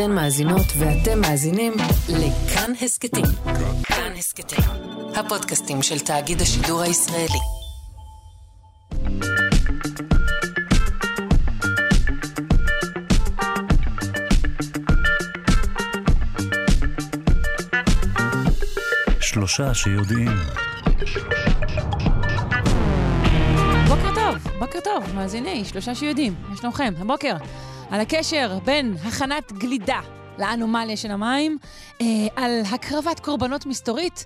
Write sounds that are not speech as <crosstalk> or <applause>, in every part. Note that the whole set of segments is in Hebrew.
אתן מאזינות ואתם מאזינים לכאן הסכתים. כאן הסכתים, הפודקאסטים של תאגיד השידור הישראלי. שלושה שיודעים. בוקר טוב, בוקר טוב, מאזיני, שלושה שיודעים, מה שלומכם? הבוקר, על הקשר בין הכנת גלידה לאנומליה של המים, אה, על הקרבת קורבנות מסתורית,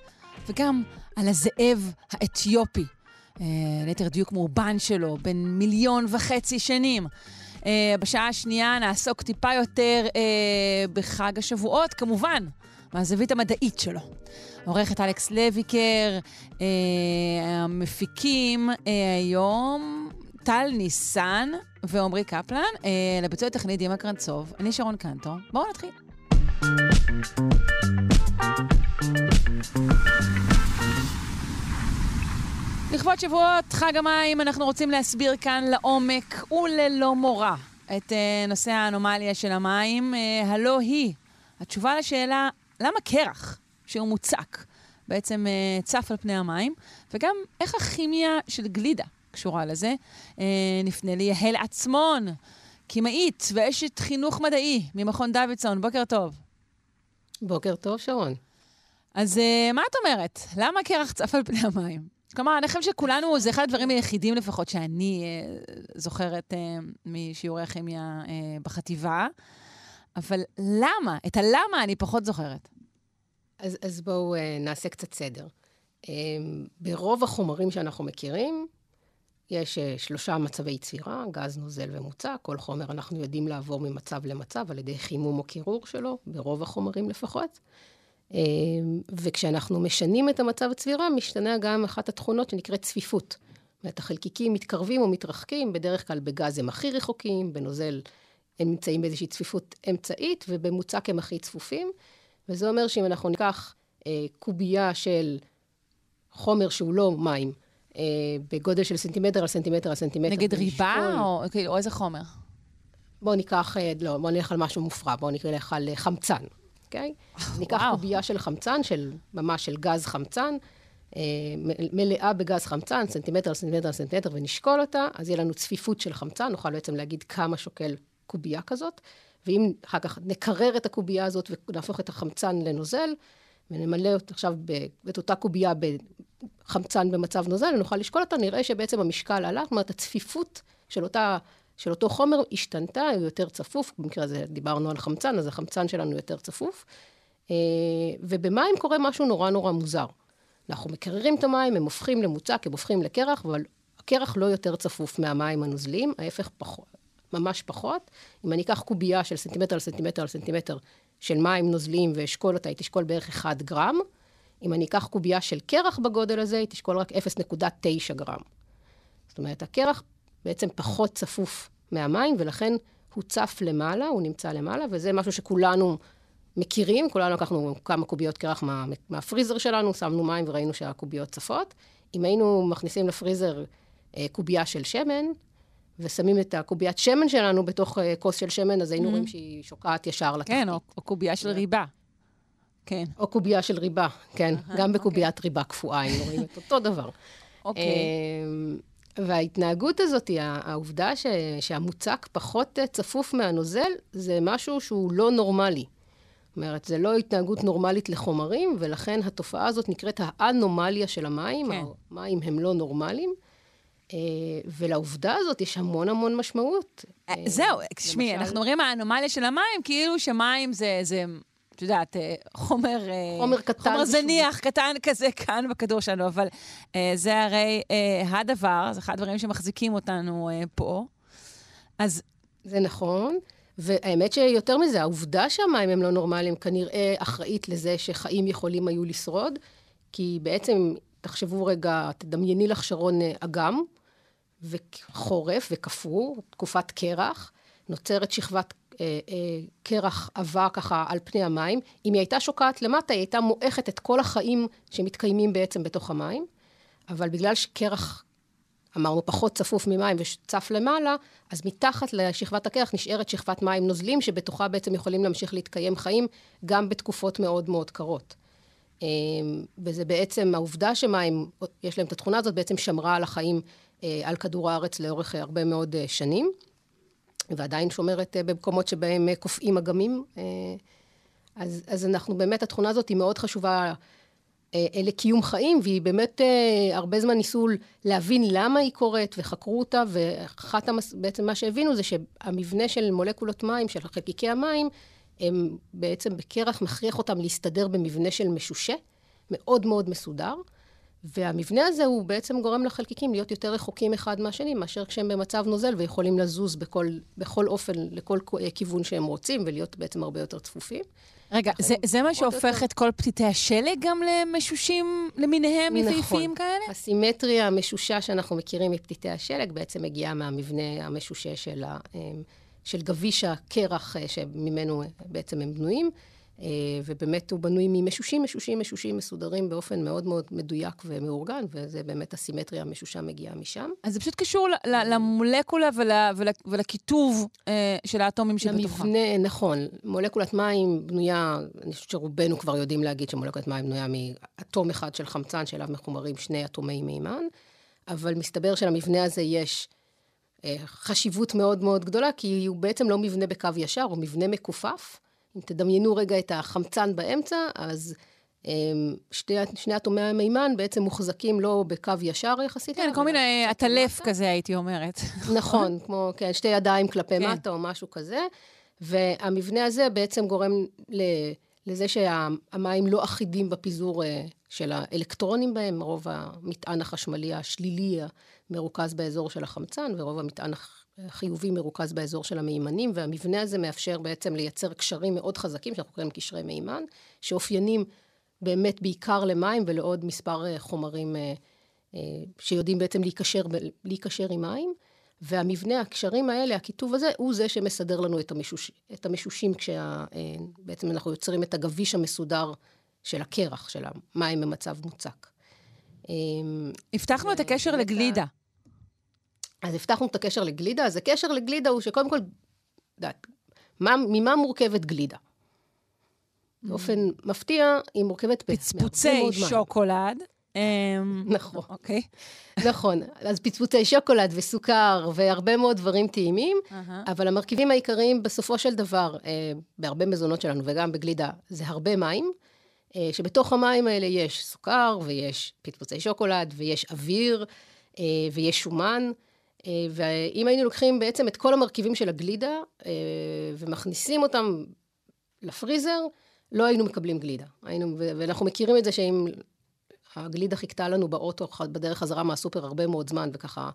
וגם על הזאב האתיופי, אה, ליתר דיוק מאובן שלו, בן מיליון וחצי שנים. אה, בשעה השנייה נעסוק טיפה יותר בחג השבועות, כמובן, מהזווית המדעית שלו. עורכת אלכס לויקר, המפיקים היום, טל ניסן ועמרי קפלן, אה, לביצוע הטכני דימה קרנצוב, אני שרון קנטו. בואו נתחיל. לכבוד שבועות חג המים, אנחנו רוצים להסביר כאן לעומק וללא מורא את אה, נושא האנומליה של המים. אה, הלא היא התשובה לשאלה, למה קרח, שהוא מוצק, בעצם צף על פני המים, וגם איך הכימיה של גלידה קשורה לזה. אה, נפנה ליהל עצמון, כימאית ואשת חינוך מדעי ממכון דוידסון. בוקר טוב. בוקר טוב, שרון. אז אה, מה את אומרת? למה קרח צף על פני המים? כלומר, אני חושבת שכולנו, זה אחד הדברים היחידים לפחות שאני אה, זוכרת אה, משיעורי הכימיה אה, בחטיבה. אבל למה? את הלמה אני פחות זוכרת. אז, אז בואו uh, נעשה קצת סדר. Um, ברוב החומרים שאנחנו מכירים, יש uh, שלושה מצבי צבירה, גז, נוזל ומוצק. כל חומר אנחנו יודעים לעבור ממצב למצב על ידי חימום או קירור שלו, ברוב החומרים לפחות. Um, וכשאנחנו משנים את המצב הצבירה, משתנה גם אחת התכונות שנקראת צפיפות. זאת אומרת, החלקיקים מתקרבים או מתרחקים, בדרך כלל בגז הם הכי רחוקים, בנוזל הם נמצאים באיזושהי צפיפות אמצעית, ובמוצק הם הכי צפופים. וזה אומר שאם אנחנו ניקח אה, קובייה של חומר שהוא לא מים, אה, בגודל של סנטימטר על סנטימטר על סנטימטר. נגיד ריבה, או, כאילו, או איזה חומר? בואו ניקח, אה, לא, בואו נלך על משהו מופרע, בואו נלך על אה, חמצן, אוקיי? <laughs> ניקח וואו. קובייה של חמצן, של, ממש של גז חמצן, אה, מלאה בגז חמצן, סנטימטר על סנטימטר על סנטימטר, ונשקול אותה, אז יהיה לנו צפיפות של חמצן, נוכל בעצם להגיד כמה שוקל קובייה כזאת, ואם אחר כך נקרר את הקובייה הזאת ונהפוך את החמצן לנוזל, ונמלא אותה עכשיו את אותה קובייה בחמצן במצב נוזל, ונוכל לשקול אותה, נראה שבעצם המשקל עלה, זאת אומרת, הצפיפות של אותה... של אותו חומר השתנתה, הוא יותר צפוף, במקרה הזה דיברנו על חמצן, אז החמצן שלנו יותר צפוף. אה, ובמים קורה משהו נורא נורא מוזר. אנחנו מקררים את המים, הם הופכים למוצק, הם הופכים לקרח, אבל הקרח לא יותר צפוף מהמים הנוזליים, ההפך פחות, ממש פחות. אם אני אקח קובייה של סנטימטר על סנטימטר על סנטימטר של מים נוזליים ואשקול אותה, היא תשקול בערך 1 גרם. אם אני אקח קובייה של קרח בגודל הזה, היא תשקול רק 0.9 גרם. זאת אומרת, הקרח בעצם פחות צפוף מהמים, ולכן הוא צף למעלה, הוא נמצא למעלה, וזה משהו שכולנו מכירים, כולנו לקחנו כמה קוביות קרח מה, מהפריזר שלנו, שמנו מים וראינו שהקוביות צפות. אם היינו מכניסים לפריזר אה, קובייה של שמן, ושמים את הקוביית שמן שלנו בתוך אה, כוס של שמן, אז היינו רואים שהיא שוקעת ישר לתחתית. כן, או, או קובייה של ריבה. כן, או קובייה של ריבה, כן. גם בקוביית ריבה קפואה היינו רואים את אותו דבר. אוקיי. אמ, וההתנהגות הזאת, העובדה ש, שהמוצק פחות אה, צפוף מהנוזל, זה משהו שהוא לא נורמלי. זאת אומרת, זה לא התנהגות נורמלית לחומרים, ולכן התופעה הזאת נקראת האנומליה של המים. כן. המים הם לא נורמליים, ולעובדה הזאת יש המון המון משמעות. אה, אה, זהו, תשמעי, אנחנו אומרים האנומליה של המים, כאילו שמים זה, זה, את יודעת, אה, חומר... אה, חומר קטן חומר. זניח, קטן כזה כאן בכדור שלנו, אבל אה, זה הרי אה, הדבר, זה אחד הדברים שמחזיקים אותנו אה, פה. אז זה נכון, והאמת שיותר מזה, העובדה שהמים הם לא נורמליים כנראה אחראית לזה שחיים יכולים היו לשרוד, כי בעצם, תחשבו רגע, תדמייני לך שרון אה, אגם, וחורף וקפוא, תקופת קרח, נוצרת שכבת אה, אה, קרח עבה ככה על פני המים. אם היא הייתה שוקעת למטה, היא הייתה מועכת את כל החיים שמתקיימים בעצם בתוך המים, אבל בגלל שקרח אמרנו, פחות צפוף ממים וצף למעלה, אז מתחת לשכבת הקרח נשארת שכבת מים נוזלים, שבתוכה בעצם יכולים להמשיך להתקיים חיים גם בתקופות מאוד מאוד קרות. אמ, וזה בעצם, העובדה שמים, יש להם את התכונה הזאת, בעצם שמרה על החיים אה, על כדור הארץ לאורך הרבה מאוד אה, שנים, ועדיין שומרת אה, במקומות שבהם קופאים אגמים. אז, אז אנחנו באמת, התכונה הזאת היא מאוד חשובה לקיום חיים, והיא באמת, הרבה זמן ניסו להבין למה היא קורית, וחקרו אותה, ואחת, המס... בעצם מה שהבינו זה שהמבנה של מולקולות מים, של חלקיקי המים, הם בעצם בקרח מכריח אותם להסתדר במבנה של משושה, מאוד מאוד מסודר. והמבנה הזה הוא בעצם גורם לחלקיקים להיות יותר רחוקים אחד מהשני, מאשר כשהם במצב נוזל ויכולים לזוז בכל, בכל אופן, לכל כיוון שהם רוצים, ולהיות בעצם הרבה יותר צפופים. רגע, זה, זה מה שהופך יותר... את כל פתיתי השלג גם למשושים למיניהם, נכון. יפהפיים כאלה? הסימטריה המשושה שאנחנו מכירים מפתיתי השלג בעצם מגיעה מהמבנה המשושה של, ה, אמ, של גביש הקרח אה, שממנו בעצם הם בנויים. אה, ובאמת הוא בנוי ממשושים, משושים, משושים מסודרים באופן מאוד מאוד מדויק ומאורגן, וזה באמת הסימטריה המשושה מגיעה משם. אז זה פשוט קשור למולקולה ולכיתוב אה, של האטומים שבתוכה. למבנה, נכון. מולקולת מים בנויה, אני חושבת שרובנו כבר יודעים להגיד שמולקולת מים בנויה מאטום אחד של חמצן, שאליו מחומרים שני אטומי מימן, אבל מסתבר שלמבנה הזה יש... אה, חשיבות מאוד מאוד גדולה, כי הוא בעצם לא מבנה בקו ישר, הוא מבנה מכופף. אם תדמיינו רגע את החמצן באמצע, אז אמ, שתי, שני אטומי המימן בעצם מוחזקים לא בקו ישר יחסית. כן, כל מיני עטלף כזה, הייתי אומרת. <laughs> נכון, כמו, כן, שתי ידיים כלפי כן. מטה או משהו כזה. והמבנה הזה בעצם גורם לזה שהמים לא אחידים בפיזור אה, של האלקטרונים בהם, רוב המטען החשמלי השלילי מרוכז באזור של החמצן, ורוב המטען חיובי מרוכז באזור של המימנים, והמבנה הזה מאפשר בעצם לייצר קשרים מאוד חזקים, שאנחנו קוראים קשרי מימן, שאופיינים באמת בעיקר למים ולעוד מספר אה, חומרים אה, אה, שיודעים בעצם להיקשר, להיקשר עם מים. והמבנה, הקשרים האלה, הכיתוב הזה, הוא זה שמסדר לנו את, המשוש, את המשושים, כשבעצם אנחנו יוצרים את הגביש המסודר של הקרח, של המים במצב מוצק. הבטחנו את הקשר לגלידה. אז הבטחנו את הקשר לגלידה, אז הקשר לגלידה הוא שקודם כל, יודעת, ממה מורכבת גלידה? באופן מפתיע, היא מורכבת פצפוצי שוקולד. אמ, נכון. אוקיי. נכון. אז פצפוצי שוקולד וסוכר והרבה מאוד דברים טעימים, אבל המרכיבים העיקריים בסופו של דבר, אה, בהרבה מזונות שלנו וגם בגלידה, זה הרבה מים, אה, שבתוך המים האלה יש סוכר ויש פצפוצי שוקולד ויש אוויר אה, ויש שומן. אה, ואם היינו לוקחים בעצם את כל המרכיבים של הגלידה אה, ומכניסים אותם לפריזר, לא היינו מקבלים גלידה. היינו, ואנחנו מכירים את זה שאם הגלידה חיכתה לנו באוטו בדרך חזרה מהסופר הרבה מאוד זמן, וככה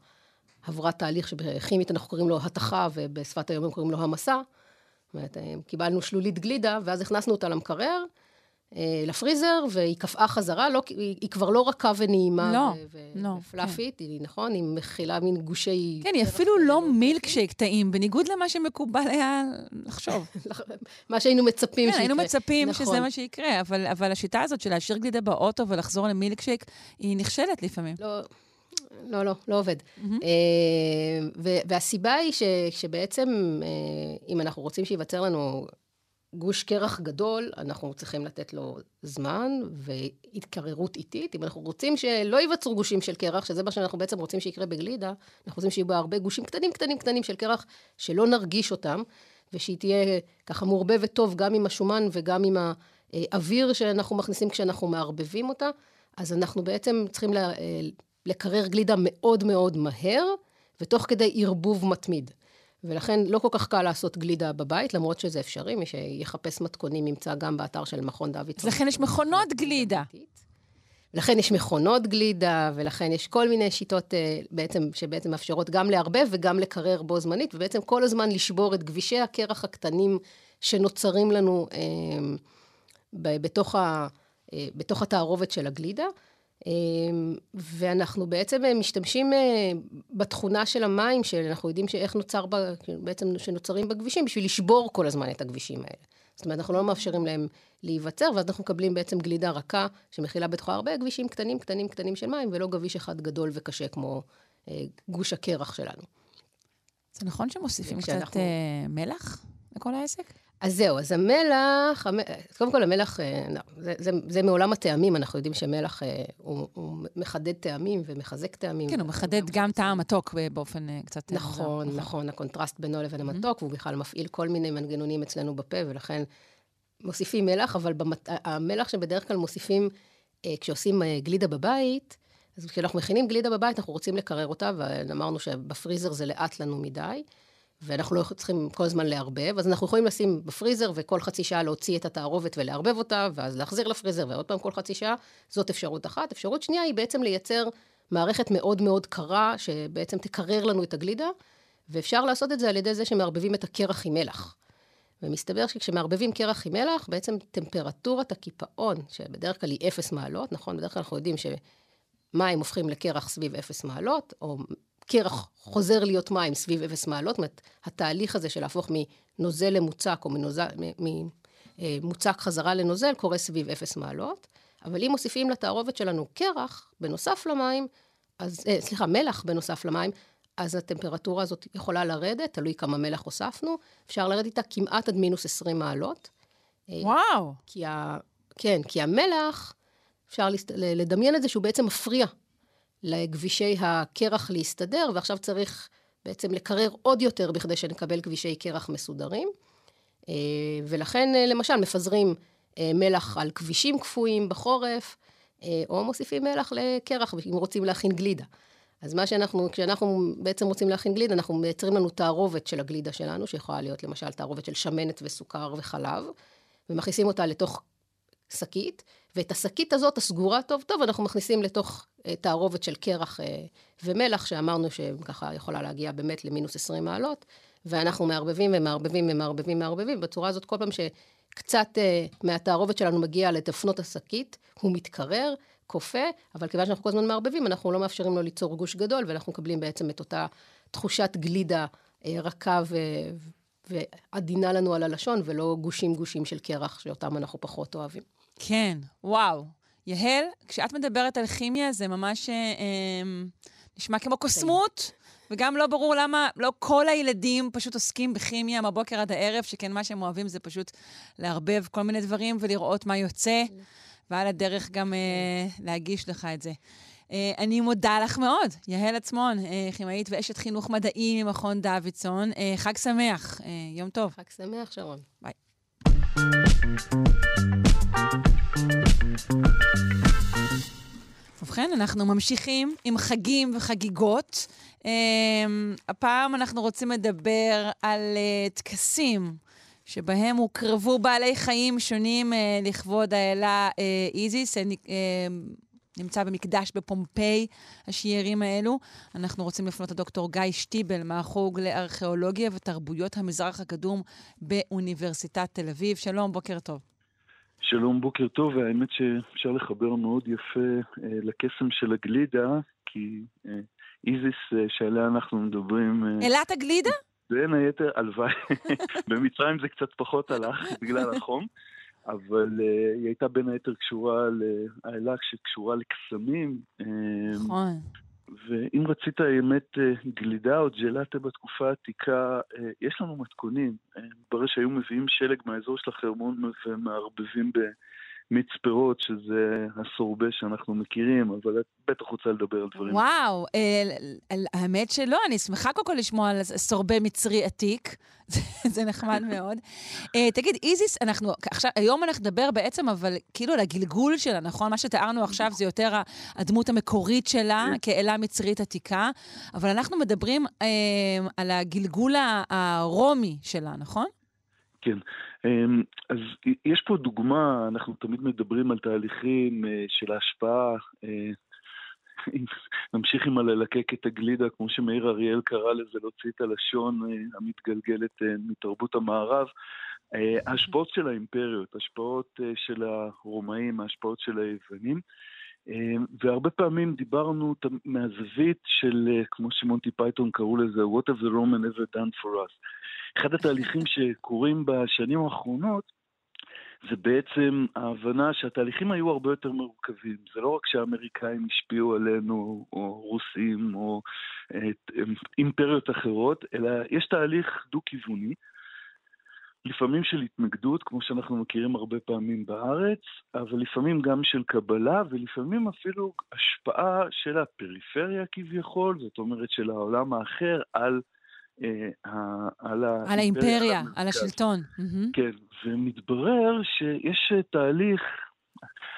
עברה תהליך שבכימית אנחנו קוראים לו התכה, ובשפת היום קוראים לו המסע. זאת אומרת, אה, קיבלנו שלולית גלידה, ואז הכנסנו אותה למקרר, לפריזר, והיא קפאה חזרה, לא, היא, היא כבר לא רכה ונעימה לא, ו- לא, ופלאפית, כן. היא, נכון, היא מכילה מין גושי... כן, היא אפילו לא מילקשייק טעים, בניגוד למה שמקובל היה לחשוב. <laughs> מה שהיינו מצפים כן, שיקרה. כן, היינו מצפים נכון. שזה מה שיקרה, אבל, אבל השיטה הזאת של להשאיר גלידה באוטו ולחזור למילקשייק, היא נכשלת לפעמים. לא, לא, לא, לא עובד. Mm-hmm. והסיבה היא ש, שבעצם, אה, אם אנחנו רוצים שייווצר לנו גוש קרח גדול, אנחנו צריכים לתת לו זמן והתקררות איטית. אם אנחנו רוצים שלא ייווצרו גושים של קרח, שזה מה שאנחנו בעצם רוצים שיקרה בגלידה, אנחנו רוצים שיהיו בה הרבה גושים קטנים קטנים קטנים של קרח, שלא נרגיש אותם, ושהיא תהיה ככה מעורבבת טוב גם עם השומן וגם עם האוויר שאנחנו מכניסים כשאנחנו מערבבים אותה. אז אנחנו בעצם צריכים לקרר גלידה מאוד מאוד מהר, ותוך כדי ערבוב מתמיד. ולכן לא כל כך קל לעשות גלידה בבית, למרות שזה אפשרי, מי שיחפש מתכונים ימצא גם באתר של מכון דוידסון. לכן יש מכונות גלידה. לכן יש מכונות גלידה, ולכן יש כל מיני שיטות אה, בעצם, שבעצם מאפשרות גם לערבב וגם לקרר בו זמנית, ובעצם כל הזמן לשבור את גבישי הקרח הקטנים שנוצרים לנו אה, בתוך, ה, אה, בתוך התערובת של הגלידה. אמ, ואנחנו בעצם אה, משתמשים אה, בתכונה של המים, שאנחנו יודעים שאיך נוצר, בעצם שנוצרים בכבישים, בשביל לשבור כל הזמן את הכבישים האלה. זאת אומרת, אנחנו לא מאפשרים להם להיווצר, ואז אנחנו מקבלים בעצם גלידה רכה, שמכילה בתוכה הרבה כבישים קטנים, קטנים, קטנים של מים, ולא גביש אחד גדול וקשה כמו גוש הקרח שלנו. זה נכון שמוסיפים קצת אה, מלח לכל העסק? אז זהו, אז המלח, המ- קודם כל המלח, אה, לא, זה, זה, זה מעולם הטעמים, אנחנו יודעים שמלח אה, הוא, הוא מחדד טעמים ומחזק טעמים. כן, הוא מחדד גם טעם מתוק באופן אה, קצת... אה, נכון, מוזר. נכון, הקונטרסט בינו לבין המתוק, והוא בכלל מפעיל כל מיני מנגנונים אצלנו בפה, ולכן מוסיפים מלח, אבל במת... המלח שבדרך כלל מוסיפים אה, כשעושים אה, גלידה בבית, אז כשאנחנו מכינים גלידה בבית, אנחנו רוצים לקרר אותה, ואמרנו שבפריזר זה לאט לנו מדי, ואנחנו לא צריכים כל הזמן לערבב, אז אנחנו יכולים לשים בפריזר, וכל חצי שעה להוציא את התערובת ולערבב אותה, ואז להחזיר לפריזר, ועוד פעם כל חצי שעה, זאת אפשרות אחת. אפשרות שנייה היא בעצם לייצר מערכת מאוד מאוד קרה, שבעצם תקרר לנו את הגלידה, ואפשר לעשות את זה על ידי זה שמערבבים את הקרח עם מלח. ומסתבר שכשמערבבים קרח עם מלח, בעצם טמפרטורת הקיפאון, שבדרך כלל היא אפס מעלות, נכון? בדרך כלל אנחנו יודעים שמים הופכים לקרח סביב אפס מעלות, או קרח חוזר להיות מים סביב אפס מעלות, זאת אומרת, התהליך הזה של להפוך מנוזל למוצק, או מנוזל, ממוצק חזרה לנוזל, קורה סביב אפס מעלות. אבל אם מוסיפים לתערובת שלנו קרח, בנוסף למים, אז, אה, סליחה, מלח בנוסף למים, אז הטמפרטורה הזאת יכולה לרדת, תלוי כמה מלח הוספנו, אפשר לרדת איתה כמעט עד מינוס 20 מעלות. וואו. כי ה... כן, כי המלח, אפשר. לדמיין את זה שהוא בעצם מפריע לגבישי הקרח להסתדר, ועכשיו צריך בעצם לקרר עוד יותר בכדי שנקבל גבישי קרח מסודרים. אה, ולכן, אה, למשל, מפזרים אה, מלח על כבישים קפואים בחורף, או מוסיפים מלח לקרח, אם רוצים להכין גלידה. אז מה שאנחנו, כשאנחנו בעצם רוצים להכין גלידה, אנחנו מייצרים לנו תערובת של הגלידה שלנו, שיכולה להיות למשל תערובת של שמנת וסוכר וחלב, ומכניסים אותה לתוך שקית, ואת השקית הזאת, הסגורה טוב טוב, אנחנו מכניסים לתוך uh, תערובת של קרח uh, ומלח, שאמרנו שככה יכולה להגיע באמת למינוס 20 מעלות, ואנחנו מערבבים ומערבבים ומערבבים ומערבבים, בצורה הזאת כל פעם שקצת uh, מהתערובת שלנו מגיע לדפנות השקית, הוא מתקרר, כופה, אבל כיוון שאנחנו כל הזמן מערבבים, אנחנו לא מאפשרים לו ליצור גוש גדול, ואנחנו מקבלים בעצם את אותה תחושת גלידה רכה ו... ועדינה לנו על הלשון, ולא גושים גושים של קרח, שאותם אנחנו פחות אוהבים. כן, וואו. יהל, כשאת מדברת על כימיה, זה ממש אה, אה, נשמע כמו קוסמות, וגם לא ברור למה לא כל הילדים פשוט עוסקים בכימיה מהבוקר עד הערב, שכן מה שהם אוהבים זה פשוט לערבב כל מיני דברים ולראות מה יוצא, ועל הדרך גם אה, להגיש לך את זה. אה, אני מודה לך מאוד, יהל עצמון, אה, כימאית ואשת חינוך מדעי ממכון דוידסון. אה, חג שמח, יום טוב. חג שמח, שרון. ביי. ובכן, אנחנו ממשיכים עם חגים וחגיגות. Um, הפעם אנחנו רוצים לדבר על uh, טקסים שבהם הוקרבו בעלי חיים שונים uh, לכבוד האלה uh, איזיס. Uh, נמצא במקדש בפומפיי, השיערים האלו. אנחנו רוצים לפנות לדוקטור גיא שטיבל מהחוג לארכיאולוגיה ותרבויות המזרח הקדום באוניברסיטת תל אביב. שלום, בוקר טוב. שלום, בוקר טוב, והאמת שאפשר לחבר מאוד יפה אה, לקסם של הגלידה, כי אה, איזיס אה, שעליה אנחנו מדברים... אה, אלת הגלידה? בין היתר, הלוואי. <laughs> במצרים זה קצת פחות הלך בגלל החום, אבל אה, היא הייתה בין היתר קשורה לאלה שקשורה לקסמים. אה, נכון. ואם רצית באמת אה, גלידה או ג'לטה בתקופה העתיקה, יש לנו מתכונים. מתברר שהיו מביאים שלג מהאזור של החרמון ומערבבים במיץ פירות, שזה הסורבה שאנחנו מכירים, אבל את בטח רוצה לדבר על דברים. וואו, אה, האמת שלא, אני שמחה קודם כל לשמוע על סורבה מצרי עתיק, <laughs> זה נחמד <laughs> מאוד. אה, תגיד, איזיס, אנחנו, עכשיו, היום אנחנו נדבר בעצם, אבל כאילו על הגלגול שלה, נכון? מה שתיארנו עכשיו זה יותר הדמות המקורית שלה כאלה מצרית עתיקה, אבל אנחנו מדברים אה, על הגלגול הרומי שלה, נכון? כן, אז יש פה דוגמה, אנחנו תמיד מדברים על תהליכים של ההשפעה, <laughs> נמשיך עם הללקק את הגלידה, כמו שמאיר אריאל קרא לזה, להוציא את הלשון המתגלגלת מתרבות המערב. ההשפעות של האימפריות, ההשפעות של הרומאים, ההשפעות של היוונים. והרבה פעמים דיברנו מהזווית של, כמו שמונטי פייתון קראו לזה, What have the Romans ever done for us. אחד התהליכים <laughs> שקורים בשנים האחרונות, זה בעצם ההבנה שהתהליכים היו הרבה יותר מורכבים. זה לא רק שהאמריקאים השפיעו עלינו, או רוסים, או אימפריות אחרות, אלא יש תהליך דו-כיווני. לפעמים של התנגדות, כמו שאנחנו מכירים הרבה פעמים בארץ, אבל לפעמים גם של קבלה, ולפעמים אפילו השפעה של הפריפריה כביכול, זאת אומרת של העולם האחר, על, אה, על, על האימפריה, על השלטון. כן, ומתברר שיש תהליך,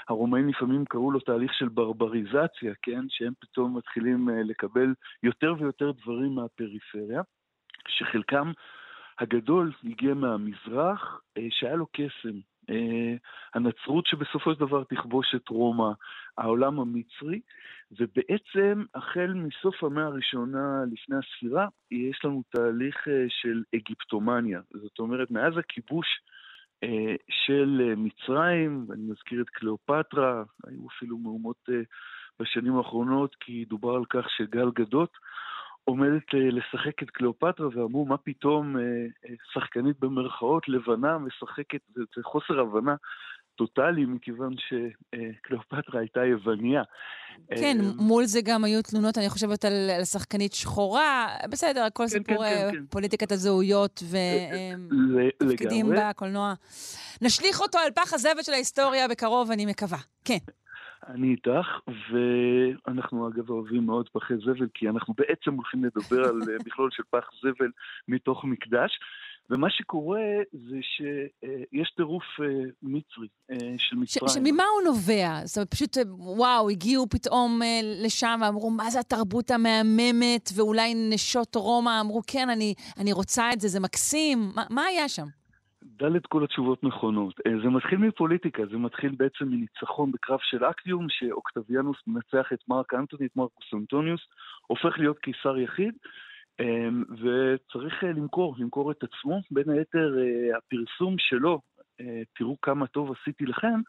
הרומאים לפעמים קראו לו תהליך של ברבריזציה, כן? שהם פתאום מתחילים אה, לקבל יותר ויותר דברים מהפריפריה, שחלקם הגדול הגיע מהמזרח, אה, שהיה לו קסם. אה, הנצרות שבסופו של דבר תכבוש את רומא, העולם המצרי, ובעצם החל מסוף המאה הראשונה לפני הספירה, יש לנו תהליך אה, של אגיפטומניה. זאת אומרת, מאז הכיבוש של מצרים, ואני מזכיר את קליאופטרה, היו אפילו מהומות בשנים האחרונות, כי דובר על כך שגל גדות עומדת אה, לשחק את קליאופטרה, ואמרו, מה פתאום אה, אה, שחקנית במרכאות לבנה משחקת, זה חוסר הבנה טוטאלי, מכיוון שקליאופטרה הייתה יווניה. כן, מול זה גם היו תלונות, אני חושבת, על, שחקנית שחורה, בסדר, הכל כן, סיפור כן, כן, פוליטיקת הזהויות ותפקידים בקולנוע. נשליך אותו על פח הזבל של ההיסטוריה בקרוב, אני מקווה. כן. אני איתך, ואנחנו אגב אוהבים מאוד פחי זבל, כי אנחנו בעצם הולכים לדבר על אה, מכלול של פח זבל מתוך מקדש. ומה שקורה זה שיש טירוף אה, מצרי אה, של מצרים. שממה הוא נובע? זאת אומרת, פשוט, וואו, הגיעו פתאום לשם ואמרו, מה זה התרבות המהממת, ואולי נשות רומא אמרו, כן, אני, אני רוצה את זה, זה מקסים. מה, מה היה שם? ד' כל התשובות נכונות. אה, זה מתחיל מפוליטיקה, זה מתחיל בעצם מניצחון בקרב של אקטיום, שאוקטביאנוס מנצח את מרק אנטוני, את מרקוס אנטוניוס, הופך להיות קיסר יחיד, אה, וצריך אה, למכור, למכור את עצמו. בין היתר, הפרסום שלו, תראו כמה טוב עשיתי לכם,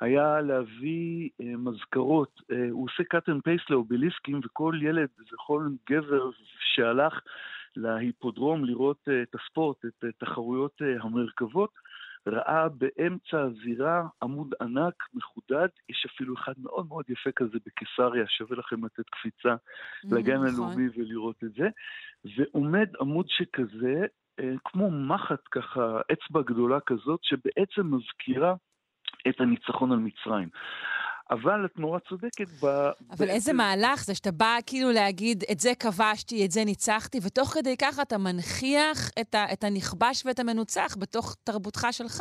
היה להביא מזכרות. הוא עושה cut and paste לאובליסקים, וכל ילד וכל גבר שהלך להיפודרום לראות אה, את הספורט, את תחרויות אה, המרכבות, ראה באמצע הזירה עמוד ענק, מחודד, יש אפילו אחד מאוד מאוד יפה כזה בקיסריה, שווה לכם לתת קפיצה mm, לגן נכון. הלאומי ולראות את זה, ועומד עמוד שכזה, אה, כמו מחט ככה, אצבע גדולה כזאת, שבעצם מזכירה את הניצחון על מצרים. אבל את נורא צודקת ב... אבל איזה מהלך זה שאתה בא כאילו להגיד, את זה כבשתי, את זה ניצחתי, ותוך כדי כך אתה מנכיח את, ה, את הנכבש ואת המנוצח בתוך תרבותך שלך.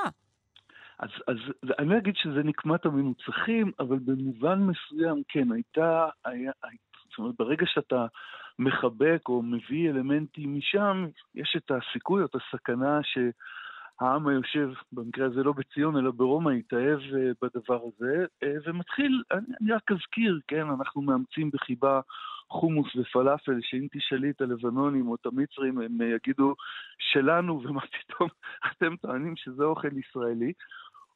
אז, אז אני אגיד שזה נקמת המנוצחים, אבל במובן מסוים, כן, הייתה, היה, זאת אומרת, ברגע שאתה מחבק או מביא אלמנטים משם, יש את הסיכוי או את הסכנה ש... העם היושב, במקרה הזה לא בציון, אלא ברומא, התאהב אה, בדבר הזה, אה, ומתחיל, אני רק אזכיר, כן, אנחנו מאמצים בחיבה חומוס ופלאפל, שאם תשאלי את הלבנונים או את המצרים, הם אה, יגידו שלנו, ומה פתאום <laughs> אתם טוענים שזה אוכל ישראלי.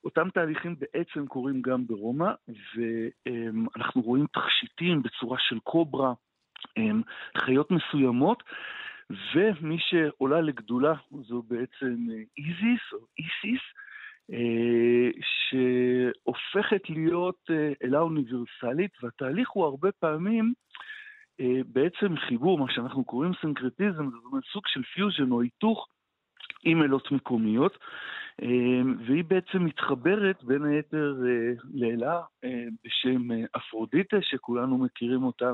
אותם תהליכים בעצם קורים גם ברומא, ואנחנו רואים תכשיטים בצורה של קוברה, חיות מסוימות, ומי שעולה לגדולה זו בעצם אה, איזיס או איסיס, אה, שהופכת להיות אה, אלה אוניברסלית, והתהליך הוא הרבה פעמים בעצם חיבור, מה שאנחנו קוראים סנקרטיזם, זאת אומרת סוג של פיוז'ן או היתוך עם אלות מקומיות. אמ, והיא בעצם מתחברת בין היתר אה, לאלה אה, בשם אה, אפרודיטה, שכולנו מכירים אותה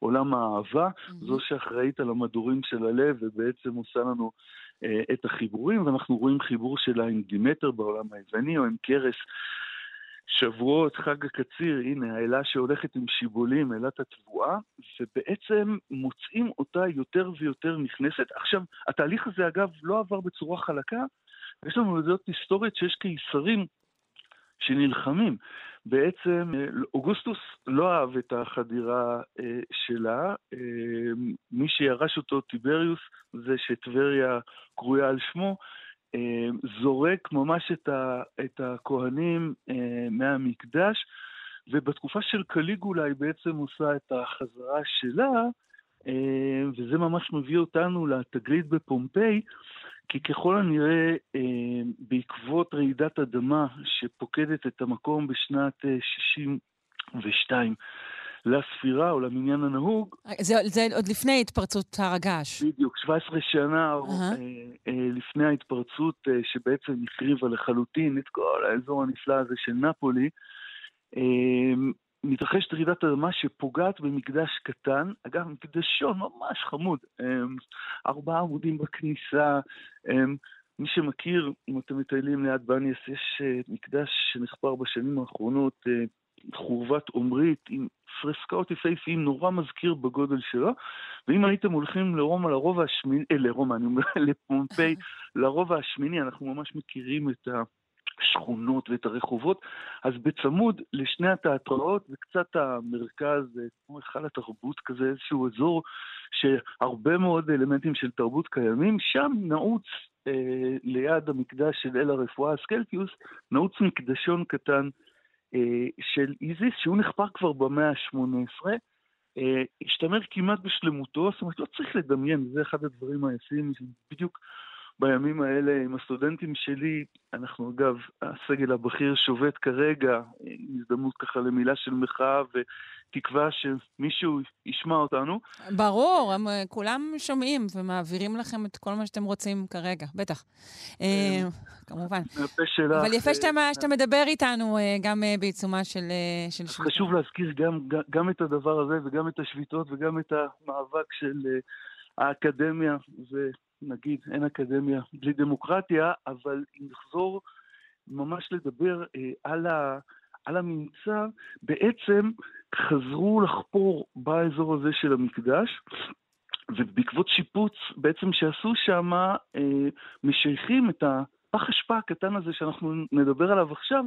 מעולם האהבה, mm-hmm. זו שאחראית על המדורים של הלב ובעצם עושה לנו את החיבורים, ואנחנו רואים חיבור שלה עם דימטר בעולם היווני או עם קרס. שבועות, חג הקציר, הנה, האלה שהולכת עם שיבולים, אלת התבואה, ובעצם מוצאים אותה יותר ויותר נכנסת. עכשיו, התהליך הזה, אגב, לא עבר בצורה חלקה, יש לנו עדות היסטורית שיש קיסרים שנלחמים. בעצם אוגוסטוס לא אהב את החדירה אה, שלה, אה, מי שירש אותו טיבריוס, זה שטבריה קרויה על שמו, זורק ממש את, ה, את הכהנים מהמקדש, ובתקופה של קליגולה היא בעצם עושה את החזרה שלה, וזה ממש מביא אותנו לתגלית בפומפיי, כי ככל הנראה, אה, בעקבות רעידת אדמה שפוקדת את המקום בשנת 62 לספירה או למניין הנהוג. זה, זה עוד לפני התפרצות הר הגעש. בדיוק, 17 שנה uh-huh. אה, אה, לפני ההתפרצות אה, שבעצם החריבה לחלוטין את כל האזור הנפלא הזה של נפולי. אה, מתרחשת רעידת אדמה שפוגעת במקדש קטן, אגב, מקדשון ממש חמוד, אמ, ארבעה עמודים בכניסה. אמ, מי שמכיר, אם אתם מטיילים ליד בניאס, יש אה, מקדש שנחפר בשנים האחרונות, אה, חורבת עומרית, עם פרסקאות יפהפיים, נורא מזכיר בגודל שלו. ואם הייתם הולכים לרומא, לרובע השמיני, אה, לרומא, אני אומר, <laughs> לפומפיי, <laughs> לרובע השמיני, אנחנו ממש מכירים את ה... השכונות ואת הרחובות, אז בצמוד לשני התיאטראות זה קצת המרכז, כמו היכל התרבות כזה, איזשהו אזור שהרבה מאוד אלמנטים של תרבות קיימים, שם נעוץ אה, ליד המקדש של אל הרפואה אסקלפיוס, נעוץ מקדשון קטן אה, של איזיס, שהוא נחפר כבר במאה ה-18. אה, השתמר כמעט בשלמותו, זאת אומרת, לא צריך לדמיין, זה אחד הדברים היפים, בדיוק בימים האלה עם הסטודנטים שלי, אנחנו אגב, הסגל הבכיר שובת כרגע, הזדמנות ככה למילה של מחאה ותקווה שמישהו ישמע אותנו. ברור, הם אה, כולם שומעים ומעבירים לכם את כל מה שאתם רוצים כרגע, בטח. אה, כן. כמובן. אבל יפה אה, שאתה מדבר איתנו גם בעיצומה של שביתה. חשוב להזכיר גם את הדבר הזה וגם את השביתות וגם את המאבק של האקדמיה. נגיד, אין אקדמיה בלי דמוקרטיה, אבל אם נחזור ממש לדבר אה, על, ה, על הממצא, בעצם חזרו לחפור באזור הזה של המקדש, ובעקבות שיפוץ בעצם שעשו שם, אה, משייכים את הפח אשפה הקטן הזה שאנחנו נדבר עליו עכשיו,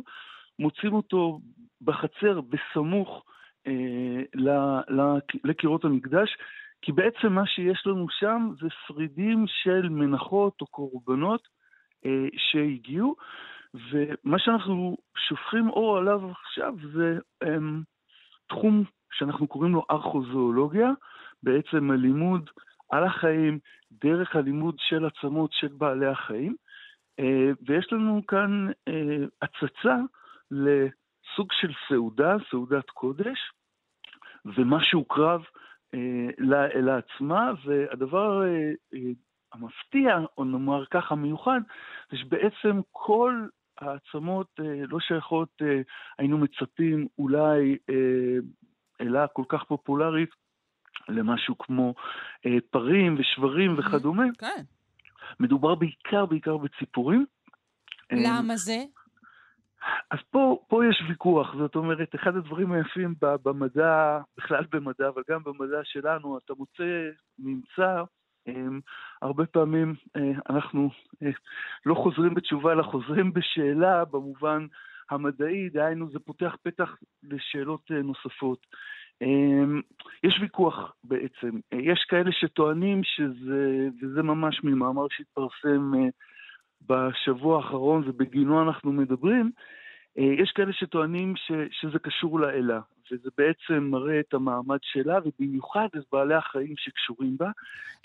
מוצאים אותו בחצר בסמוך אה, לקירות המקדש, כי בעצם מה שיש לנו שם זה שרידים של מנחות או קורבנות אה, שהגיעו, ומה שאנחנו שופכים אור עליו עכשיו זה אה, תחום שאנחנו קוראים לו ארכוזואולוגיה, בעצם הלימוד על החיים דרך הלימוד של עצמות של בעלי החיים, אה, ויש לנו כאן אה, הצצה לסוג של סעודה, סעודת קודש, ומה שהוקרב לעצמה, והדבר אה, אה, המפתיע, או נאמר ככה מיוחד, זה שבעצם כל העצמות לא שייכות, היינו מצפים אולי אלה כל כך פופולרית, למשהו כמו פרים ושברים וכדומה. כן. מדובר בעיקר, בעיקר בציפורים. למה זה? אז פה, פה יש ויכוח, זאת אומרת, אחד הדברים היפים במדע, בכלל במדע, אבל גם במדע שלנו, אתה מוצא ממצא, אמ, הרבה פעמים אה, אנחנו אה, לא חוזרים בתשובה, אלא חוזרים בשאלה במובן המדעי, דהיינו זה פותח פתח לשאלות אה, נוספות. אמ, יש ויכוח בעצם, יש כאלה שטוענים שזה, וזה ממש ממאמר שהתפרסם בשבוע האחרון ובגינו אנחנו מדברים, אה, יש כאלה שטוענים ש, שזה קשור לאלה, וזה בעצם מראה את המעמד שלה, ובמיוחד את בעלי החיים שקשורים בה.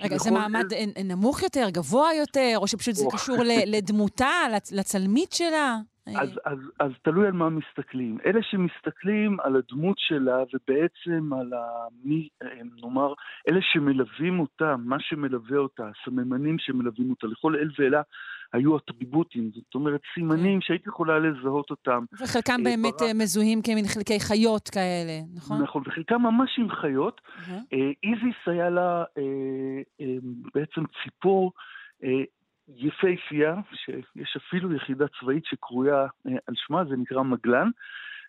רגע, זה מעמד אל... נמוך יותר, גבוה יותר, או שפשוט זה קשור לדמותה, לצלמית שלה? אז, אז, אז תלוי על מה מסתכלים. אלה שמסתכלים על הדמות שלה ובעצם על המי, נאמר, אלה שמלווים אותה, מה שמלווה אותה, הסממנים שמלווים אותה, לכל אל ואלה היו אטריבוטים, זאת אומרת סימנים כן. שהייתי יכולה לזהות אותם. וחלקם אה, באמת ברק... אה, מזוהים כמין חלקי חיות כאלה, נכון? נכון, וחלקם ממש עם חיות. איזיס היה לה בעצם ציפור יפהפייה, שיש אפילו יחידה צבאית שקרויה על שמה, זה נקרא מגלן,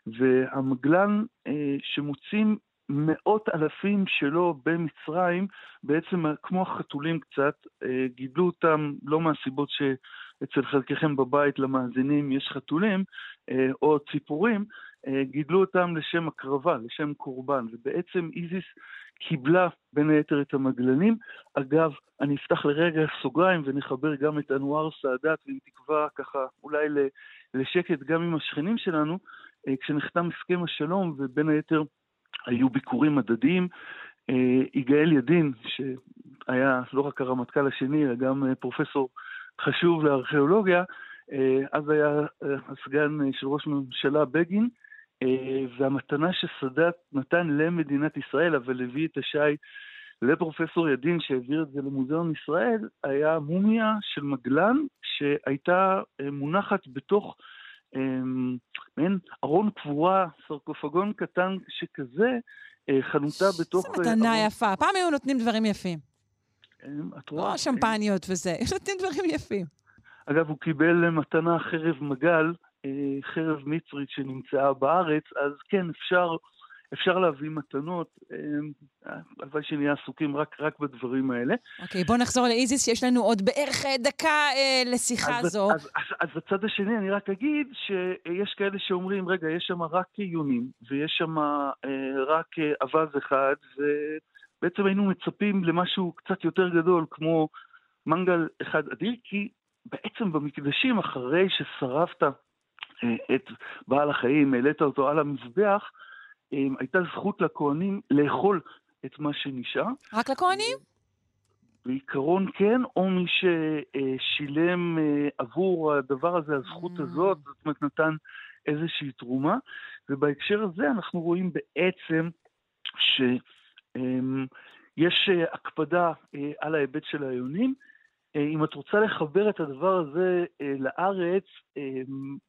והמגלן שמוצאים מאות אלפים שלו במצרים, בעצם כמו החתולים קצת, אה, גידלו אותם לא מהסיבות שאצל חלקכם בבית למאזינים יש חתולים, אה, או ציפורים, אה, גידלו אותם לשם הקרבה, לשם קורבן, ובעצם איזיס קיבלה בין היתר את המגלנים. אגב, אני אפתח לרגע סוגריים ונחבר גם את אנואר סאדאת, ועם תקווה ככה אולי לשקט גם עם השכנים שלנו, כשנחתם הסכם השלום, ובין היתר היו ביקורים הדדיים. אה, יגאל ידין, שהיה לא רק הרמטכ"ל השני, אלא גם אה, פרופסור חשוב לארכיאולוגיה, אז היה הסגן של ראש הממשלה בגין, והמתנה שסאדאת נתן למדינת ישראל, אבל הביא את השי לפרופסור ידין שהעביר את זה למוזיאון ישראל, היה מומיה של מגלן שהייתה מונחת בתוך מעין ארון קבורה, סרקופגון קטן שכזה, חנותה בתוך... זו מתנה יפה. פעם היו נותנים דברים יפים. את רואה? לא שמפניות וזה, <laughs> נותנים דברים יפים. אגב, הוא קיבל מתנה חרב מגל, חרב מצרית שנמצאה בארץ, אז כן, אפשר, אפשר להביא מתנות, הלוואי שנהיה עסוקים רק, רק בדברים האלה. אוקיי, בואו נחזור לאיזיס, שיש לנו עוד בערך דקה אה, לשיחה אז, זו. אז, אז, אז בצד השני אני רק אגיד שיש כאלה שאומרים, רגע, יש שם רק עיונים, ויש שם אה, רק אווז אחד, ובעצם היינו מצפים למשהו קצת יותר גדול, כמו מנגל אחד אדיר, כי בעצם במקדשים, אחרי ששרפת את בעל החיים, העלית אותו על המזבח, הייתה זכות לכהנים לאכול את מה שנשאר. רק לכהנים? בעיקרון כן, או מי ששילם עבור הדבר הזה, הזכות. הזאת, זאת אומרת נתן איזושהי תרומה, ובהקשר הזה אנחנו רואים בעצם שיש הקפדה על ההיבט של העיונים. אם את רוצה לחבר את הדבר הזה לארץ,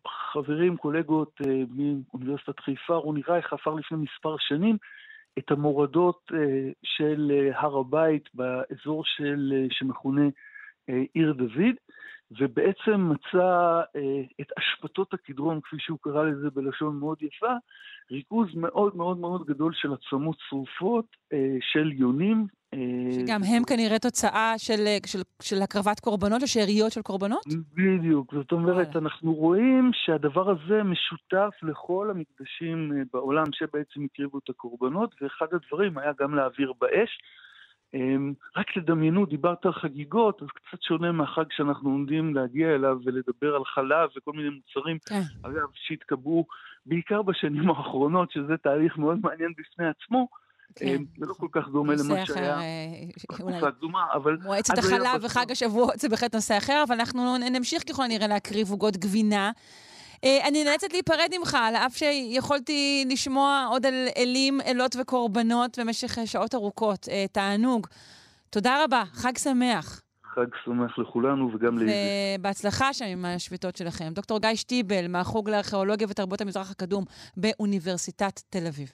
חברים, קולגות מאוניברסיטת חיפה, רוני רייך חפר לפני מספר שנים את המורדות של הר הבית באזור של, שמכונה עיר דוד, ובעצם מצא את אשפתות הקדרון, כפי שהוא קרא לזה בלשון מאוד יפה, ריכוז מאוד מאוד מאוד גדול של עצמות שרופות, של יונים. שגם הם כנראה תוצאה של, של, של הקרבת קורבנות, או שאריות של קורבנות? בדיוק. זאת אומרת, וואלה. אנחנו רואים שהדבר הזה משותף לכל המקדשים בעולם שבעצם הקריבו את הקורבנות, ואחד הדברים היה גם להעביר באש. רק תדמיינו, דיברת על חגיגות, אז קצת שונה מהחג שאנחנו עומדים להגיע אליו ולדבר על חלב וכל מיני מוצרים, כן. אגב, שהתקבעו בעיקר בשנים האחרונות, שזה תהליך מאוד מעניין בפני עצמו. כן. זה לא כל כך דומה למה שהיה בתקופה הקדומה, אבל... מועצת החלב וחג השבועות זה בהחלט נושא אחר, אבל אנחנו נמשיך ככל הנראה להקריב עוגות גבינה. אני נאלצת להיפרד ממך, על אף שיכולתי לשמוע עוד על אלים, אלות וקורבנות במשך שעות ארוכות. תענוג. תודה רבה, חג שמח. חג שמח לכולנו וגם לאיזה. ובהצלחה שם עם השביתות שלכם. דוקטור גיא שטיבל, מהחוג לארכיאולוגיה ותרבות המזרח הקדום באוניברסיטת תל אביב.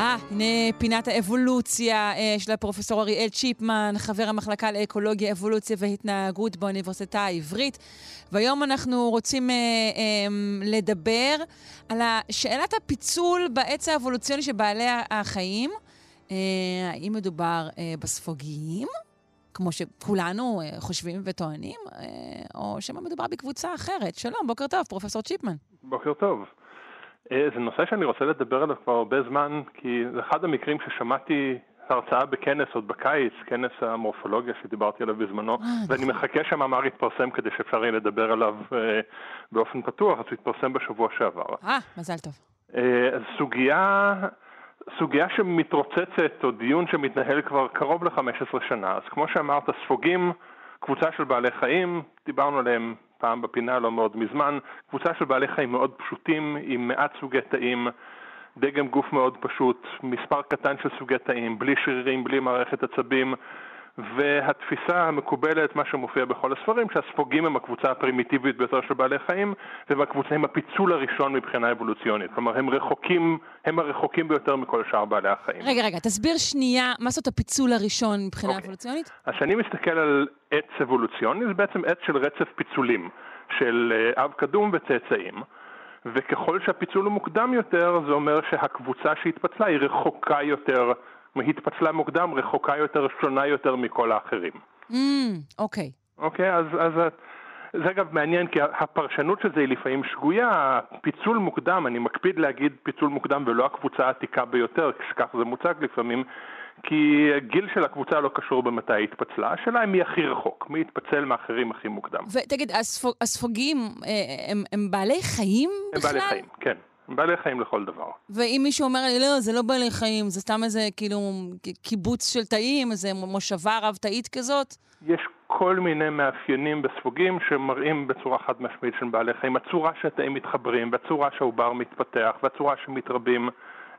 אה, הנה פינת האבולוציה של הפרופסור אריאל צ'יפמן, חבר המחלקה לאקולוגיה, אבולוציה והתנהגות באוניברסיטה העברית. והיום אנחנו רוצים אה, אה, לדבר על שאלת הפיצול בעץ האבולוציוני של בעלי החיים. אה, האם מדובר אה, בספוגיים, כמו שכולנו אה, חושבים וטוענים, אה, או שמא מדובר בקבוצה אחרת. שלום, בוקר טוב, פרופסור צ'יפמן. בוקר טוב. זה נושא שאני רוצה לדבר עליו כבר הרבה זמן, כי זה אחד המקרים ששמעתי הרצאה בכנס עוד בקיץ, כנס המורפולוגיה שדיברתי עליו בזמנו, ואני מחכה שהמאמר יתפרסם כדי שאפשר יהיה לדבר עליו באופן פתוח, אז הוא יתפרסם בשבוע שעבר. אה, מזל טוב. סוגיה, סוגיה שמתרוצצת, או דיון שמתנהל כבר קרוב ל-15 שנה, אז כמו שאמרת, ספוגים, קבוצה של בעלי חיים, דיברנו עליהם פעם בפינה לא מאוד מזמן, קבוצה של בעלי חיים מאוד פשוטים, עם מעט סוגי תאים, דגם גוף מאוד פשוט, מספר קטן של סוגי תאים, בלי שרירים, בלי מערכת עצבים, והתפיסה המקובלת, מה שמופיע בכל הספרים, שהספוגים הם הקבוצה הפרימיטיבית ביותר של בעלי חיים, והם הקבוצה עם הפיצול הראשון מבחינה אבולוציונית. כלומר, הם רחוקים, הם הרחוקים ביותר מכל שאר בעלי החיים. רגע, רגע, תסביר שנייה, מה זאת הפיצול הראשון מבחינה okay. אבולוציונית? אז כשאני מסתכל על עץ אבולוציוני, זה בעצם עץ של רצף פיצולים, של אב קדום וצאצאים. וככל שהפיצול הוא מוקדם יותר, זה אומר שהקבוצה שהתפצלה היא רחוקה יותר התפצלה מוקדם, רחוקה יותר, שונה יותר מכל האחרים. אוקיי. אוקיי, אז, אז זה אגב מעניין, כי הפרשנות של זה היא לפעמים שגויה. פיצול מוקדם, אני מקפיד להגיד פיצול מוקדם ולא הקבוצה העתיקה ביותר, כך זה מוצג לפעמים, כי הגיל של הקבוצה לא קשור במתי היא התפצלה, השאלה היא מי הכי רחוק, מי יתפצל מהאחרים הכי מוקדם. ותגיד, הספוג, הספוגים אה, הם, הם בעלי חיים הם בכלל? בעלי חיים, כן. בעלי חיים לכל דבר. ואם מישהו אומר לי, לא, זה לא בעלי חיים, זה סתם איזה כאילו קיבוץ של תאים, איזה מושבה רב-תאית כזאת? יש כל מיני מאפיינים בספוגים שמראים בצורה חד משמעית של בעלי חיים. הצורה שהתאים מתחברים, והצורה שהעובר מתפתח, והצורה שמתרבים.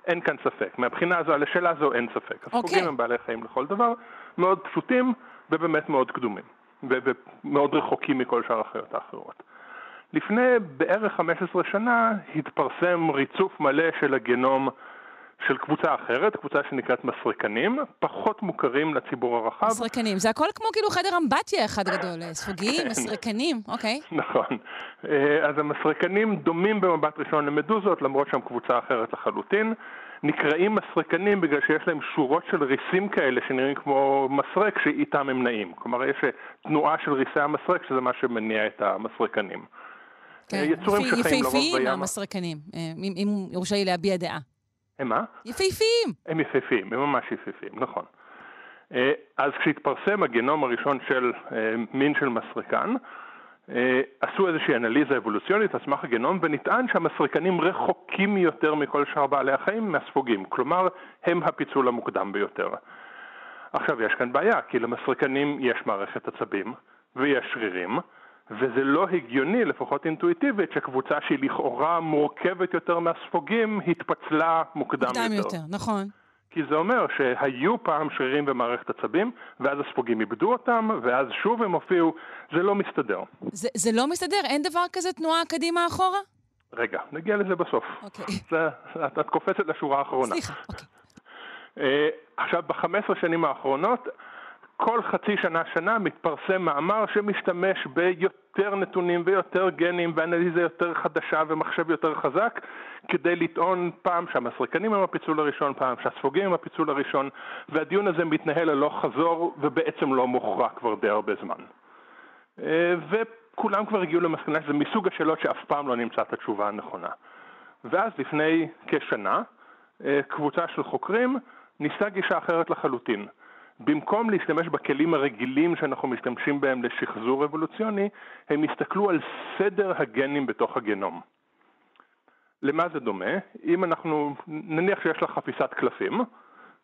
אין כאן ספק. מהבחינה הזו, על השאלה הזו אין ספק. אוקיי. הספוגים הם בעלי חיים לכל דבר, מאוד פשוטים ובאמת מאוד קדומים, ומאוד רחוקים מכל שאר החיות האחרות. לפני בערך 15 שנה התפרסם ריצוף מלא של הגנום של קבוצה אחרת, קבוצה שנקראת מסרקנים, פחות מוכרים לציבור הרחב. מסרקנים, זה הכל כמו כאילו חדר אמבטיה אחד גדול, ספוגיים, מסרקנים, אוקיי. נכון. אה, אז המסרקנים דומים במבט ראשון למדוזות, למרות שהם קבוצה אחרת לחלוטין. נקראים מסרקנים בגלל שיש להם שורות של ריסים כאלה שנראים כמו מסרק שאיתם הם נעים. כלומר, יש תנועה של ריסי המסרק שזה מה שמניע את המסרקנים. כן, יצורים שחיים לרוב יפהפיים בים. המסרקנים, אה, אם אם יורשה לי להביע דעה. הם מה? יפהפיים! הם יפהפיים, הם ממש יפהפיים, נכון. אה, אז כשהתפרסם הגנום הראשון של אה, מין של מסרקן, עשו איזושהי אנליזה אבולוציונית על סמך הגנום ונטען שהמסרקנים רחוקים יותר מכל שאר בעלי החיים מהספוגים, כלומר הם הפיצול המוקדם ביותר. עכשיו יש כאן בעיה, כי למסרקנים יש מערכת עצבים ויש שרירים, וזה לא הגיוני, לפחות אינטואיטיבית, שקבוצה שהיא לכאורה מורכבת יותר מהספוגים התפצלה מוקדם, מוקדם יותר, נכון. כי זה אומר שהיו פעם שרירים במערכת עצבים, ואז הספוגים איבדו אותם, ואז שוב הם הופיעו, זה לא מסתדר. זה, זה לא מסתדר? אין דבר כזה תנועה קדימה-אחורה? רגע, נגיע לזה בסוף. אוקיי. זה, את, את קופצת לשורה האחרונה. סליחה, אוקיי. אה, עכשיו, ב-15 שנים האחרונות, כל חצי שנה-שנה מתפרסם מאמר שמשתמש ביותר נתונים ויותר גנים ואנליזה יותר חדשה ומחשב יותר חזק כדי לטעון פעם שהמסרקנים הם הפיצול הראשון, פעם שהספוגים הם הפיצול הראשון והדיון הזה מתנהל ללא חזור ובעצם לא מוכרע כבר די הרבה זמן. אה, וכולם כבר הגיעו למסקנה שזה מסוג השאלות שאף פעם לא נמצא את התשובה הנכונה. ואז לפני כשנה, אה, קבוצה של חוקרים ניסתה גישה אחרת לחלוטין. במקום להשתמש בכלים הרגילים שאנחנו משתמשים בהם לשחזור אבולוציוני, הם הסתכלו על סדר הגנים בתוך הגנום. למה זה דומה? אם אנחנו, נניח שיש לך חפיסת קלפים,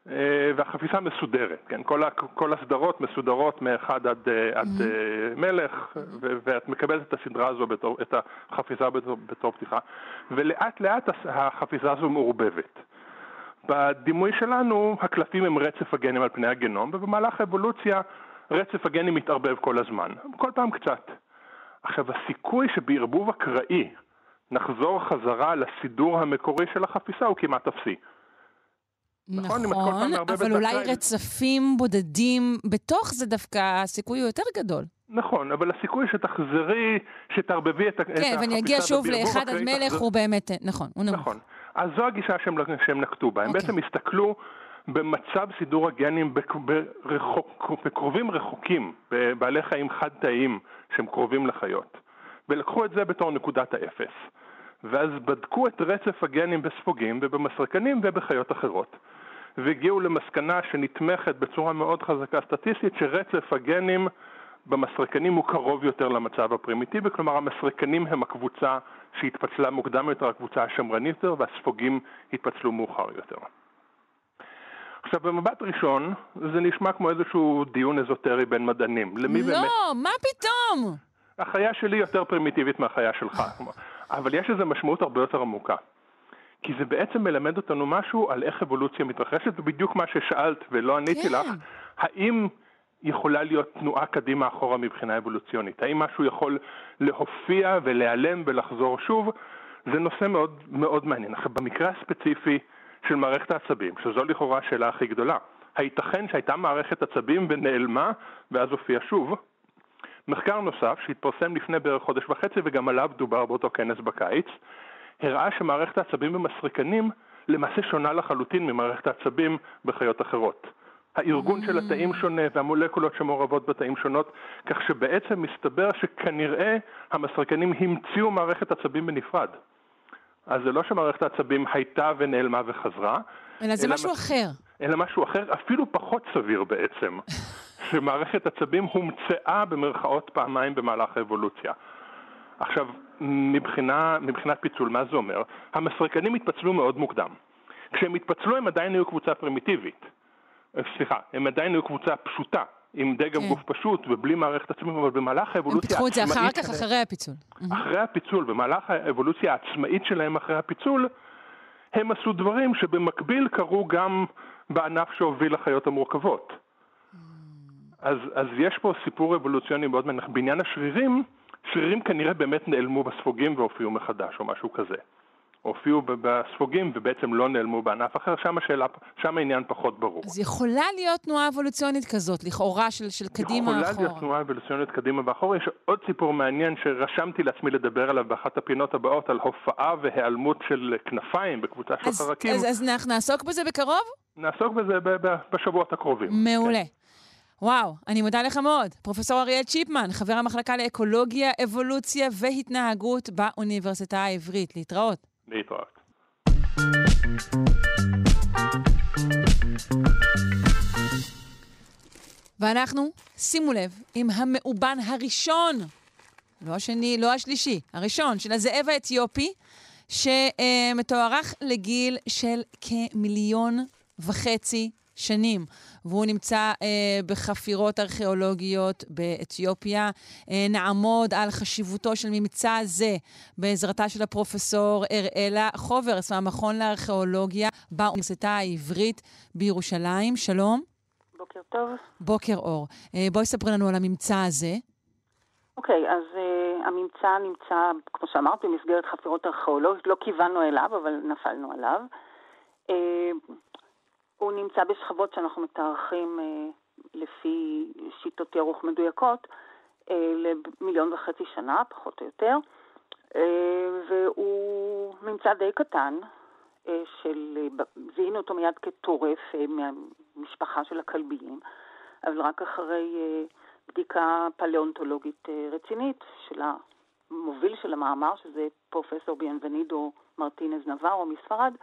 אה, והחפיסה מסודרת, כן? כל, כל הסדרות מסודרות מאחד עד, mm-hmm. עד אה, מלך, ו, ואת מקבלת את הסדרה הזו, בתור, את החפיסה בתור, בתור פתיחה, ולאט לאט החפיסה הזו מעורבבת. בדימוי שלנו הקלפים הם רצף הגנים על פני הגנום, ובמהלך האבולוציה רצף הגנים מתערבב כל הזמן, כל פעם קצת. עכשיו, הסיכוי שבערבוב אקראי נחזור חזרה לסידור המקורי של החפיסה הוא כמעט אפסי. נכון, נכון אבל אולי אקראי... רצפים בודדים בתוך זה דווקא הסיכוי הוא יותר גדול. נכון, אבל הסיכוי שתחזרי, שתערבבי את, כן, את החפיסה כן, ואני אגיע שוב לאחד עד מלך תחזר... הוא באמת, נכון, הוא נמוך. נכון. אז זו הגישה שהם, שהם נקטו בה. הם okay. אוקיי. בעצם הסתכלו במצב סידור הגנים ברחוק, בקרובים רחוקים, בבעלי חיים חד-תאיים שהם קרובים לחיות, ולקחו את זה בתור נקודת האפס. ואז בדקו את רצף הגנים בספוגים ובמסרקנים ובחיות אחרות. והגיעו למסקנה שנתמכת בצורה מאוד חזקה סטטיסטית שרצף הגנים במסרקנים הוא קרוב יותר למצב הפרימיטיבי, כלומר המסרקנים הם הקבוצה שהתפצלה מוקדם יותר, הקבוצה השמרנית יותר, והספוגים התפצלו מאוחר יותר. עכשיו, במבט ראשון, זה נשמע כמו איזשהו דיון אזוטרי בין מדענים. למי לא, באמת... לא, מה פתאום? החיה שלי יותר פרימיטיבית מהחיה שלך. אבל יש לזה משמעות הרבה יותר עמוקה. כי זה בעצם מלמד אותנו משהו על איך אבולוציה מתרחשת, ובדיוק מה ששאלת ולא עניתי כן. לך, האם יכולה להיות תנועה קדימה-אחורה מבחינה אבולוציונית? האם משהו יכול להופיע ולהיעלם ולחזור שוב? זה נושא מאוד מאוד מעניין. עכשיו, במקרה הספציפי של מערכת העצבים, שזו לכאורה השאלה הכי גדולה, הייתכן שהייתה מערכת עצבים ונעלמה ואז הופיעה שוב? מחקר נוסף שהתפרסם לפני בערך חודש וחצי וגם עליו דובר באותו כנס בקיץ, הראה שמערכת העצבים במסרקנים למעשה שונה לחלוטין ממערכת העצבים בחיות אחרות. הארגון של התאים שונה והמולקולות שמעורבות בתאים שונות, כך שבעצם מסתבר שכנראה המסרקנים המציאו מערכת עצבים בנפרד. אז זה לא שמערכת העצבים הייתה ונעלמה וחזרה. אלא זה משהו אחר. אלא משהו אחר, אפילו פחות סביר בעצם, <laughs> שמערכת עצבים הומצאה במרכאות פעמיים במהלך האבולוציה. עכשיו, מבחינה, מבחינת פיצול, מה זה אומר? המסרקנים התפצלו מאוד מוקדם. כשהם התפצלו הם עדיין היו קבוצה פרימיטיבית. אה, סליחה, הם עדיין היו קבוצה פשוטה, עם דגם כן. גוף פשוט ובלי מערכת עצמית, אבל במהלך האבולוציה העצמאית... הם פיתחו את זה אחר כך, אחרי הפיצול. אחרי הפיצול, במהלך האבולוציה העצמאית שלהם אחרי הפיצול, הם עשו דברים שבמקביל קרו גם בענף שהוביל לחיות המורכבות. אז, אז יש פה סיפור אבולוציוני מאוד מנח. בעניין השרירים, שרירים כנראה באמת נעלמו בספוגים והופיעו מחדש או משהו כזה. הופיעו בספוגים ובעצם לא נעלמו בענף אחר, שם השאלה, שם העניין פחות ברור. אז יכולה להיות תנועה אבולוציונית כזאת, לכאורה של, של קדימה אחורה. יכולה להיות תנועה אבולוציונית קדימה ואחורה. יש עוד סיפור מעניין שרשמתי לעצמי לדבר עליו באחת הפינות הבאות, על הופעה והיעלמות של כנפיים בקבוצה של אז, חרקים. אז, אז אנחנו נעסוק בזה בקרוב? נעסוק בזה בשבועות הקרובים. מעולה. כן. וואו, אני מודה לך מאוד. פרופסור אריאל צ'יפמן, חבר המחלקה לאקולוגיה, אבולוציה והתנהגות באוניברסיטה העברית. להתראות. להתראות. ואנחנו, שימו לב, עם המאובן הראשון, לא השני, לא השלישי, הראשון, של הזאב האתיופי, שמתוארך לגיל של כמיליון וחצי שנים. והוא נמצא אה, בחפירות ארכיאולוגיות באתיופיה. אה, נעמוד על חשיבותו של ממצא זה בעזרתה של הפרופסור אראלה חוברס מהמכון לארכיאולוגיה באוניברסיטה העברית בירושלים. שלום. בוקר טוב. בוקר אור. אה, בואי ספרי לנו על הממצא הזה. אוקיי, okay, אז uh, הממצא נמצא, כמו שאמרת, במסגרת חפירות ארכיאולוגיות. לא כיוונו אליו, אבל נפלנו עליו. Uh, הוא נמצא בשכבות שאנחנו מתארחים אה, לפי שיטות תיארוך מדויקות אה, למיליון וחצי שנה, פחות או יותר, אה, והוא ממצא די קטן, של, זיהינו אותו מיד כטורף מהמשפחה של הכלביים, אבל רק אחרי בדיקה פלאונטולוגית רצינית של המוביל של המאמר, שזה פרופסור ביאנבנידו מרטינז נברו מספרד,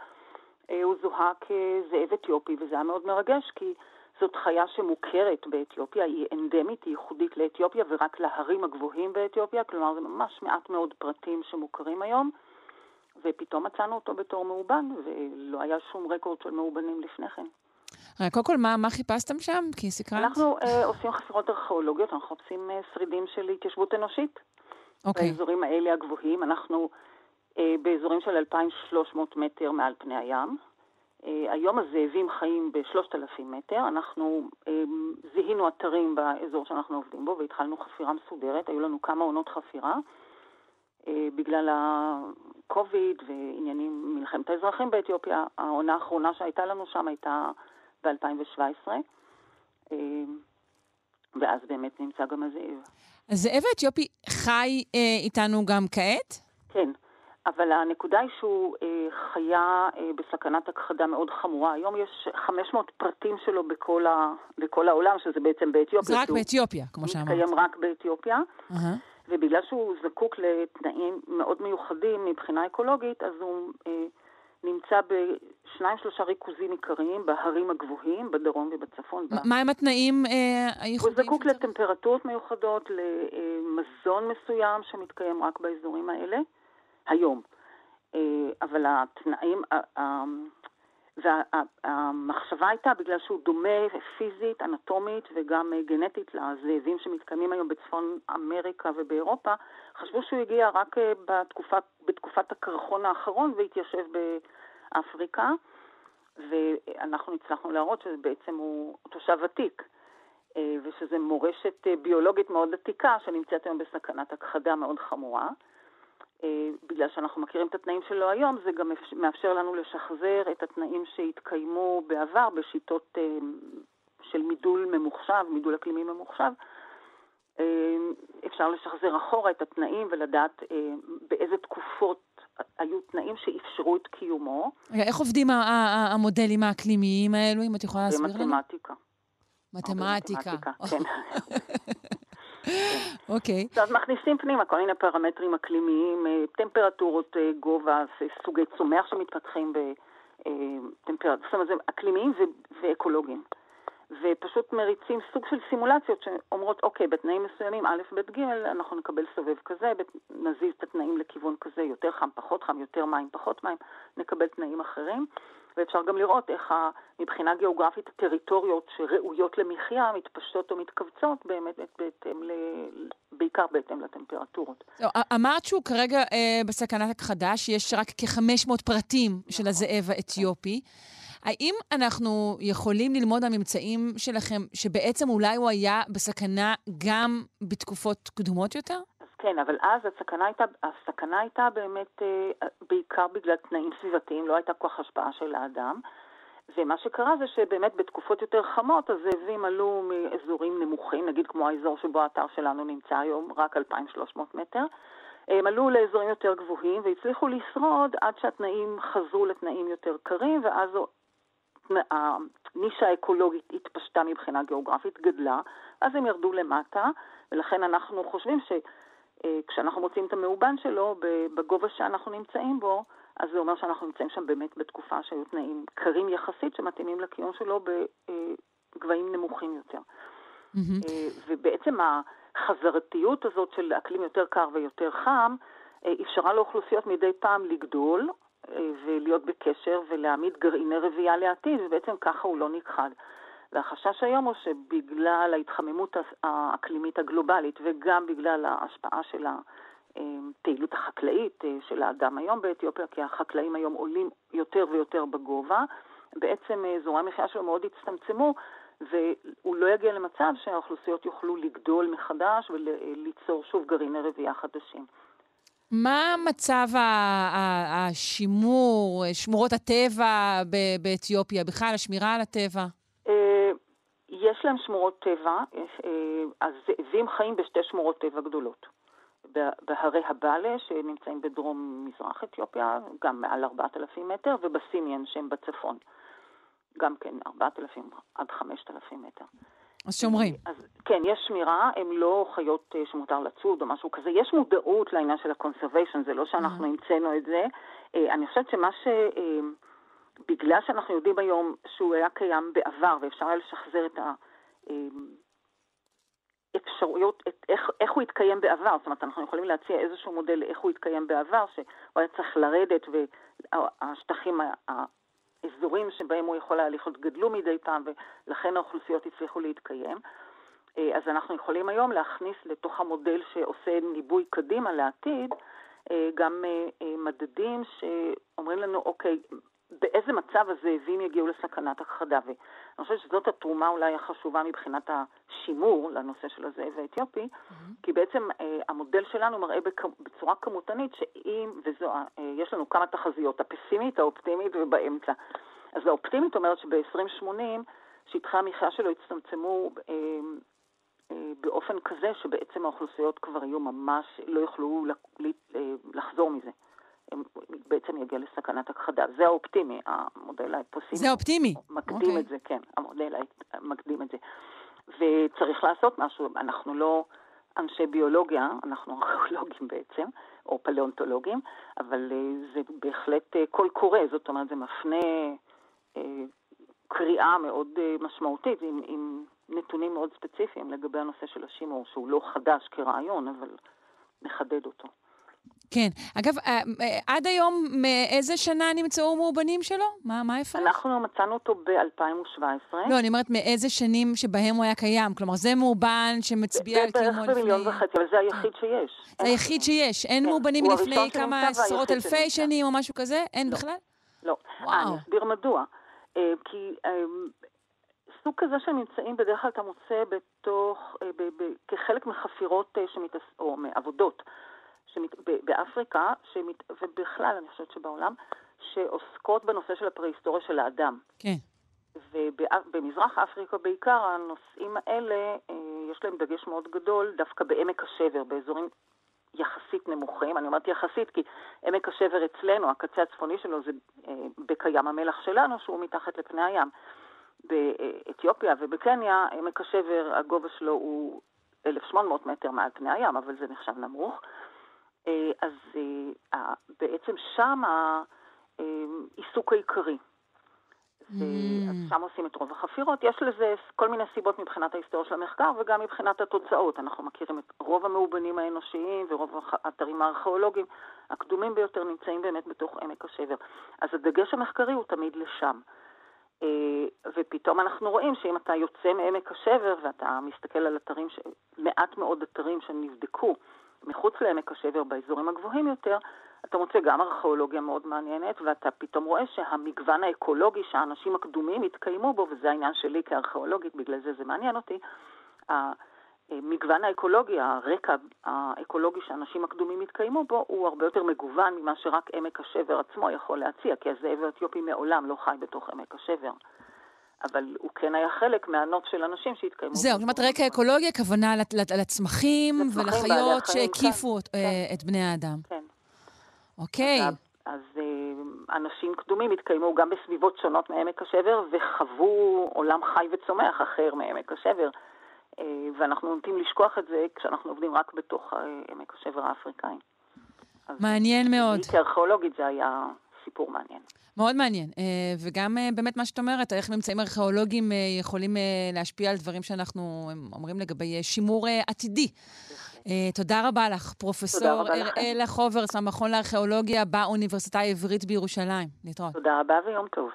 הוא זוהה כזאב אתיופי, וזה היה מאוד מרגש, כי זאת חיה שמוכרת באתיופיה, היא אנדמית, היא ייחודית לאתיופיה ורק להרים הגבוהים באתיופיה, כלומר זה ממש מעט מאוד פרטים שמוכרים היום, ופתאום מצאנו אותו בתור מאובן, ולא היה שום רקורד של מאובנים לפני כן. קודם כל, מה, מה חיפשתם שם? כי סקרנת? אנחנו אה, עושים חפירות ארכיאולוגיות, אנחנו מחפשים אה, שרידים של התיישבות אנושית. אוקיי. באזורים האלה הגבוהים, אנחנו אה, באזורים של 2,300 מטר מעל פני הים. אה, היום הזאבים חיים ב-3,000 מטר. אנחנו אה, זיהינו אתרים באזור שאנחנו עובדים בו והתחלנו חפירה מסודרת. היו לנו כמה עונות חפירה. בגלל ה-COVID ועניינים, מלחמת האזרחים באתיופיה, העונה האחרונה שהייתה לנו שם הייתה ב-2017. ואז באמת נמצא גם הזאב. הזאב האתיופי חי אה, איתנו גם כעת? כן. אבל הנקודה היא שהוא אה, חיה אה, בסכנת הכחדה מאוד חמורה. היום יש 500 פרטים שלו בכל, ה, בכל העולם, שזה בעצם באתיופיה. זה רק באתיופיה, כמו שאמרת. מתקיים רק באתיופיה. Uh-huh. ובגלל שהוא זקוק לתנאים מאוד מיוחדים מבחינה אקולוגית, אז הוא אה, נמצא בשניים שלושה ריכוזים עיקריים בהרים הגבוהים, בדרום ובצפון. מה הם התנאים אה, הייחודיים? הוא זקוק לטמפרטורות מיוחדות, למזון מסוים שמתקיים רק באזורים האלה. היום. אה, אבל התנאים, והמחשבה הייתה, בגלל שהוא דומה פיזית, אנטומית וגם אה, גנטית לזאבים שמתקיימים היום בצפון אמריקה ובאירופה, חשבו שהוא הגיע רק אה, בתקופה, בתקופת הקרחון האחרון והתיישב באפריקה, ואנחנו הצלחנו להראות שבעצם הוא תושב ותיק. ושזו מורשת ביולוגית מאוד עתיקה שנמצאת היום בסכנת הכחדה מאוד חמורה. אה, בגלל שאנחנו מכירים את התנאים שלו היום, זה גם מאפשר לנו לשחזר את התנאים שהתקיימו בעבר בשיטות אה, של מידול ממוחשב, מידול אקלימי ממוחשב. אה, אפשר לשחזר אחורה את התנאים ולדעת באיזה תקופות היו תנאים שאפשרו את קיומו. איך עובדים המודלים האקלימיים האלו, אם את יכולה להסביר לנו? מתמטיקה. מתמטיקה. מתמטיקה, כן. <laughs> אוקיי. אז מכניסים פנימה כל מיני פרמטרים אקלימיים, אה, טמפרטורות אה, גובה, סוגי צומח שמתפתחים בטמפרטורות, זאת אומרת, אקלימיים ואקולוגיים. ופשוט מריצים סוג של סימולציות שאומרות, אוקיי, בתנאים מסוימים, א', ב', ג', אנחנו נקבל סובב כזה, נזיז את התנאים לכיוון כזה, יותר חם, פחות חם, יותר מים, פחות מים, נקבל תנאים אחרים. ואפשר גם לראות איך מבחינה גיאוגרפית הטריטוריות שראויות למחיה מתפשטות או מתכווצות באמת בהתאם ל... בעיקר בהתאם לטמפרטורות. לא, אמרת שהוא כרגע אה, בסכנת הכחדה, שיש רק כ-500 פרטים נכון. של הזאב האתיופי. האם אנחנו יכולים ללמוד מהממצאים שלכם שבעצם אולי הוא היה בסכנה גם בתקופות קדומות יותר? כן, אבל אז הסכנה הייתה, הסכנה הייתה באמת אה, בעיקר בגלל תנאים סביבתיים, לא הייתה כל כך השפעה של האדם. ומה שקרה זה שבאמת בתקופות יותר חמות הזאבים עלו מאזורים נמוכים, נגיד כמו האזור שבו האתר שלנו נמצא היום, רק 2,300 מטר. הם עלו לאזורים יותר גבוהים והצליחו לשרוד עד שהתנאים חזרו לתנאים יותר קרים, ואז הנישה האקולוגית התפשטה מבחינה גיאוגרפית, גדלה, אז הם ירדו למטה, ולכן אנחנו חושבים ש... אה, כשאנחנו מוצאים את המאובן שלו בגובה שאנחנו נמצאים בו, אז זה אומר שאנחנו נמצאים שם באמת בתקופה שהיו תנאים קרים יחסית שמתאימים לקיום שלו בגבהים נמוכים יותר. Mm-hmm. ובעצם החזרתיות הזאת של אקלים יותר קר ויותר חם, אה, אפשרה לאוכלוסיות מדי פעם לגדול ולהיות בקשר ולהעמיד גרעיני רבייה לעתיד, ובעצם ככה הוא לא נכחד. והחשש היום הוא שבגלל ההתחממות האקלימית הגלובלית וגם בגלל ההשפעה של הפעילות החקלאית אה, של האדם היום באתיופיה, כי החקלאים היום עולים יותר ויותר בגובה, בעצם אזורי המחיה שלו מאוד הצטמצמו, והוא לא יגיע למצב שהאוכלוסיות יוכלו לגדול מחדש וליצור שוב גרעיני רבייה חדשים. מה מצב השימור, שמורות הטבע באתיופיה, בכלל השמירה על הטבע? יש להם שמורות טבע, הזאבים חיים בשתי שמורות טבע גדולות. בהרי הבאלה, שנמצאים בדרום-מזרח אתיופיה, גם מעל 4,000 מטר, ובסימיאן, שהם בצפון. גם כן 4,000 עד 5,000 מטר. אז שומרים. אז כן, יש שמירה, הם לא חיות אה, שמותר לצוד או משהו כזה. יש מודעות לעניין של ה-conservation, זה לא שאנחנו המצאנו את זה. אה, אני חושבת שמה ש... אה, בגלל שאנחנו יודעים היום שהוא היה קיים בעבר ואפשר היה לשחזר את האפשרויות, את איך, איך הוא התקיים בעבר, זאת אומרת, אנחנו יכולים להציע איזשהו מודל איך הוא התקיים בעבר, שהוא היה צריך לרדת והשטחים, האזורים שבהם הוא יכול היה לחיות גדלו מדי פעם ולכן האוכלוסיות הצליחו להתקיים. אז אנחנו יכולים היום להכניס לתוך המודל שעושה ניבוי קדימה לעתיד, גם מדדים שאומרים לנו, אוקיי, באיזה מצב הזאבים יגיעו לסכנת הכחדה. ואני חושבת שזאת התרומה אולי החשובה מבחינת השימור לנושא של הזאב האתיופי, mm-hmm. כי בעצם אה, המודל שלנו מראה בכ... בצורה כמותנית שאם, וזו, אה, יש לנו כמה תחזיות, הפסימית, האופטימית ובאמצע. אז האופטימית אומרת שב-2080 שטחי המחיה שלו יצטמצמו אה, אה, באופן כזה שבעצם האוכלוסיות כבר יהיו ממש, לא יוכלו אה, לחזור מזה. בעצם יגיע לסכנת הכחדה. זה האופטימי, המודל הפוסימי. זה אופטימי. מקדים okay. אוקיי. את זה, כן, המודל מקדים את זה. וצריך לעשות משהו, אנחנו לא אנשי ביולוגיה, אנחנו <laughs> ארכיאולוגים בעצם, או פלאונטולוגים, אבל אה, זה בהחלט אה, קול קורא, זאת אומרת, זה מפנה אה, קריאה מאוד משמעותית עם, עם נתונים מאוד ספציפיים לגבי הנושא של השימור, שהוא לא חדש כרעיון, אבל מחדד אותו. כן. אגב, אה, אה, עד היום, מאיזה שנה נמצאו מאובנים שלו? מה, מה ההפרש? אנחנו מצאנו אותו ב-2017. לא, אני אומרת מאיזה שנים שבהם הוא היה קיים. כלומר, זה מאובן שמצביע על קיומו לפני... בערך במיליון וחצי, אבל זה היחיד שיש. זה היחיד שיש. אין כן. מאובנים מלפני כמה עשרות אלפי שנים או משהו כזה? אין לא. בכלל? לא. וואו. אני אסביר מדוע. אה, כי סוג כזה של ממצאים בדרך כלל אתה מוצא בתוך, כחלק מחפירות או מעבודות. שמת, באפריקה, שמת, ובכלל, אני חושבת שבעולם, שעוסקות בנושא של הפרה-היסטוריה של האדם. כן. ובמזרח אפריקה בעיקר, הנושאים האלה, אה, יש להם דגש מאוד גדול דווקא בעמק השבר, באזורים יחסית נמוכים. אני אומרת יחסית כי עמק השבר אצלנו, הקצה הצפוני שלו זה אה, בקיים המלח שלנו, שהוא מתחת לפני הים. באתיופיה ובקניה, עמק השבר, הגובה שלו הוא 1,800 מטר מעל פני הים, אבל זה נחשב נמוך. אז בעצם שם העיסוק העיקרי. Mm. אז שם עושים את רוב החפירות. יש לזה כל מיני סיבות מבחינת ההיסטוריה של המחקר וגם מבחינת התוצאות. אנחנו מכירים את רוב המאובנים האנושיים ורוב האתרים הארכיאולוגיים הקדומים ביותר נמצאים באמת בתוך עמק השבר. אז הדגש המחקרי הוא תמיד לשם. אה, ופתאום אנחנו רואים שאם אתה יוצא מעמק השבר ואתה מסתכל על אתרים. מעט מאוד אתרים שנבדקו מחוץ לעמק השבר באזורים הגבוהים יותר, אתה מוצא גם ארכיאולוגיה מאוד מעניינת, ואתה פתאום רואה שהמגוון האקולוגי שהאנשים הקדומים התקיימו בו, וזה העניין שלי כארכיאולוגית, בגלל זה זה מעניין אותי, המגוון האקולוגי, הרקע האקולוגי שהאנשים הקדומים התקיימו בו, הוא הרבה יותר מגוון ממה שרק עמק השבר עצמו יכול להציע, כי הזאב האתיופי מעולם לא חי בתוך עמק השבר. אבל הוא כן היה חלק מהנוף של אנשים שהתקיימו. זהו, זאת אומרת, רקע אקולוגי, הכוונה לצמחים ולחיות שהקיפו כן, כן. את בני האדם. כן. אוקיי. אז, אז אה, אנשים קדומים התקיימו גם בסביבות שונות מעמק השבר וחוו עולם חי וצומח אחר מעמק השבר. אה, ואנחנו נוטים לשכוח את זה כשאנחנו עובדים רק בתוך אה, עמק השבר האפריקאי. מעניין מאוד. כארכיאולוגית זה היה סיפור מעניין. מאוד מעניין, וגם באמת מה שאת אומרת, איך ממצאים ארכיאולוגיים יכולים להשפיע על דברים שאנחנו אומרים לגבי שימור עתידי. תודה רבה לך, פרופסור אראלה חוברס, המכון לארכיאולוגיה באוניברסיטה העברית בירושלים. להתראות. תודה רבה ויום טוב.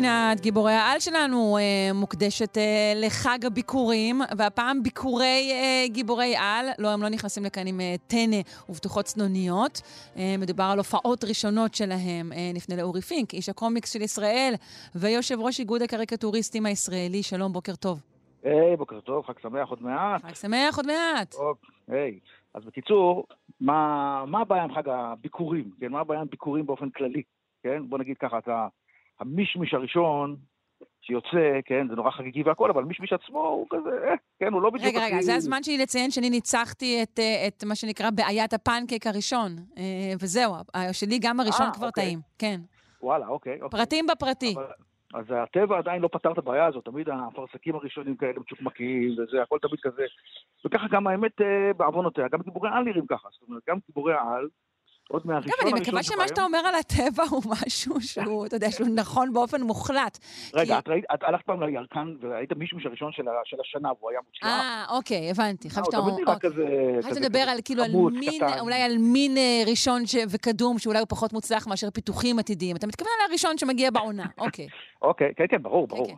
פינת גיבורי העל שלנו אה, מוקדשת אה, לחג הביקורים, והפעם ביקורי אה, גיבורי על. לא, הם לא נכנסים לכאן עם אה, טנא ובטוחות צנוניות. אה, מדובר על הופעות ראשונות שלהם. אה, נפנה לאורי פינק, איש הקומיקס של ישראל, ויושב ראש איגוד הקריקטוריסטים הישראלי. שלום, בוקר טוב. היי, hey, בוקר טוב, חג שמח עוד מעט. חג שמח עוד מעט. היי, hey. אז בקיצור, מה, מה הבעיה עם חג הביקורים? כן, מה הבעיה עם ביקורים באופן כללי? כן, בוא נגיד ככה, אתה... המישמיש הראשון שיוצא, כן, זה נורא חגיגי והכל, אבל מישמיש עצמו הוא כזה, אה, כן, הוא לא בדיוק... רגע, רגע, זה הזמן שלי לציין שאני ניצחתי את, אה, את מה שנקרא בעיית הפנקק הראשון, אה, וזהו, שלי גם הראשון 아, כבר אוקיי. טעים, כן. וואלה, אוקיי. אוקיי. פרטים בפרטי. אבל, אז הטבע עדיין לא פתר את הבעיה הזאת, תמיד האפרסקים הראשונים כאלה מצ'וקמקים וזה, הכל תמיד כזה. וככה גם האמת בעוונותיה, גם גיבורי על נראים ככה, זאת אומרת, גם גיבורי על, עוד מהראשון הראשון אני מקווה שמה שאתה אומר על הטבע הוא משהו שהוא, אתה יודע, שהוא נכון באופן מוחלט. רגע, את הלכת פעם לירקן וראית מישהו הראשון של השנה והוא היה מוצלח? אה, אוקיי, הבנתי. חשבתי שאתה אומר... חשבתי לדבר על כאילו על מין, אולי על מין אה, ראשון וקדום, שאולי הוא פחות מוצלח מאשר פיתוחים עתידיים. אתה מתכוון על הראשון שמגיע בעונה, <laughs> אוקיי. אוקיי, כן, כן, ברור, ברור. כן,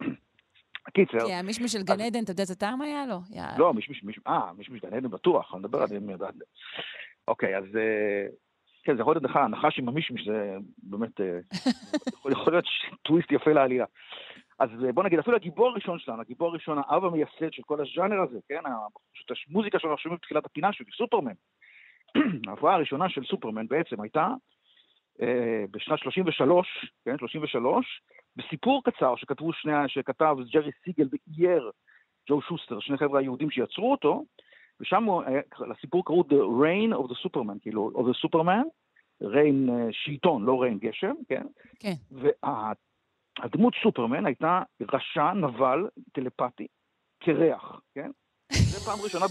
כן. קיצר. כי המישמיש של גן עדן, אתה יודע איזה טעם היה לו? לא, מישמיש, אה, מישמיש גן עדן בטוח, אני מדבר על זה. אוקיי, אז אה, כן, זה יכול להיות הנחה, הנחש עם המישמיש זה באמת, אה, <laughs> יכול להיות טוויסט יפה לעלילה. אז אה, בוא נגיד, אפילו הגיבור הראשון שלנו, הגיבור הראשון, האב המייסד של כל הז'אנר הזה, כן, פשוט המוזיקה שאנחנו שומעים בתחילת הפינה שלו, סופרמן. <clears throat> ההפרעה הראשונה של סופרמן בעצם הייתה אה, בשנת 33, כן, 33, בסיפור קצר שכתבו שני, שכתב ג'רי סיגל ואייר ג'ו שוסטר, שני חבר'ה היהודים שיצרו אותו, ושם אה, לסיפור קראו The Rain of the Superman, כאילו, of the Superman, ריין אה, שלטון, לא ריין גשם, כן? כן. והדמות סופרמן הייתה רשע, נבל, טלפתי, קרח, כן? זה פעם ראשונה,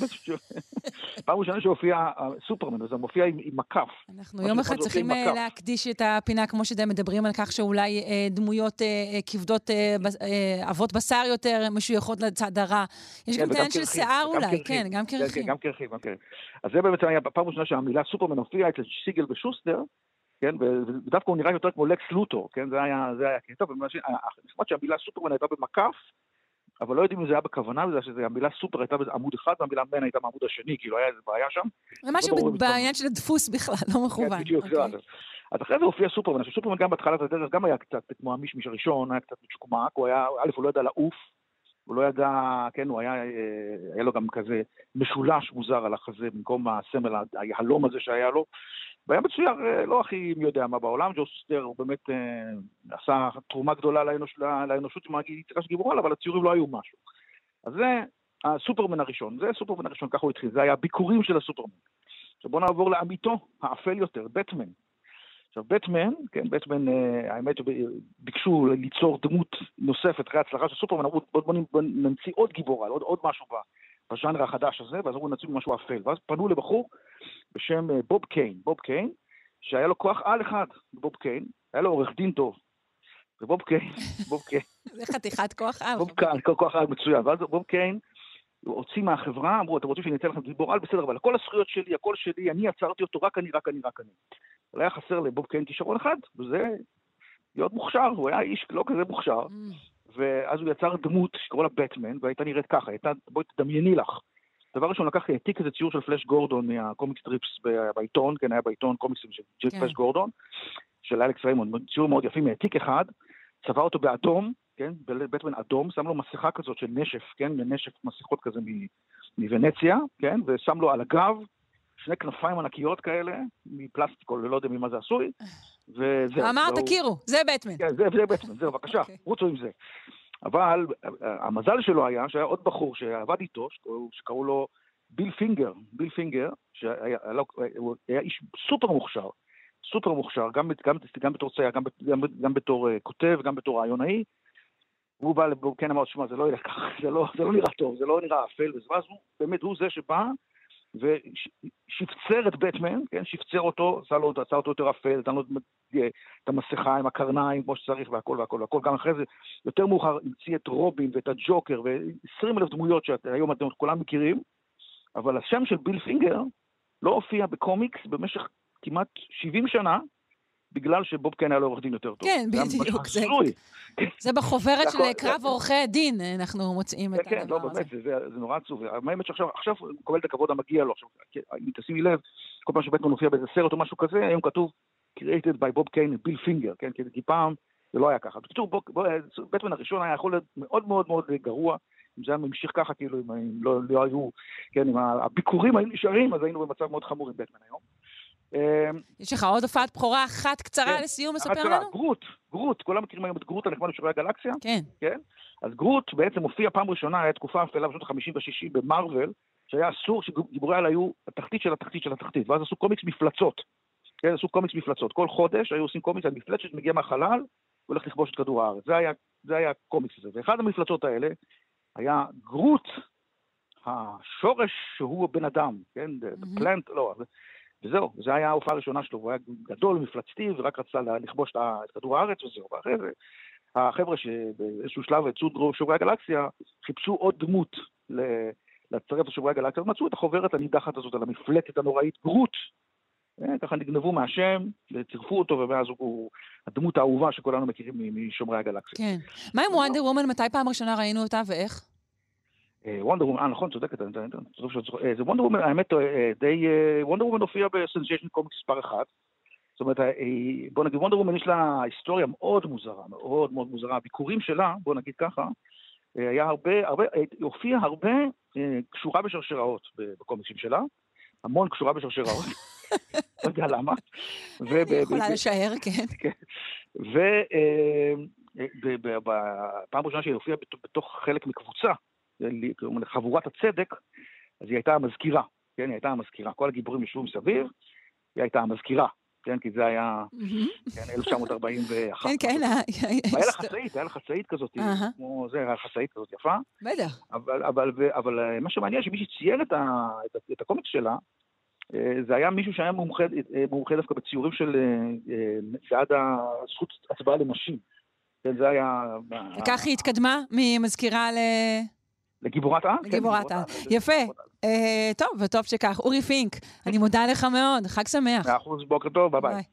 פעם ראשונה שהופיע סופרמן, זה מופיע עם, עם מקף. אנחנו יום אחד צריכים אה, להקדיש את הפינה, כמו שאתם מדברים על כך שאולי אה, דמויות אה, כבדות, אה, אה, אבות בשר יותר משויכות לצד הרע. יש כן, גם עניין של שיער אולי, כן, גם קרחים. כן, גם קרחים, גם קרחים. אז זה באמת היה פעם ראשונה שהמילה סופרמן הופיעה אצל סיגל ושוסטר, כן, ודווקא הוא נראה יותר כמו לקס לוטור, כן, זה היה הקטע, ונחמד שהמילה סופרמן הייתה במקף, אבל לא יודעים אם זה היה בכוונה, בגלל שהמילה סופר הייתה בעמוד אחד, והמילה מן הייתה בעמוד השני, כאילו היה איזה בעיה שם. זה משהו לא בעניין של הדפוס בכלל, לא מכוון. כן, בדיוק, זה אוקיי. אז אחרי זה הופיע סופרמן, עכשיו סופרמן גם בהתחלת הדרך גם היה קצת כמו המישמיש הראשון, היה קצת מצ'וקמק, הוא היה, א', הוא לא ידע לעוף, הוא לא ידע, כן, הוא היה, אה, היה לו גם כזה משולש מוזר על החזה, במקום הסמל היהלום הזה שהיה לו. והיה מצויר אה, לא הכי מי יודע מה בעולם, ג'ו סוסטר הוא באמת אה, עשה תרומה גדולה לאנוש, לאנושות עם היצירה של גיבורל, אבל הציורים לא היו משהו. אז זה הסופרמן הראשון, זה הסופרמן הראשון, ככה הוא התחיל, זה היה הביקורים של הסופרמן. עכשיו בואו נעבור לעמיתו, האפל יותר, בטמן. עכשיו, בטמן, כן, בטמן, אה, האמת שביקשו ליצור דמות נוספת אחרי ההצלחה של סופרמן, אמרו, בואו בוא, בוא נמציא עוד גיבור עוד, עוד משהו בז'אנר החדש הזה, ואז אמרו, נמציא משהו אפל. ואז פנו לבחור בשם אה, בוב קיין, בוב קיין, שהיה לו כוח על אחד, בוב קיין, היה לו עורך דין טוב. ובוב קיין, <laughs> בוב קיין. זה חתיכת כוח על. בוב קיין, כוח על מצוין. ואז בוב קיין הוציא מהחברה, אמרו, אתם רוצים שאני אתן לכם גיבור על? בסדר, אבל כל הזכויות שלי, הכל שלי, אני עצרתי אותו, רק אני, רק אני, רק אני. אבל היה חסר לבוב קיין כישרון אחד, וזה להיות מוכשר, הוא היה איש לא כזה מוכשר. ואז הוא יצר דמות שקראו לה בטמן, והייתה נראית ככה, הייתה, בואי תדמייני לך. דבר ראשון, לקחתי, העתיק איזה ציור של פלאש גורדון מה comic strips בעיתון, כן, היה בעיתון קומיקסים של כן. פלאש גורדון, של אלכס ריימונד, ציור מאוד יפה, העתיק אחד, צבע אותו באדום, כן, בטמן אדום, שם לו מסכה כזאת של נשף, כן, נשף מסכות כזה מוונציה, כן, ושם לו על הגב שני כנפיים ענקיות כאלה, מפלסטיק או לא יודע ממה זה עשוי, וזהו. אמרת, תכירו, זה בטמן. כן, זה, זה בטמן, זהו, בבקשה, okay. אוקיי. רוצו עם זה. אבל המזל שלו היה שהיה עוד בחור שעבד איתו, שקראו לו ביל פינגר, ביל פינגר, שהיה הוא היה איש סופר מוכשר, סופר מוכשר, גם, גם, גם בתור צייר, גם, גם, גם בתור uh, כותב, גם בתור רעיונאי. הוא בא, כן אמר, שמע, זה לא ילך ככה, זה לא, זה לא נראה טוב, זה לא נראה אפל, ואז הוא, באמת, הוא זה שבא ושפצר את בטמן, כן, שפצר אותו, עשה לו, עשה אותו יותר אפל, נתן לו את המסכה עם הקרניים כמו שצריך והכל והכל והכל, גם אחרי זה, יותר מאוחר המציא את רובין ואת הג'וקר ו-20 אלף דמויות שהיום אתם כולם מכירים, אבל השם של ביל פינגר לא הופיע בקומיקס במשך כמעט 70 שנה, בגלל שבוב קיין היה לו עורך דין יותר טוב. כן, בדיוק. זה, זה בחוברת של קרב עורכי הדין, אנחנו מוצאים את הדבר הזה. כן, לא, באמת, זה נורא עצוב. האמת שעכשיו הוא מקבל את הכבוד המגיע לו. עכשיו, אם תשימי לב, כל פעם שבטמן מופיע באיזה סרט או משהו כזה, היום כתוב created by בוב קיין ביל פינגר, כן? כי פעם זה לא היה ככה. בקיצור, בטמן הראשון היה יכול להיות מאוד מאוד מאוד גרוע. אם זה היה ממשיך ככה, כאילו, אם לא, לא היו, כן, אם הביקורים היו נשארים, אז היינו במצב מאוד חמור עם בטמן היום. אמ, יש לך עוד הופעת בכורה אחת קצרה כן, לסיום, מספר לנו? גרוט, גרוט, כולם מכירים היום את גרוט הנחמד בשיעורי הגלקסיה? כן. כן? אז גרוט בעצם הופיע פעם ראשונה, הייתה תקופה אפלה בשנות ה-50 וה-60 במרוויל, שהיה אסור שגיבורי על היו התחתית של התחתית של התחתית, ואז עשו קומיקס מפלצות. כן, עשו קומיקס מפלצות. כל חודש היו עושים קומיקס על מפלצת שמגיע מהחלל, והולך לכבוש את כדור הארץ. זה היה, זה היה הקומיקס הזה. ואחד המפלצות האלה היה גרוט, השורש שהוא בן אדם, כן? Mm-hmm. פלנט, לא, וזהו, זו הייתה ההופעה הראשונה שלו, הוא היה גדול, מפלצתי, ורק רצה לכבוש את כדור הארץ וזהו. ואחרי זה, החבר'ה שבאיזשהו שלב יצאו שוברי הגלקסיה, חיפשו עוד דמות לצרף לשוברי הגלקסיה, ומצאו את החוברת הנידחת הזאת על המפלצת הנוראית, גרוט. אה, ככה נגנבו מהשם, וצירפו אותו, ומאז הוא הדמות האהובה שכולנו מכירים משומרי הגלקסיה. כן. מה עם וונדר וומן? מתי פעם ראשונה ראינו אותה ואיך? וונדר וומן, אה נכון, צודקת, אה, זה וונדר וומן, האמת, אה, די, וונדר וומן הופיע בסנסיישן קומיקס מספר אחד. זאת אומרת, בוא נגיד, וונדר וומן יש לה היסטוריה מאוד מוזרה, מאוד מאוד מוזרה. הביקורים שלה, בוא נגיד ככה, היה הרבה, הרבה, היא הופיעה הרבה קשורה בשרשראות בקומיקסים שלה, המון קשורה בשרשראות, לא יודע למה. אני יכולה לשער, כן. כן. ובפעם ראשונה שהיא הופיעה בתוך חלק מקבוצה, חבורת הצדק, אז היא הייתה המזכירה, כן, היא הייתה המזכירה. כל הגיבורים ישבו מסביב, היא הייתה המזכירה, כן, כי זה היה, כן, 1941. כן, כן. <laughs> היה לה חצאית, היה לה חצאית כזאת, כמו זה, היה חצאית כזאת יפה. בטח. אבל אה, מה שמעניין, שמי שצייר את הקומיקס שלה, אה, זה היה מישהו שהיה מומחה אה, דווקא בציורים של בעד הזכות הצבעה לנשים. כן, זה היה... וכך היא התקדמה ממזכירה ל... לגיבורת על? כן, לגיבורת על. יפה. אה, טוב, וטוב שכך. אורי פינק, אני <laughs> מודה לך מאוד, חג שמח. מאה אחוז, בוקר טוב, ביי ביי.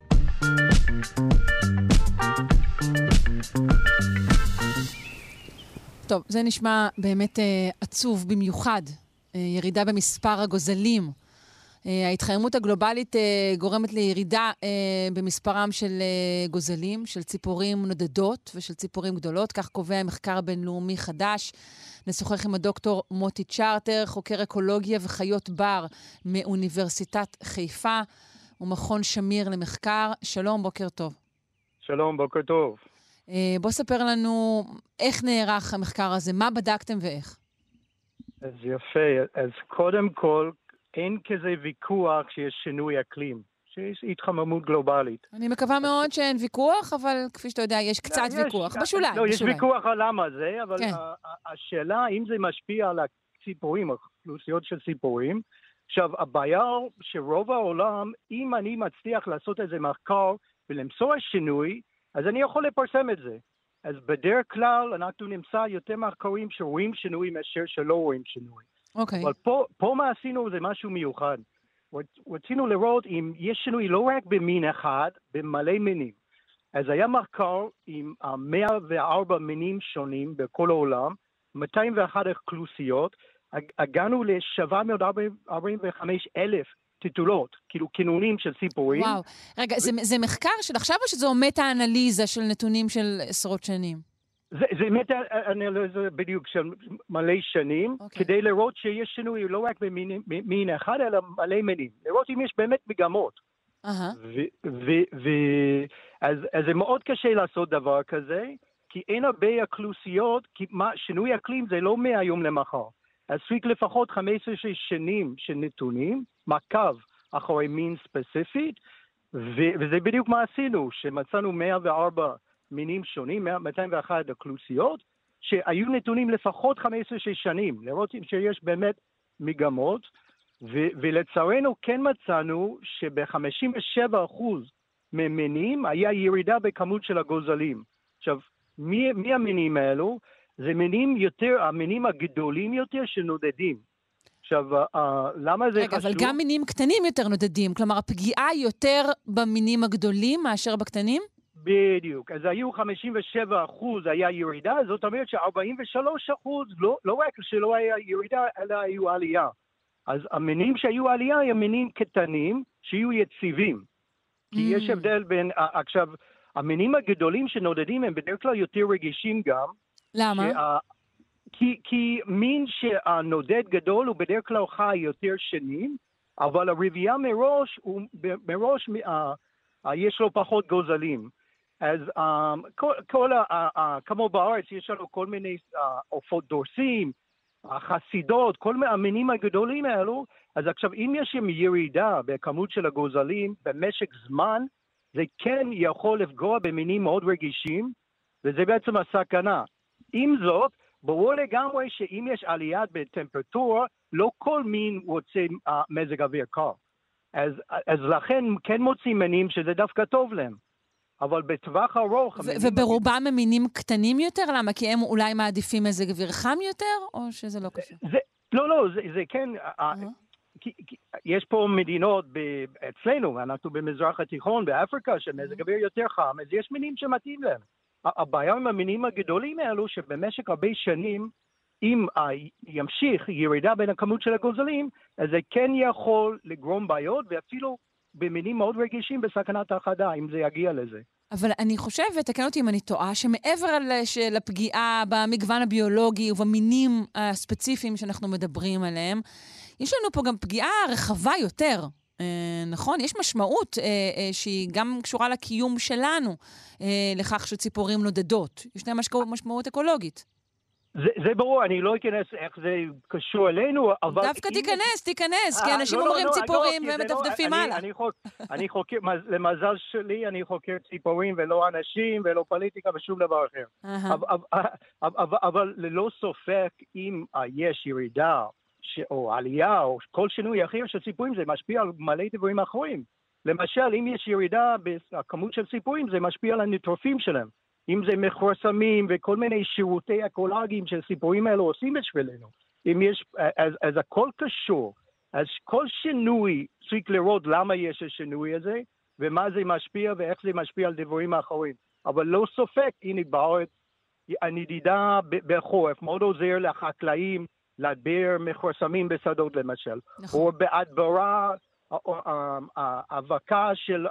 טוב, זה נשמע באמת אה, עצוב במיוחד. אה, ירידה במספר הגוזלים. אה, ההתחממות הגלובלית אה, גורמת לירידה אה, במספרם של גוזלים, של ציפורים נודדות ושל ציפורים גדולות. כך קובע מחקר בינלאומי חדש. נשוחח עם הדוקטור מוטי צ'רטר, חוקר אקולוגיה וחיות בר מאוניברסיטת חיפה ומכון שמיר למחקר. שלום, בוקר טוב. שלום, בוקר טוב. בוא ספר לנו איך נערך המחקר הזה, מה בדקתם ואיך. אז יפה. אז קודם כל, אין כזה ויכוח שיש שינוי אקלים, שיש התחממות גלובלית. אני מקווה מאוד שאין ויכוח, אבל כפי שאתה יודע, יש קצת יש, ויכוח. בשוליים, לא, יש בשוליים. ויכוח על למה זה, אבל כן. השאלה אם זה משפיע על הציפורים, אוכלוסיות של ציפורים. עכשיו, הבעיה שרוב העולם, אם אני מצליח לעשות איזה מחקר ולמצוא שינוי, אז אני יכול לפרסם את זה. אז בדרך כלל אנחנו נמצא יותר מחקרים שרואים שינוי מאשר שלא רואים שינוי. אוקיי. אבל פה, פה מה עשינו זה משהו מיוחד. רצ- רצינו לראות אם יש שינוי לא רק במין אחד, במלא מינים. אז היה מחקר עם אה, 104 מינים שונים בכל העולם, 201 אוכלוסיות, הג- הגענו ל-745 אלף טיטולות, כאילו כינונים של ציפורים. וואו. רגע, זה, זה מחקר של עכשיו או שזו מטה-אנליזה של נתונים של עשרות שנים? זה, זה מטה אנליזה בדיוק של מלא שנים, אוקיי. okay. כדי לראות שיש שינוי לא רק במין מין אחד, אלא מלא מינים. לראות אם יש באמת מגמות. אהה. ו- ו- ו- אז, אז זה מאוד קשה לעשות דבר כזה, כי אין הרבה אוכלוסיות, כי מה, שינוי אקלים זה לא מהיום למחר. אז צריך לפחות 15 שנים של נתונים, מעקב אחרי מין ספציפית, ו- וזה בדיוק מה עשינו, שמצאנו 104 מינים שונים, 100 201 אוכלוסיות, שהיו נתונים לפחות 15 שנים, לראות אם שיש באמת מגמות, ו- ולצערנו כן מצאנו שב-57% ממינים היה ירידה בכמות של הגוזלים. עכשיו, מי, מי המינים האלו? זה מינים יותר, המינים הגדולים יותר שנודדים. עכשיו, uh, למה זה רגע, חשוב? אבל גם מינים קטנים יותר נודדים. כלומר, הפגיעה יותר במינים הגדולים מאשר בקטנים? בדיוק. אז היו 57 אחוז היה ירידה, זאת אומרת ש-43 אחוז, לא, לא רק שלא היה ירידה, אלא היו עלייה. אז המינים שהיו עלייה הם מינים קטנים, שיהיו יציבים. כי Mm. יש הבדל בין, עכשיו, המינים הגדולים שנודדים הם בדרך כלל יותר רגישים גם. למה? שה- כי, כי מין שהנודד גדול הוא בדרך כלל חי יותר שנים, אבל הרבייה מראש, הוא, מראש יש לו פחות גוזלים. אז um, כל, כל ה, ה, כמו בארץ, יש לנו כל מיני uh, עופות דורסים, החסידות, כל מיני המינים הגדולים האלו, אז עכשיו אם יש שם ירידה בכמות של הגוזלים במשך זמן, זה כן יכול לפגוע במינים מאוד רגישים, וזה בעצם הסכנה. עם זאת, ברור לגמרי שאם יש עלייה בטמפרטורה, לא כל מין רוצה uh, מזג אוויר קר. אז, אז לכן כן מוצאים מינים שזה דווקא טוב להם. אבל בטווח ארוך... ו- וברובם הם מינים קטנים יותר? למה? כי הם אולי מעדיפים מזג אוויר חם יותר, או שזה לא קשור? זה, לא, לא, זה, זה כן, כי, כי, יש פה מדינות ב, אצלנו, אנחנו במזרח התיכון, באפריקה, שמזג אוויר יותר חם, אז יש מינים שמתאים להם. הבעיה עם המינים הגדולים האלו, שבמשך הרבה שנים, אם ימשיך ירידה בין הכמות של הגוזלים, אז זה כן יכול לגרום בעיות, ואפילו במינים מאוד רגישים בסכנת הכחדה, אם זה יגיע לזה. אבל אני חושבת, תקן אותי אם אני טועה, שמעבר לפגיעה במגוון הביולוגי ובמינים הספציפיים שאנחנו מדברים עליהם, יש לנו פה גם פגיעה רחבה יותר. אה, נכון? יש משמעות אה, אה, שהיא גם קשורה לקיום שלנו, אה, לכך שציפורים נודדות. יש להם משמעות אקולוגית. זה, זה ברור, אני לא אכנס איך זה קשור אלינו, אבל... דווקא אם- תיכנס, תיכנס, כי אה, אנשים לא, לא, אומרים לא, ציפורים לא, זה לא- ומדפדפים אני- הלאה. אני חוק- אני חוקר, מז- למזל שלי, אני חוקר ציפורים ולא אנשים ולא פוליטיקה ושום דבר אחר. אבל- אבל- אבל- ללא ספק, אם יש ירידה ש- או עלייה או כל שינוי אחר של ציפורים, זה משפיע על מלא דברים אחרים. למשל, אם יש ירידה בכמות של ציפורים, זה משפיע על הנטרופים שלהם. אם זה מכורסמים וכל מיני שירותי אקולוגיים שהסיפורים האלו עושים בשבילנו. אם יש, אז, אז הכל קשור. אז כל שינוי צריך לראות למה יש השינוי הזה, ומה זה משפיע ואיך זה משפיע על דברים אחרים. אבל לא ספק, הנה בארץ, הנדידה בחורף מאוד עוזר לחקלאים להדביר מכורסמים בשדות למשל. נכון. או בהדברה, האבקה של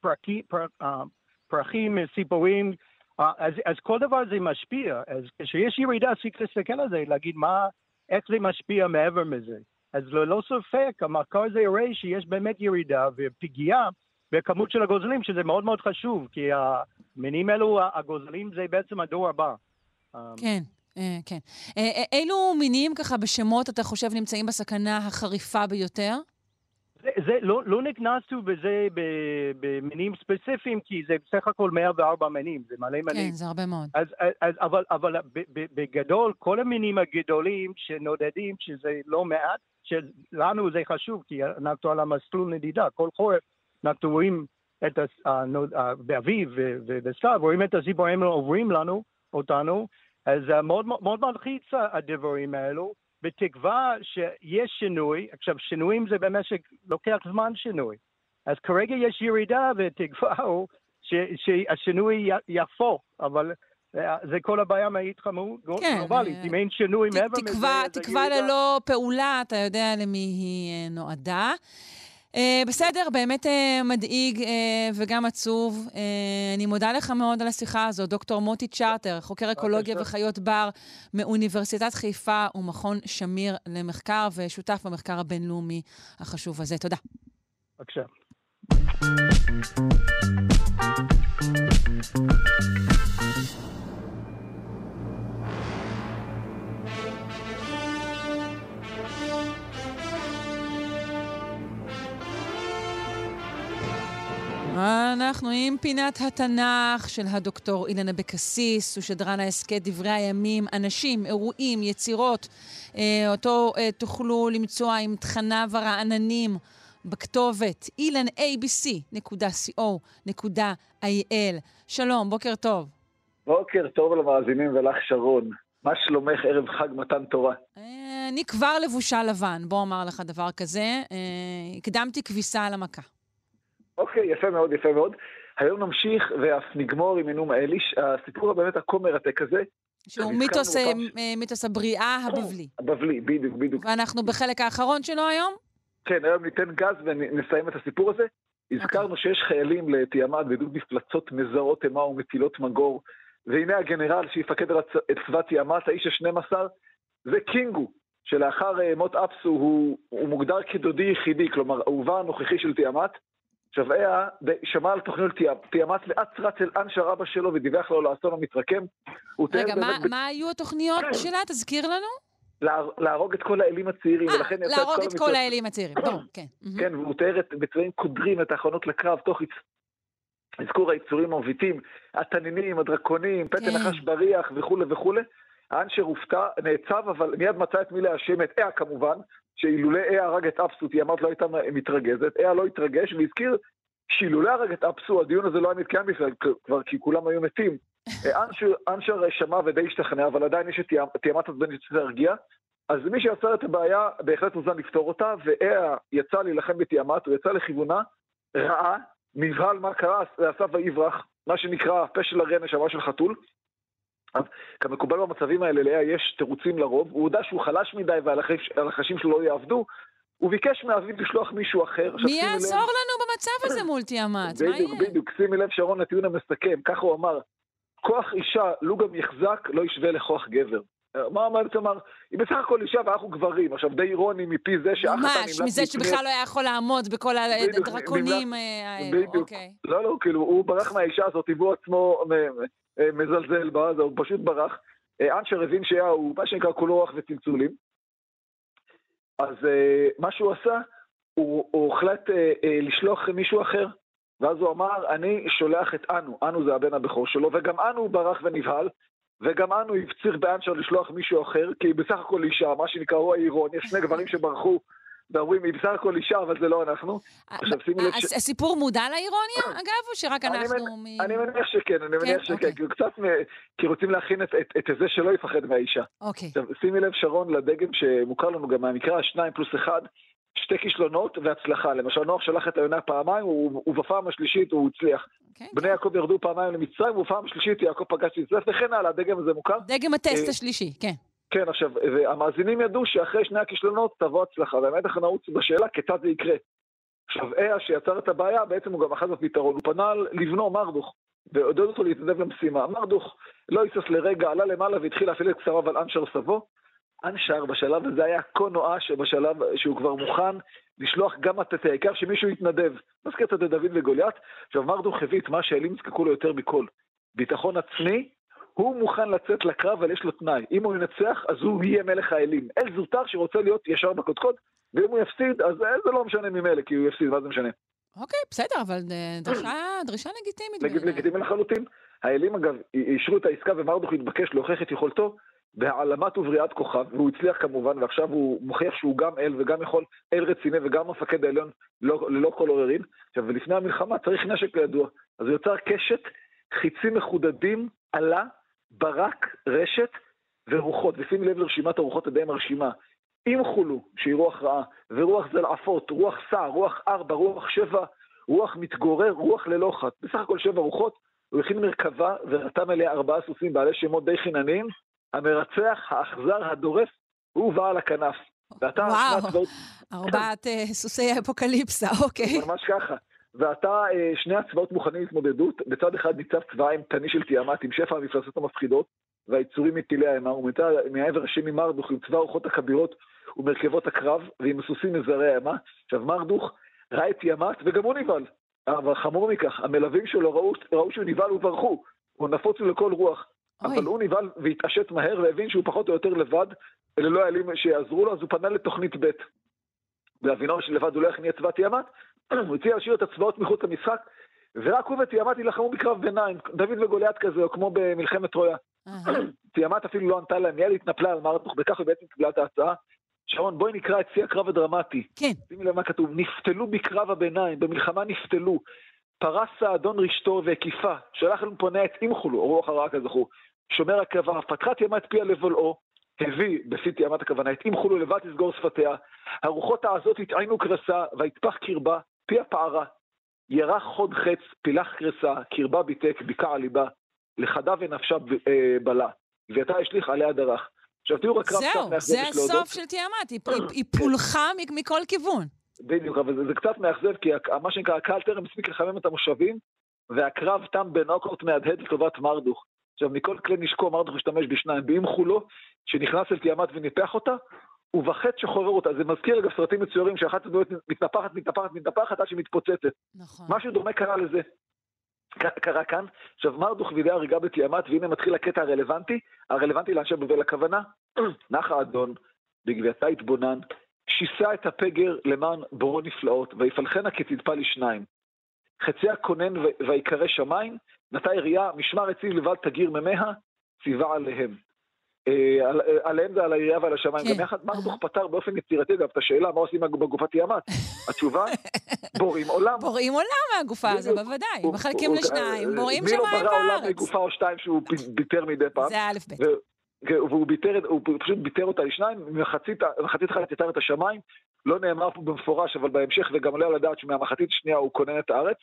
פרקי- פר- אה, פרחים, ציפורים, אה, אז, אז כל דבר זה משפיע. אז כשיש ירידה צריך להסתכל על זה, להגיד מה, איך זה משפיע מעבר מזה. אז ללא ספק, המחקר הזה יראה שיש באמת ירידה ופגיעה בכמות של הגוזלים, שזה מאוד מאוד חשוב, כי המינים האלו, הגוזלים זה בעצם הדור הבא. אה, כן. אה, כן. אה, אה, אילו מינים ככה בשמות אתה חושב נמצאים בסכנה החריפה ביותר? זה, זה לא, לא נכנסנו בזה במינים ספציפיים, כי זה בסך הכל 104 מינים, זה מלא מינים. כן, זה הרבה מאוד. אז, אז, אבל, אבל בגדול, כל המינים הגדולים שנודדים, שזה לא מעט, שלנו זה חשוב, כי אנחנו על המסלול נדידה, כל חורף אנחנו רואים את, באביב ובסתיו, רואים את הזיבורים עוברים לנו, אותנו, אז מאוד, מאוד מלחיץ הדברים האלו. בתקווה שיש שינוי, עכשיו שינויים זה במשק, לוקח זמן שינוי. אז כרגע יש ירידה ותקווה <laughs> הוא שהשינוי יהפוך, אבל אה, זה כל הבעיה מההתחממות כן, גלובלית, אם אין שינוי מעבר מזה... תקווה ללא פעולה, אתה יודע למי היא אה, נועדה. Uh, בסדר, באמת uh, מדאיג uh, וגם עצוב. Uh, אני מודה לך מאוד על השיחה הזו, דוקטור מוטי צ'רטר, חוקר אקולוגיה וחיות בר מאוניברסיטת חיפה ומכון שמיר למחקר, ושותף במחקר הבינלאומי החשוב הזה. תודה. בבקשה. אנחנו עם פינת התנ"ך של הדוקטור אילן אבקסיס, הוא שדרן ההסכת דברי הימים, אנשים, אירועים, יצירות. אה, אותו אה, תוכלו למצוא עם תכניו הרעננים בכתובת ilanabc.co.il. שלום, בוקר טוב. בוקר טוב למאזינים ולך שרון. מה שלומך ערב חג מתן תורה? אה, אני כבר לבושה לבן, בוא אומר לך דבר כזה. הקדמתי כביסה על המכה. אוקיי, יפה מאוד, יפה מאוד. היום נמשיך ואף נגמור עם אנום האליש, הסיפור הבאמת הכה מרתק הזה. שהוא מיתוס, אה, מיתוס הבריאה הבבלי. הבבלי, בדיוק, בדיוק. ואנחנו בחלק האחרון שלו היום? כן, היום ניתן גז ונסיים את הסיפור הזה. הזכרנו okay. שיש חיילים לתיאמת בדוד מפלצות מזהות אימה ומטילות מגור, והנה הגנרל שיפקד את צבא תיאמת, האיש ה-12, זה קינגו, שלאחר אה, מות אפסו הוא, הוא מוגדר כדודי יחידי, כלומר אהובה הנוכחי של תיאמת, היה, שמע על תוכניות תיאמת ואץ רץ אל אנשה רבא שלו ודיווח לו על האסון המתרקם. רגע, מה, ב... מה היו התוכניות. שלה? תזכיר לנו. להרוג את כל האלים הצעירים, 아, ולכן להרוג את כל האלים הצעירים, <coughs> ברור, כן. כן, והוא תיאר בצבעים קודרים את ההכנות לקרב, תוך אזכור היצורים המביטים, התנינים, הדרקונים, פטן כן. נחש בריח וכולי וכולי. האנשר הופתע, נעצב, אבל מיד מצא את מי להאשים, את אה כמובן, שאילולא אה הרג את אפסו, תיאמת לא הייתה מתרגזת, אה לא התרגש, והזכיר שאילולא הרג את אפסו, הדיון הזה לא היה מתקיים בכלל, כבר כי כולם היו מתים. <laughs> אה, אנשר, אנשר שמע ודי השתכנע, אבל עדיין יש את תיאמת הזמן שצריך להרגיע. אז מי שיצר את הבעיה, בהחלט מוזמן לפתור אותה, ואה יצא להילחם בתיאמת, הוא יצא לכיוונה, ראה, נבהל מה קרה, עשה ויברח, מה שנקרא הפה של הרי נשמה של חתול. כמקובל במצבים האלה, לאה יש תירוצים לרוב, הוא הודה שהוא חלש מדי והלחשים שלו לא יעבדו, הוא ביקש מאביו לשלוח מישהו אחר. מי יעזור לב... לנו במצב הזה מול תיאמת? מה יהיה? בדיוק. שימי לב, שרון, לטיעון המסכם, ככה הוא אמר, כוח אישה, לו גם יחזק, לא ישווה לכוח גבר. מה אמרת? אמר, היא בסך הכל אישה ואנחנו גברים. עכשיו, די אירוני מפי זה שאח אתה נמלט ממש, מזה שבכלל לא היה יכול לעמוד בכל הדרקונים האלה. בדיוק. אוקיי. לא, לא, כאילו, הוא ברח מהאישה הזאת, והוא עצמו אה, מזלזל בה, הוא פשוט ברח. אה, אנשר הבין שהוא מה שנקרא כולו רוח וצלצולים. אז אה, מה שהוא עשה, הוא, הוא החלט לשלוח מישהו אחר, ואז הוא אמר, אני שולח את אנו, אנו זה הבן הבכור שלו, וגם אנו ברח ונבהל, וגם אנו הפציר באנשר לשלוח מישהו אחר, כי בסך הכל אישה, מה שנקרא הוא האירון, יש שני גברים שברחו ואומרים, היא בסך הכל אישה, אבל זה לא אנחנו. עכשיו שימי לב ש... הסיפור מודע לאירוניה, אגב, או שרק אנחנו... אני מניח שכן, אני מניח כן? שכן, אוקיי. כי הוא קצת... כי רוצים להכין את זה שלא יפחד מהאישה. אוקיי. עכשיו, שימי לב, שרון, לדגם שמוכר לנו גם מהמקרא, שניים פלוס אחד, שתי כישלונות והצלחה. למשל, נוח שלח את היונה פעמיים, ובפעם השלישית הוא הצליח. Okay, בני okay. יעקב ירדו פעמיים למצרים, ובפעם השלישית יעקב פגש את וכן הלאה, הדגם הזה מוכר. דגם הטסט אה, השלישי, כן. כן, עכשיו, המאזינים ידעו שאחרי שני הכישלונות תבוא הצלחה, והאמת אנחנו בשאלה כיצד זה יקרה. עכשיו, אה שיצר את הבעיה, בעצם הוא גם אחז בפתרון, הוא פנה לבנו מרדוך, ועודד אותו להתנדב למשימה. מרדוך לא היסס לרגע, עלה למעלה והתחיל להפעיל את קצריו על אנשר סבו. אנשר בשלב הזה היה כה נואש שבשלב שהוא כבר מוכן לשלוח גם את העיקר שמישהו יתנדב. מזכיר קצת את דוד וגוליית. עכשיו מרדוך הביא את מה שהאלים נזקקו לו יותר מכל. ביטחון עצמי הוא מוכן לצאת לקרב, אבל יש לו תנאי. אם הוא ינצח, אז הוא יהיה מלך האלים. אל זוטר שרוצה להיות ישר בקודקוד, ואם הוא יפסיד, אז זה לא משנה ממילא, כי הוא יפסיד, מה זה משנה? אוקיי, בסדר, אבל אה, דרישה, דרישה לגיטימית. לג, לגיטימי לחלוטין. האלים, אגב, אישרו את העסקה ומרדוך התבקש להוכיח את יכולתו בהעלמת ובריאת כוכב, והוא הצליח כמובן, ועכשיו הוא מוכיח שהוא גם אל וגם יכול, אל רציני וגם מפקד העליון לא, ללא כל עוררין. עכשיו, ולפני המלחמה צריך נשק לידוע. אז הוא יוצר קשת, חיצים מחודדים, עלה, ברק, רשת ורוחות. ושימי לב לרשימת הרוחות הדי מרשימה. עם חולו, שהיא רוח רעה, ורוח זלעפות, רוח סע, רוח ארבע, רוח שבע, רוח מתגורר, רוח ללא חת. בסך הכל שבע רוחות, הוא הכין מרכבה ורתם אליה ארבעה סוסים בעלי שמות די חינניים, המרצח, האכזר, הדורס, הוא בעל הכנף. ואתה... וואו. ארבעת uh, סוסי האפוקליפסה, אוקיי. ממש ככה. ועתה uh, שני הצבאות מוכנים להתמודדות, בצד אחד ניצב צבא אימתני של תיאמת עם שפע המפלסות המפחידות, והיצורים מטילי האימה, ומהעבר השני מרדוך עם צבא הרוחות הכבירות ומרכבות הקרב, ועם הסוסים מזרעי האימה. עכשיו מרדוך ראה את תיאמת וגם הוא נבהל. אבל חמור מכך, המלווים שלו ראו, ראו שהוא נבהל וברחו, הוא נפוץ לכל רוח. אוי. אבל הוא נבהל והתעשת מהר והבין שהוא פחות או יותר לבד, ללא האלים שיעזרו לו, אז הוא פנה לתוכנית ב'. בהבינו שלבד הוא לא יכניע צבא תיאמת, הוא הציע להשאיר את הצבאות מחוץ למשחק, ורק הוא ותיאמת יילחמו בקרב ביניים, דוד וגוליית כזה, או כמו במלחמת טרויה. תיאמת אפילו לא ענתה להם, מיד התנפלה על מרתוך, בכך היא בעצם קיבלה את ההצעה. שרון, בואי נקרא את שיא הקרב הדרמטי. כן. שימי לב מה כתוב, נפתלו בקרב הביניים, במלחמה נפתלו. פרס האדון רשתו והקיפה, שלח לנו פוניה את אימחולו, או רוח הרעה כזכור, שומר הקרבה, פתחה תיאמת פיה לבולעו, הביא, בשיא תיאמת הכוונה, את אימחולו לבד לסגור שפתיה, הרוחות העזות התעיינו קרסה, ויטפח קרבה, פיה פערה, ירח חוד חץ, פילח קרסה, קרבה ביתק, בקע ליבה, לחדה ונפשה אה, בלה, ואתה השליך עליה דרך. עכשיו תראו רק קרב קצת מאכזב, זהו, זה הסוף של תיאמת, היא, היא פולחה מכל כיוון. בדיוק, אבל זה, זה קצת מאכזב, כי מה שנקרא, הקהל טרם הספיק לחמם את המושבים, והקרב תם בנוקאוט מהדהד לטובת מרדוך. עכשיו, מכל כלי נשקו מרדוך השתמש בשניים, באם חולו, שנכנס אל תיאמת וניפח אותה, ובחטא שחורר אותה. זה מזכיר אגב סרטים מצוירים שאחת הדמויות מתנפחת, מתנפחת, מתנפחת עד שהיא מתפוצצת. נכון. משהו דומה קרה לזה. קרה כאן. עכשיו, מרדוך וידי הריגה בתיאמת, והנה מתחיל הקטע הרלוונטי, הרלוונטי לאנשי בבל הכוונה, נח האדון, בגבייתה התבונן, שיסה את הפגר למען בורו נפלאות, ויפלחנה כתדפה לשניים. חציה כונן ויקרא שמיים, נטע ירייה, משמר הציב לבד תגיר ממיה, ציווה עליהם. אה, אה, עליהם זה על העירייה ועל השמיים. גם כן. יחד מרדוך פתר באופן יצירתי אגב את השאלה מה עושים בגופת ימת. התשובה, <laughs> בורים עולם. בורים עולם מהגופה הזו, בוודאי. מחלקים לשניים, בורים שמיים וארץ. מי לא ברא עולם מגופה או שתיים שהוא ביטר מדי פעם. זה א' ב'. והוא ביטר, הוא פשוט ביטר אותה לשניים, מחצית אחת יתר את השמיים, לא נאמר פה במפורש, אבל בהמשך, וגם עולה על הדעת שמהמחצית השנייה הוא כונן את הארץ.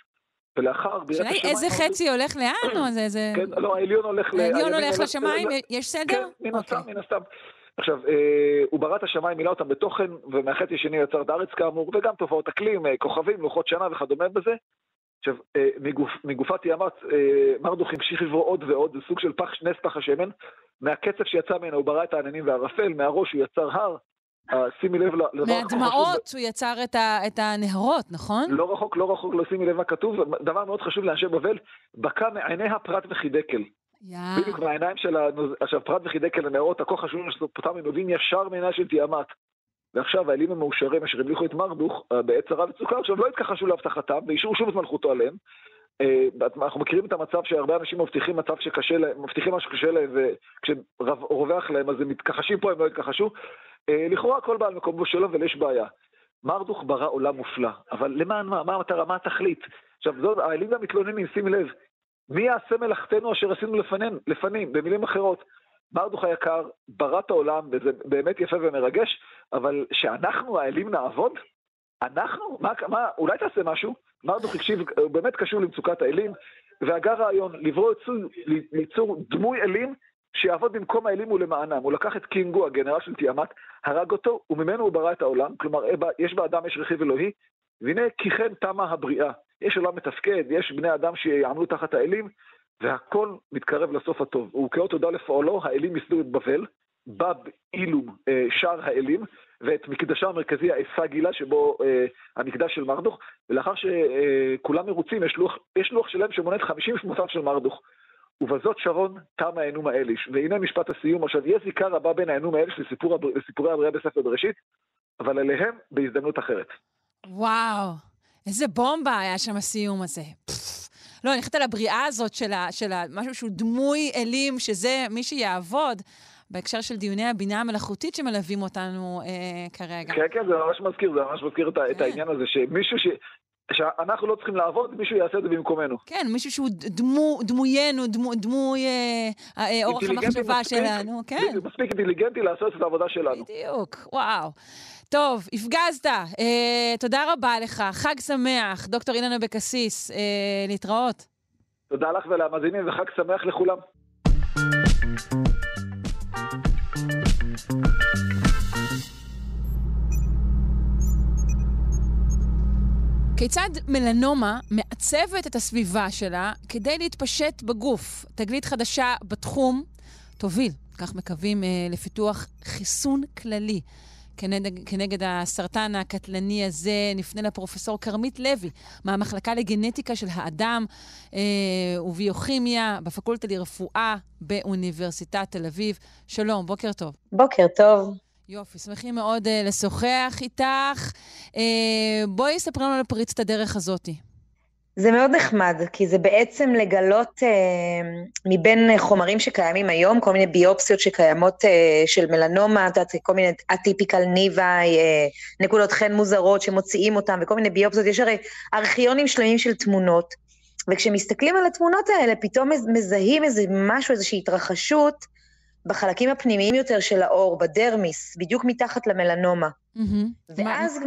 ולאחר בירת השמיים... איזה חצי הולך לאן, או זה... זה... כן, לא, העליון הולך... העליון הולך לשמיים? יש סדר? כן, מן הסתם, אוקיי. מן הסתם. עכשיו, אה, הוא ברא את השמיים, מילא אותם בתוכן, ומהחצי השני יצר את הארץ כאמור, וגם תופעות אקלים, אה, כוכבים, לוחות שנה וכדומה בזה. עכשיו, אה, מגופ, מגופת ימת, מרדוך המשיך לברוא עוד ועוד, זה סוג של פח, נס פח השמן. מהקצף שיצא ממנו הוא ברא את העננים והערפל, מהראש הוא יצר הר, שימי לב מהדמעות הוא יצר את, ה, את הנהרות, נכון? לא רחוק, לא רחוק, לא שימי לב מה כתוב. דבר מאוד חשוב לאנשי בבל, בקע מעיניה פרת וחידקל. Yeah. בדיוק מהעיניים של הנוז... עכשיו, פרת וחידקל הנהרות, הכה חשוב שפותם מנובים ישר מעינה של תיאמת. ועכשיו האלים המאושרים אשר המליכו את מרדוך אה, בעת צרה וצוקה, עכשיו לא התכחשו להבטחתם, ואישרו שוב את מלכותו עליהם. אה, אנחנו מכירים את המצב שהרבה אנשים מבטיחים מצב שקשה להם, מבטיחים משהו שקשה להם, וכשרווח להם אז הם מתכחשים פה, הם לא התכחשו. אה, לכאורה הכל בא על מקומו שלו, אבל יש בעיה. מרדוך ברא עולם מופלא, אבל למען מה? מה המטרה? מה התכלית? עכשיו, האלים והמתלוננים, שימי לב, מי יעשה מלאכתנו אשר עשינו לפנים, לפנים? במילים אחרות, מרדוך היקר ברא את העולם, וזה באמת יפה ומרגש, אבל שאנחנו האלים נעבוד? אנחנו? מה, מה, אולי תעשה משהו? מרדוך הקשיב, הוא באמת קשור למצוקת האלים, והגה רעיון, לברוא יצור, ליצור דמוי אלים שיעבוד במקום האלים ולמענם. הוא לקח את קינגו, הגנרל של תיאמת, הרג אותו, וממנו הוא ברא את העולם. כלומר, אה, יש באדם, יש רכיב אלוהי, והנה כי כן תמה הבריאה. יש עולם מתפקד, יש בני אדם שיעמלו תחת האלים, והכל מתקרב לסוף הטוב. הוא כאות תודה לפועלו, האלים ייסדו את בבל, בב אילום אה, שער האלים, ואת מקדשה המרכזי האפה גילה, שבו אה, המקדש של מרדוך, ולאחר שכולם מרוצים, יש לוח, יש לוח שלם שמונה את 50 שמותיו של מרדוך. ובזאת שרון תם האנום האליש. והנה משפט הסיום. עכשיו, יש זיקה רבה בין האנום האליש לסיפור, לסיפורי הבריאה בספר בראשית, אבל עליהם בהזדמנות אחרת. וואו, איזה בומבה היה שם הסיום הזה. לא, אני חושבת על הבריאה הזאת של, ה, של ה, משהו שהוא דמוי אלים, שזה מי שיעבוד. בהקשר של דיוני הבינה המלאכותית שמלווים אותנו אה, כרגע. כן, כן, זה ממש מזכיר, זה ממש מזכיר את, את כן. העניין הזה, שמישהו ש... שאנחנו לא צריכים לעבוד, מישהו יעשה את זה במקומנו. כן, מישהו שהוא דמו, דמוינו, דמו, דמוי אה, אה, אורח המחשבה מספיק, שלנו, כן. מספיק אינטליגנטי לעשות את העבודה שלנו. בדיוק, וואו. טוב, הפגזת. אה, תודה רבה לך. חג שמח, דוקטור אילן אבקסיס. אה, להתראות. תודה לך ולמאזינים, וחג שמח לכולם. כיצד מלנומה מעצבת את הסביבה שלה כדי להתפשט בגוף? תגלית חדשה בתחום תוביל, כך מקווים, אה, לפיתוח חיסון כללי. כנגד, כנגד הסרטן הקטלני הזה נפנה לפרופסור כרמית לוי מהמחלקה לגנטיקה של האדם אה, וביוכימיה בפקולטה לרפואה באוניברסיטת תל אביב. שלום, בוקר טוב. בוקר טוב. יופי, שמחים מאוד uh, לשוחח איתך. Uh, בואי ספרי לנו על פריצת הדרך הזאתי. זה מאוד נחמד, כי זה בעצם לגלות אה, מבין חומרים שקיימים היום, כל מיני ביופסיות שקיימות אה, של מלנומה, את יודעת, כל מיני אטיפיקל ניוואי, אה, נקודות חן מוזרות שמוציאים אותן, וכל מיני ביופסיות, יש הרי ארכיונים שלמים של תמונות, וכשמסתכלים על התמונות האלה, פתאום מזהים איזה משהו, איזושהי התרחשות, בחלקים הפנימיים יותר של העור, בדרמיס, בדיוק מתחת למלנומה. Mm-hmm. ואז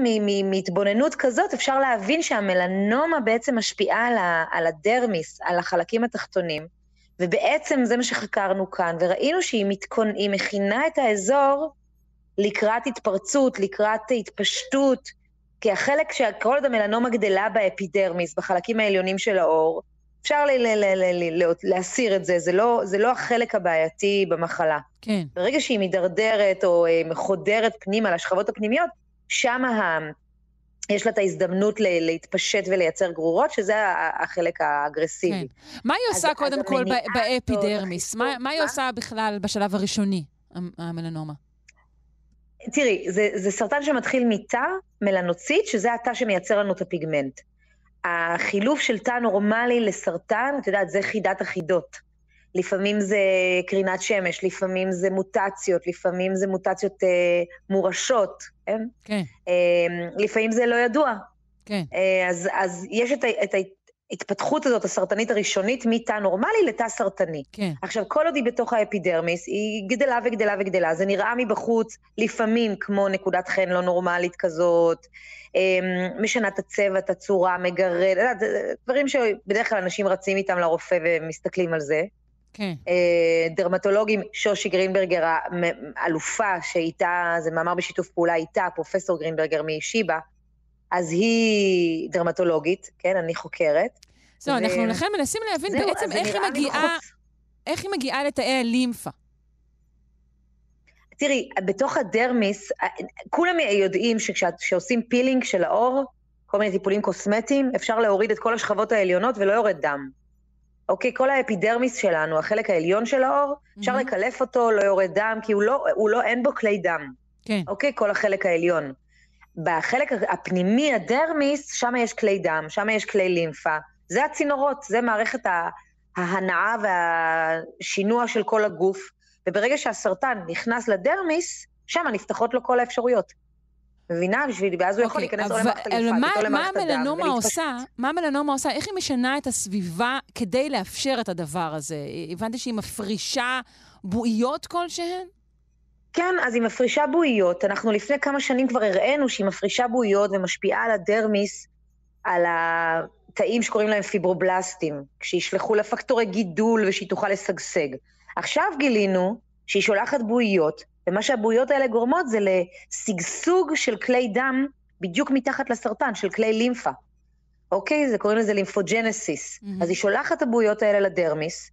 מהתבוננות כזאת אפשר להבין שהמלנומה בעצם משפיעה על, ה, על הדרמיס, על החלקים התחתונים, ובעצם זה מה שחקרנו כאן, וראינו שהיא מתכונ... מכינה את האזור לקראת התפרצות, לקראת התפשטות, כי החלק שכל עוד המלנומה גדלה באפידרמיס, בחלקים העליונים של העור, אפשר להסיר את זה, זה לא, זה לא החלק הבעייתי במחלה. כן. ברגע שהיא מידרדרת או אה, חודרת פנימה לשכבות הפנימיות, שם ה... יש לה את ההזדמנות להתפשט ולייצר גרורות, שזה החלק האגרסיבי. כן. מה היא עושה אז, קודם אז כל באפידרמיס? מה, מה היא עושה בכלל בשלב הראשוני, המלנומה? תראי, זה, זה סרטן שמתחיל מתא מלנוצית, שזה התא שמייצר לנו את הפיגמנט. החילוף של תא נורמלי לסרטן, את יודעת, זה חידת החידות. לפעמים זה קרינת שמש, לפעמים זה מוטציות, לפעמים זה מוטציות אה, מורשות, כן? כן. אה, לפעמים זה לא ידוע. כן. אה, אז, אז יש את, את ההתפתחות הזאת, הסרטנית הראשונית, מתא נורמלי לתא סרטני. כן. עכשיו, כל עוד היא בתוך האפידרמיס, היא גדלה וגדלה וגדלה. זה נראה מבחוץ לפעמים כמו נקודת חן לא נורמלית כזאת, אמ, משנה את הצבע, את הצורה, מגרד, דברים שבדרך כלל אנשים רצים איתם לרופא ומסתכלים על זה. כן. אה, דרמטולוגים, שושי גרינברגר, האלופה שאיתה, זה מאמר בשיתוף פעולה איתה, פרופסור גרינברגר משיבא, אז היא דרמטולוגית, כן, אני חוקרת. זהו, אנחנו לכן מנסים להבין בעצם איך היא מגיעה, איך היא מגיעה לתאי הלימפה. תראי, בתוך הדרמיס, כולם יודעים שכשעושים פילינג של העור, כל מיני טיפולים קוסמטיים, אפשר להוריד את כל השכבות העליונות ולא יורד דם. אוקיי, כל האפידרמיס שלנו, החלק העליון של העור, mm-hmm. אפשר לקלף אותו, לא יורד דם, כי הוא לא, הוא לא, אין בו כלי דם. כן. אוקיי, כל החלק העליון. בחלק הפנימי, הדרמיס, שם יש כלי דם, שם יש כלי לימפה. זה הצינורות, זה מערכת ההנאה והשינוע של כל הגוף. וברגע שהסרטן נכנס לדרמיס, שם נפתחות לו כל האפשרויות. מבינה? בשביל, ואז הוא יכול אוקיי, להיכנס או למערכת הלימפה, מה, מה המלנומה עושה, מה המלנומה עושה? איך היא משנה את הסביבה כדי לאפשר את הדבר הזה? הבנתי שהיא מפרישה בועיות כלשהן? כן, אז היא מפרישה בועיות. אנחנו לפני כמה שנים כבר הראינו שהיא מפרישה בועיות ומשפיעה על הדרמיס, על התאים שקוראים להם פיברובלסטים, כשישלחו לה פקטורי גידול ושהיא תוכל לשגשג. עכשיו גילינו שהיא שולחת בועיות, ומה שהבועיות האלה גורמות זה לשגשוג של כלי דם בדיוק מתחת לסרטן, של כלי לימפה. אוקיי? זה קוראים לזה לימפוג'נסיס. Mm-hmm. אז היא שולחת את הבועיות האלה לדרמיס,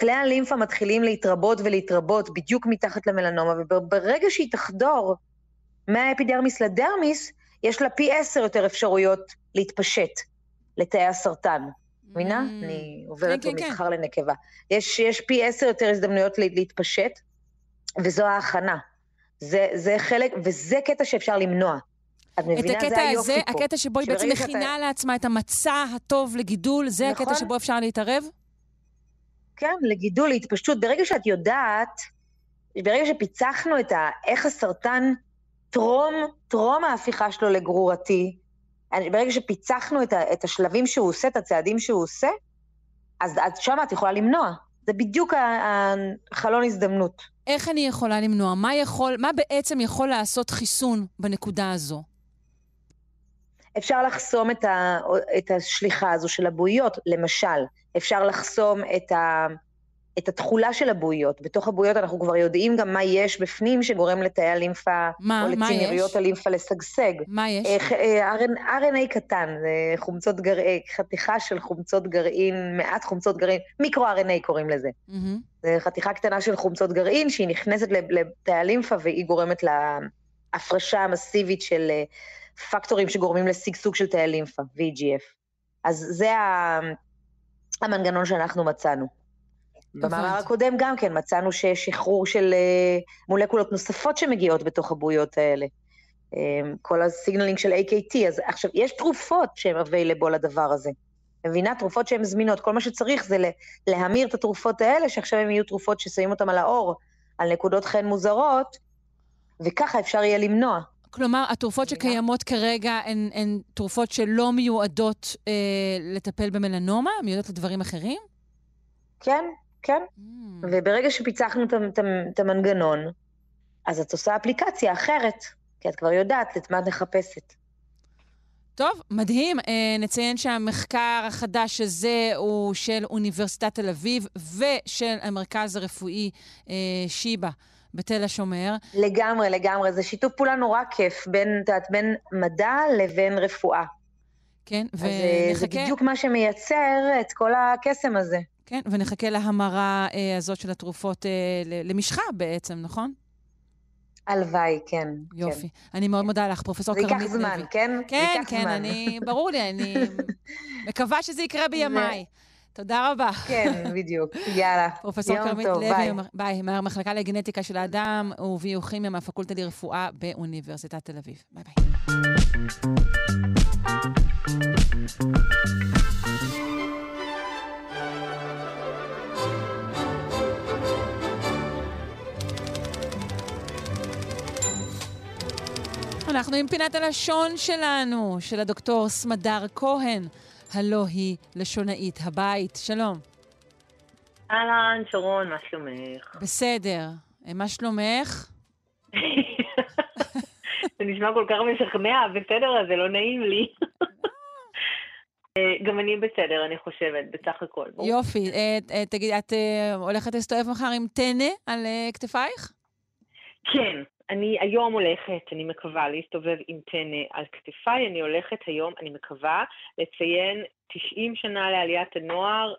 כלי הלימפה מתחילים להתרבות ולהתרבות בדיוק מתחת למלנומה, וברגע שהיא תחדור מהאפידרמיס לדרמיס, יש לה פי עשר יותר אפשרויות להתפשט לתאי הסרטן. מבינה? Mm. אני עוברת כן, כן, ממסחר לנקבה. יש, יש פי עשר יותר הזדמנויות לה- להתפשט, וזו ההכנה. זה, זה חלק, וזה קטע שאפשר למנוע. את את מבינה? הקטע זה היופי הזה, פה. הקטע שבו היא בעצם מכינה לעצמה את המצע הטוב לגידול, זה הקטע נכון. שבו אפשר להתערב? כן, לגידול, להתפשטות. ברגע שאת יודעת, ברגע שפיצחנו את ה... איך הסרטן טרום, טרום ההפיכה שלו לגרורתי, ברגע שפיצחנו את, ה, את השלבים שהוא עושה, את הצעדים שהוא עושה, אז, אז שם את יכולה למנוע. זה בדיוק החלון הזדמנות. איך אני יכולה למנוע? מה יכול, מה בעצם יכול לעשות חיסון בנקודה הזו? אפשר לחסום את, ה, את השליחה הזו של הבועיות, למשל. אפשר לחסום את, ה, את התכולה של הבועיות. בתוך הבועיות אנחנו כבר יודעים גם מה יש בפנים שגורם לתאי הלימפה, מה, או יש? הלימפה לשגשג. מה יש? אה, אה, RN- RNA קטן, זה חומצות גרעין, חתיכה של חומצות גרעין, מעט חומצות גרעין, מיקרו-RNA קוראים לזה. מהמם. זה חתיכה קטנה של חומצות גרעין שהיא נכנסת לתאי הלימפה והיא גורמת להפרשה המסיבית של אה, פקטורים שגורמים לשגשוג של תאי לימפה, VEGF. אז זה ה- המנגנון שאנחנו מצאנו. במאמר. הקודם גם כן מצאנו שיש שחרור של אה, מולקולות נוספות שמגיעות בתוך הבועיות האלה. אה, כל הסיגנלינג של AKT, אז עכשיו, יש תרופות שהן available לדבר הזה. מבינה? תרופות שהן זמינות. כל מה שצריך זה להמיר את התרופות האלה, שעכשיו הן יהיו תרופות ששמים אותן על האור, על נקודות חן מוזרות, וככה אפשר יהיה למנוע. כלומר, התרופות? שקיימות כרגע הן, הן תרופות שלא מיועדות אה, לטפל במלנומה? מיועדות לדברים אחרים? כן, כן. Mm. וברגע שפיצחנו את המנגנון, אז את עושה אפליקציה אחרת, כי את כבר יודעת את מה את מחפשת. טוב, מדהים. אה, נציין שהמחקר החדש הזה הוא של אוניברסיטת תל אביב ושל המרכז הרפואי אה, שיבא בתל השומר. לגמרי, לגמרי. זה שיתוף פעולה נורא כיף בין, את יודעת, בין מדע לבין רפואה. כן, אז אה, זה ונחכה, בדיוק מה שמייצר את כל הקסם הזה. כן, ונחכה להמרה אה, הזאת של התרופות אה, למשחה בעצם, נכון? הלוואי, כן. יופי. כן. אני מאוד מודה לך, זה כרמית ייקח לוי. זמן, כן? זה כן, ייקח כן, זמן. אני, ברור לי, אני <laughs> מקווה שזה יקרה בימיי. תודה רבה. כן, בדיוק. יאללה. <laughs> פרופסור כרמית לוי. ביי, מהמחלקה לגנטיקה של האדם וביוכימיה מהפקולטה לרפואה באוניברסיטת תל אביב. ביי ביי. אנחנו עם פינת הלשון שלנו, של הדוקטור סמדר כהן, הלא היא לשונאית הבית. שלום. אהלן, שרון, מה שלומך? בסדר. אה, מה שלומך? <laughs> זה נשמע כל כך משכנע, בסדר, אז זה לא נעים לי. <laughs> אה, גם אני בסדר, אני חושבת, בסך הכל. יופי. אה, תגידי, את הולכת להסתובב מחר עם טנא על כתפייך? כן, אני היום הולכת, אני מקווה להסתובב עם טנא על כתפיי, אני הולכת היום, אני מקווה, לציין 90 שנה לעליית הנוער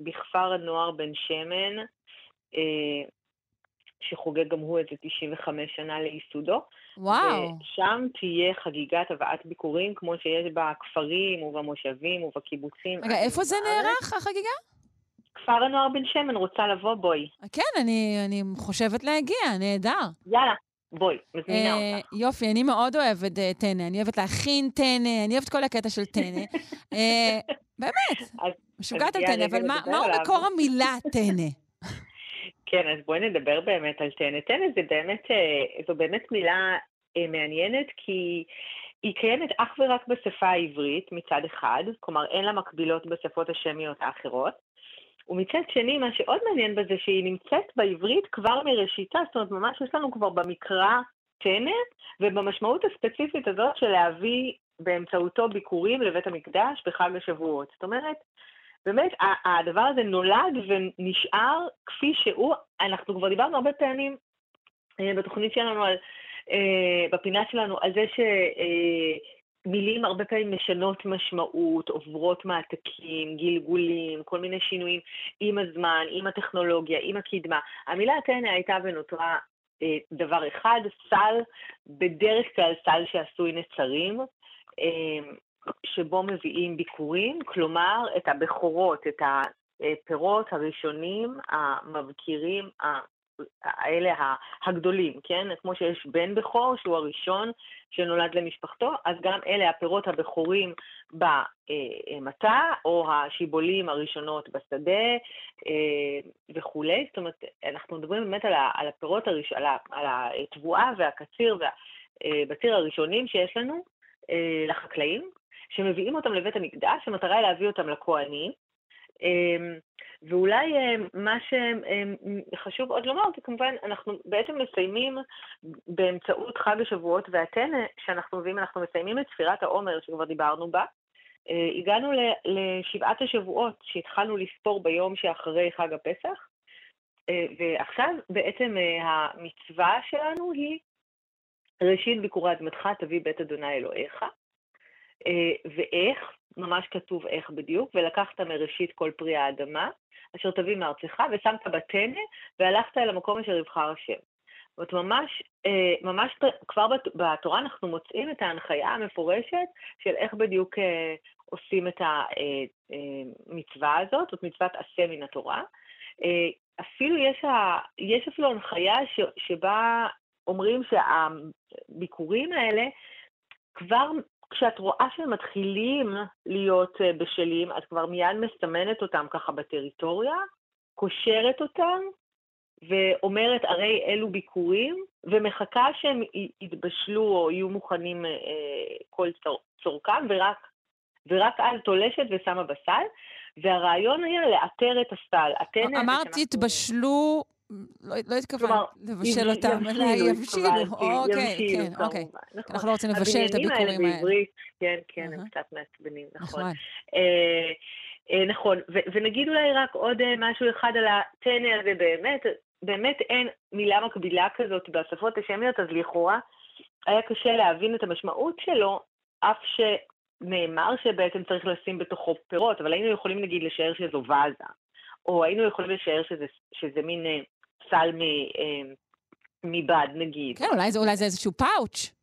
בכפר הנוער בן שמן, אה, שחוגג גם הוא איזה 95 שנה לייסודו. וואו. ושם תהיה חגיגת הבאת ביקורים, כמו שיש בכפרים ובמושבים ובקיבוצים. רגע, איפה זה. נערך, החגיגה? כפר הנוער בן שמן, רוצה לבוא? בואי. כן, אני, אני חושבת להגיע, נהדר. יאללה, בואי, מזמינה אה, אותך. יופי, אני מאוד אוהבת אה, טנא, אני אוהבת להכין טנא, אני אוהבת כל הקטע של טנא. <laughs> אה, באמת, משוגעת על טנא, אבל מהו. מקור המילה טנא? <laughs> כן, אז בואי נדבר באמת על טנא. טנא זה באמת, אה, זו באמת מילה אה, מעניינת, כי היא קיימת אך ורק בשפה העברית מצד אחד, כלומר אין לה מקבילות בשפות השמיות האחרות. ומצד שני, מה שעוד מעניין בזה שהיא נמצאת בעברית כבר מראשיתה, זאת אומרת, ממש יש לנו כבר במקרא טנא, ובמשמעות הספציפית הזאת של להביא באמצעותו ביקורים לבית המקדש בחג השבועות. זאת אומרת, באמת, הדבר הזה נולד ונשאר כפי שהוא. אנחנו כבר דיברנו הרבה פעמים אה, בתוכנית שלנו, על, אה, בפינה שלנו, על זה שמילים הרבה פעמים משנות משמעות, עוברות מעתקים, גלגולים, כל מיני שינויים עם הזמן, עם הטכנולוגיה, עם הקדמה. המילה טנא הייתה ונותרה אה, דבר אחד, סל, בדרך כלל סל שעשוי נצרים. אה, שבו מביאים ביקורים, כלומר את הבכורות, את הפירות הראשונים המבקירים, האלה הגדולים, כן? כמו שיש בן בכור, שהוא הראשון שנולד למשפחתו, אז גם אלה הפירות הבכורים במטע, או השיבולים הראשונות בשדה אה, וכולי. זאת אומרת, אנחנו מדברים באמת על הפירות, הראש... על התבואה והקציר והבציר הראשונים שיש לנו אה, לחקלאים, שמביאים אותם לבית המקדש, המטרה היא להביא אותם לכהנים. ואולי אה, מה שחשוב עוד לומר, זה כמובן, אנחנו בעצם מסיימים באמצעות חג השבועות והטנא, שאנחנו מביאים, אנחנו מסיימים את ספירת העומר שכבר דיברנו בה. אה, הגענו לשבעת השבועות שהתחלנו לספור ביום שאחרי חג הפסח, אה, ועכשיו בעצם המצווה שלנו היא ראשית ביקורי אדמתך תביא בית אדוני אלוהיך. ואיך, ממש כתוב איך בדיוק, ולקחת מראשית כל פרי האדמה, אשר תביא מארצך, ושמת בטנא, והלכת אל המקום אשר יבחר השם. זאת אומרת, ממש, אה, ממש כבר בתורה אנחנו מוצאים את ההנחיה המפורשת של איך בדיוק אה, עושים את המצווה אה, הזאת, זאת מצוות עשה מן התורה. אפילו יש, ה, יש אפילו הנחיה ש, שבה אומרים שהביקורים האלה כבר כשאת רואה שהם מתחילים להיות אה, בשלים, את כבר מיד מסמנת אותם ככה בטריטוריה, קושרת אותם, ואומרת, הרי אלו ביקורים, ומחכה שהם יתבשלו או יהיו מוכנים אה, כל צורכם, ורק, ורק אז תולשת ושמה בסל. והרעיון היה לאתר את הסל. אמרת, יתבשלו לא, לא התכוונת לבשל אותם, אלא יבשילו. אוקיי, כן, אוקיי. נכון. אנחנו לא רוצים לבשל את הביקורים האלה. הבניינים האלה בעברית, כן, כן, הם קצת מעצבנים, נכון. נכון. אה, אה, נכון, ונגיד אולי רק עוד אה, משהו אחד על הטנא הזה באמת, באמת אין מילה מקבילה כזאת בשפות השמיות, אז לכאורה היה קשה להבין את המשמעות שלו, אף שנאמר שבעצם צריך לשים בתוכו פירות, אבל היינו יכולים נגיד לשער שזו ואזה, או היינו יכולים לשער שזה, שזה מין סל אה, מבד, נגיד. כן, אולי זה, אולי זה איזשהו פאוץ'.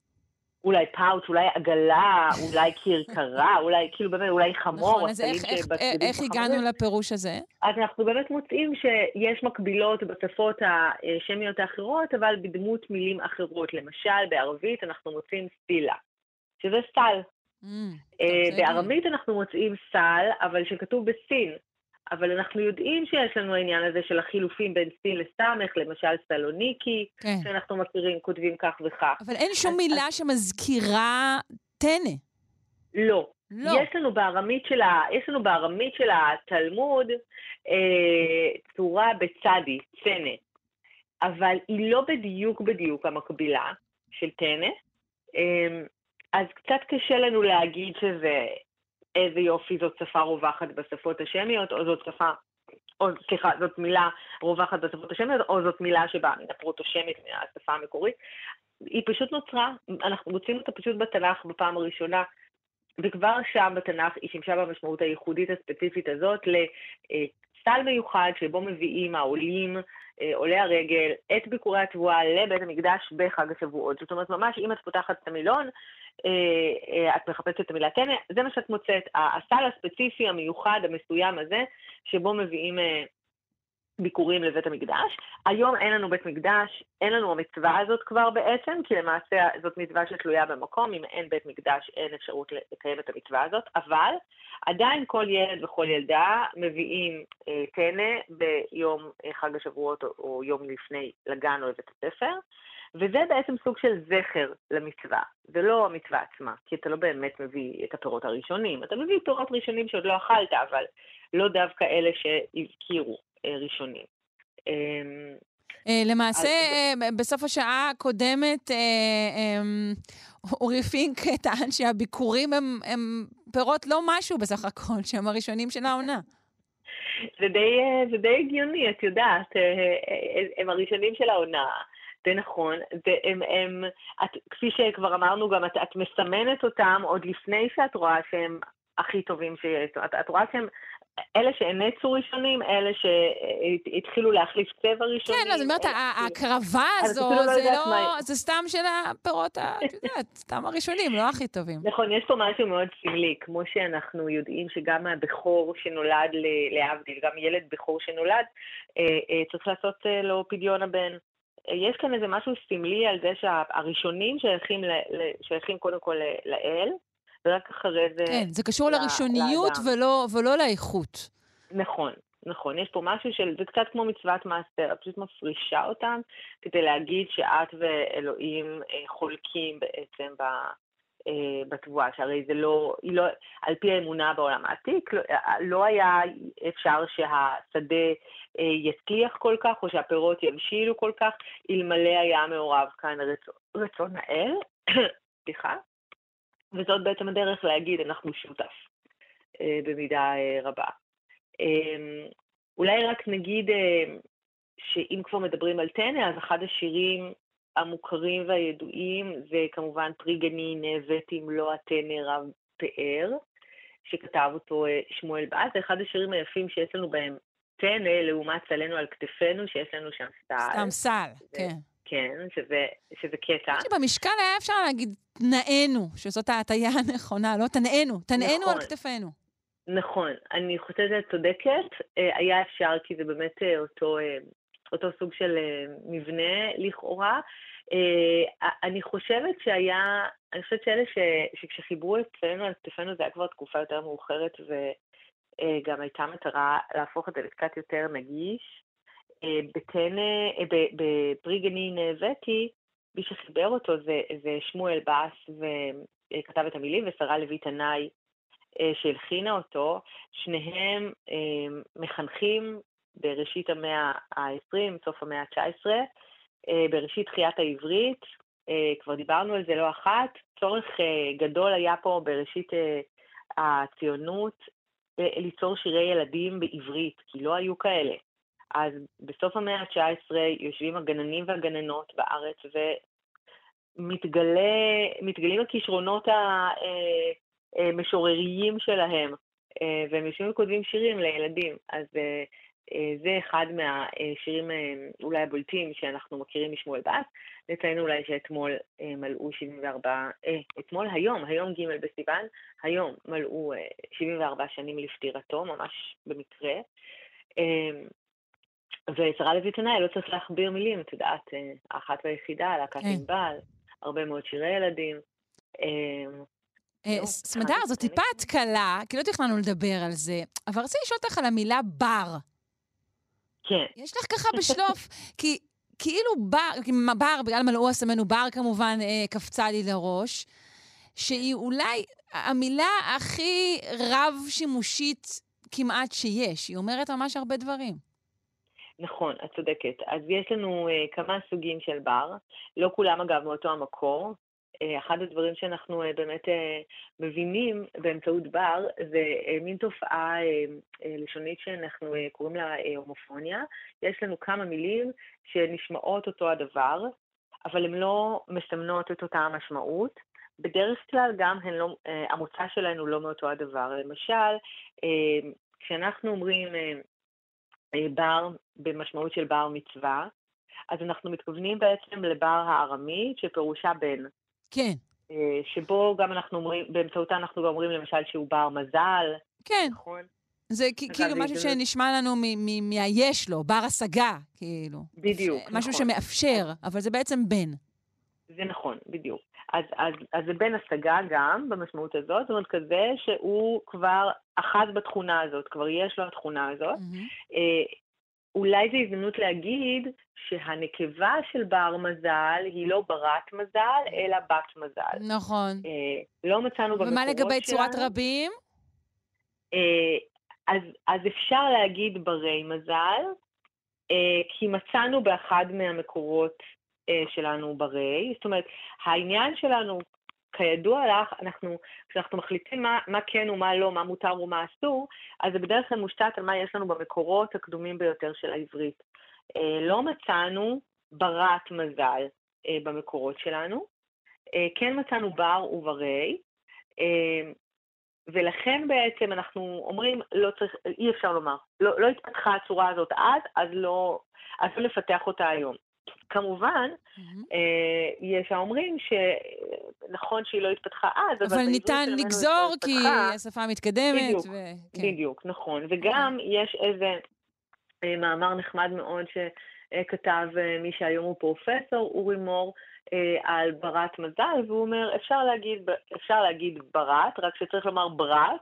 אולי פאוץ', אולי עגלה, <laughs> אולי כרכרה, אולי כאילו באמת, אולי חמור. נכון, אז איך, איך, איך הגענו לפירוש הזה? אז אנחנו באמת מוצאים שיש מקבילות בשפות השמיות האחרות, אבל בדמות מילים אחרות. למשל, בערבית אנחנו מוצאים סטילה, שזה סל. Mm, בארמית אנחנו מוצאים סל, אבל שכתוב בסין. אבל אנחנו יודעים שיש לנו העניין הזה של החילופים בין סין לסמך, למשל סלוניקי, כן. שאנחנו מכירים, כותבים כך וכך. אבל אין שום אז, מילה אז... שמזכירה טנא. לא. לא. יש לנו בארמית של, ה... יש לנו בארמית של התלמוד אה, צורה בצדי, צנא, אבל היא לא בדיוק בדיוק המקבילה של טנא, אה, אז קצת קשה לנו להגיד שזה איזה יופי זאת שפה רווחת בשפות השמיות, או זאת שפה, או סליחה, זאת מילה רווחת בשפות השמיות, או זאת מילה שבאה מן הפרוטושמית, מהשפה המקורית. היא פשוט נוצרה, אנחנו מוצאים אותה פשוט בתנ"ך בפעם הראשונה, וכבר שם בתנ"ך היא שימשה במשמעות הייחודית הספציפית הזאת לסל מיוחד שבו מביאים העולים, אה, עולי הרגל, את ביקורי התבואה לבית המקדש בחג השבועות. זאת אומרת, ממש אם את פותחת את המילון, את מחפשת את המילה טנא, זה מה שאת מוצאת, הסל הספציפי, המיוחד, המסוים הזה, שבו מביאים אה, ביקורים לבית המקדש. היום אין לנו בית מקדש, אין לנו המצווה הזאת כבר בעצם, כי למעשה זאת מצווה שתלויה במקום, אם אין בית מקדש אין אפשרות לקיים את המצווה הזאת, אבל עדיין כל ילד וכל ילדה מביאים אה, טנא ביום אה, חג השבועות או יום לפני לגן או לבית הספר. וזה בעצם סוג של זכר למצווה, זה לא המצווה עצמה, כי אתה לא באמת מביא את הפירות הראשונים, אתה מביא פירות ראשונים שעוד לא אכלת, אבל לא דווקא אלה שהזכירו אה, ראשונים. אמ, אה, למעשה, אה, בסוף השעה הקודמת, אורי פינק <laughs> טען שהביקורים הם, הם פירות לא משהו בסך הכל, שהם הראשונים של העונה. זה די, זה די הגיוני, את יודעת, הם הראשונים של העונה. זה נכון, והם, הם, את, כפי שכבר אמרנו גם, את, את מסמנת אותם עוד לפני שאת רואה שהם הכי טובים שיש. את, את רואה שהם אלה שהנצו ראשונים, אלה שהתחילו להחליף צבע ראשונים. כן, לא, זאת אומרת, ההקרבה הזו, לא זה לא, זה סתם של הפירות, את יודעת, סתם הראשונים, לא הכי טובים. נכון, יש פה משהו מאוד סמלי, כמו שאנחנו יודעים שגם הבכור שנולד, להבדיל, גם ילד בכור שנולד, אה, אה, צריך לעשות אה, לו פדיון הבן. יש כאן איזה משהו סמלי על זה שהראשונים שייכים, שייכים קודם כל לאל, ורק אחרי זה... כן, זה קשור לראשוניות ולא, ולא לאיכות. נכון, נכון. יש פה משהו של, זה קצת כמו מצוות מעשר, את פשוט מפרישה אותם כדי להגיד שאת ואלוהים אה, חולקים בעצם ב... אה, בתבואה, שהרי זה לא, לא, על פי האמונה בעולם העתיק, לא, לא היה אפשר שהשדה אה, יצליח כל כך, או שהפירות יבשילו כל כך, אלמלא היה מעורב כאן רצון, האל, <coughs> סליחה, וזאת בעצם הדרך להגיד, אנחנו שותף, אה, במידה אה, רבה. אה, אולי רק נגיד שאם כבר מדברים על טנא, אז אחד השירים המוכרים והידועים זה כמובן פרי גני נאבט אם לא הטנא רב פאר, שכתב אותו שמואל באז, זה אחד השירים היפים שיש לנו בהם טנא, לעומת סלנו על כתפינו, שיש לנו שם סל. סתם סל, כן. כן, שזה, שזה קטע. במשקל היה אפשר להגיד תנאנו, שזאת ההטייה הנכונה, לא תנאנו, תנאנו נכון. על כתפינו. נכון, אני חושבת שאת צודקת, אה, היה אפשר כי זה באמת אה, אותו, אה, אותו סוג של מבנה לכאורה. אני חושבת שהיה, אני חושבת שאלה ש, שכשחיברו את צבענו על כתפינו זה היה כבר תקופה יותר מאוחרת וגם הייתה מטרה להפוך את זה לקצת יותר נגיש. בטנא, בפרי גנין הבאתי, מי שחיבר אותו זה, זה שמואל בס וכתב את המילים, ושרה לוי תנאי אה, שהלחינה אותו. שניהם אה, מחנכים בראשית המאה ה-20, סוף המאה ה-19, אה, בראשית תחיית העברית, כבר דיברנו על זה לא אחת. צורך גדול היה פה בראשית הציונות ליצור שירי ילדים בעברית, כי לא היו כאלה. אז בסוף המאה ה-19 יושבים הגננים והגננות בארץ ומתגלים הכישרונות המשורריים אה, אה, שלהם, אה, והם יושבים וכותבים שירים לילדים. אז זה אחד מהשירים אולי הבולטים שאנחנו מכירים משמואל בס. נציין אולי שאתמול מלאו 74, אתמול, היום, היום ג' בסיוון, היום מלאו 74 שנים לפטירתו, ממש במקרה. ושרה לוי תנאי, לא צריך להכביר מילים, את יודעת, אה, האחת והיחידה, להקת כן. ענבל, הרבה מאוד שירי ילדים. אה, סמדר, זו טיפה התקלה, כי לא תכננו לדבר על זה, אבל רציתי לשאול אותך על המילה בר. כן. יש לך ככה בשלוף, כי כאילו בר, בר, בגלל מלאו הסמנו בר כמובן, אה, קפצה לי לראש, שהיא אולי המילה הכי רב-שימושית כמעט שיש. היא אומרת ממש הרבה דברים. נכון, את צודקת. אז יש לנו uh, כמה סוגים של בר, לא כולם אגב מאותו המקור. Uh, אחד הדברים שאנחנו uh, באמת uh, מבינים באמצעות בר זה מין תופעה לשונית שאנחנו קוראים לה הומופוניה. יש לנו כמה מילים שנשמעות אותו הדבר, אבל הן לא מסמנות את אותה המשמעות. בדרך כלל גם הן לא, המוצא שלהן הוא לא מאותו הדבר. למשל, כשאנחנו אומרים אה, בר במשמעות של בר מצווה, אז אנחנו מתכוונים בעצם לבר הארמית, שפירושה בן. כן. אה, שבו גם אנחנו אומרים, באמצעותה אנחנו גם אומרים למשל שהוא בר מזל. כן. נכון? זה כאילו משהו זה... שנשמע לנו מהיש לו, בר השגה, כאילו. בדיוק, משהו נכון. משהו שמאפשר, אבל זה בעצם בן. זה נכון, בדיוק. אז, אז, אז זה בן השגה גם, במשמעות הזאת, זאת אומרת כזה שהוא כבר אחז בתכונה הזאת, כבר יש לו התכונה הזאת. Mm-hmm. אולי זו הזדמנות להגיד שהנקבה של בר מזל היא לא ברת מזל, אלא בת מזל. נכון. אה, לא מצאנו במקורות שלנו. ומה לגבי צורת רבים? אה, אז, אז אפשר להגיד ברי מזל, אה, כי מצאנו באחד מהמקורות אה, שלנו ברי. זאת אומרת, העניין שלנו, כידוע לך, אנחנו, כשאנחנו מחליטים מה, מה כן ומה לא, מה מותר ומה אסור, אז זה בדרך כלל מושתת על מה יש לנו במקורות הקדומים ביותר של העברית. אה, לא מצאנו ברת מזל אה, במקורות שלנו, כן מצאנו בר וברי, ולכן בעצם אנחנו אומרים, לא צריך, אי אפשר לומר, לא, לא התפתחה הצורה הזאת אז, אז לא, אז לא לפתח אותה היום. כמובן, mm-hmm. יש האומרים שנכון שהיא לא התפתחה אז, אבל, אבל ניתן לגזור כי השפה מתקדמת. בדיוק, ו... כן. בדיוק, נכון. וגם okay. יש איזה אה, מאמר נחמד מאוד שכתב אה, מי שהיום הוא פרופסור, אורי מור, על ברת מזל, והוא אומר, אפשר להגיד, אפשר להגיד ברת, רק שצריך לומר ברת,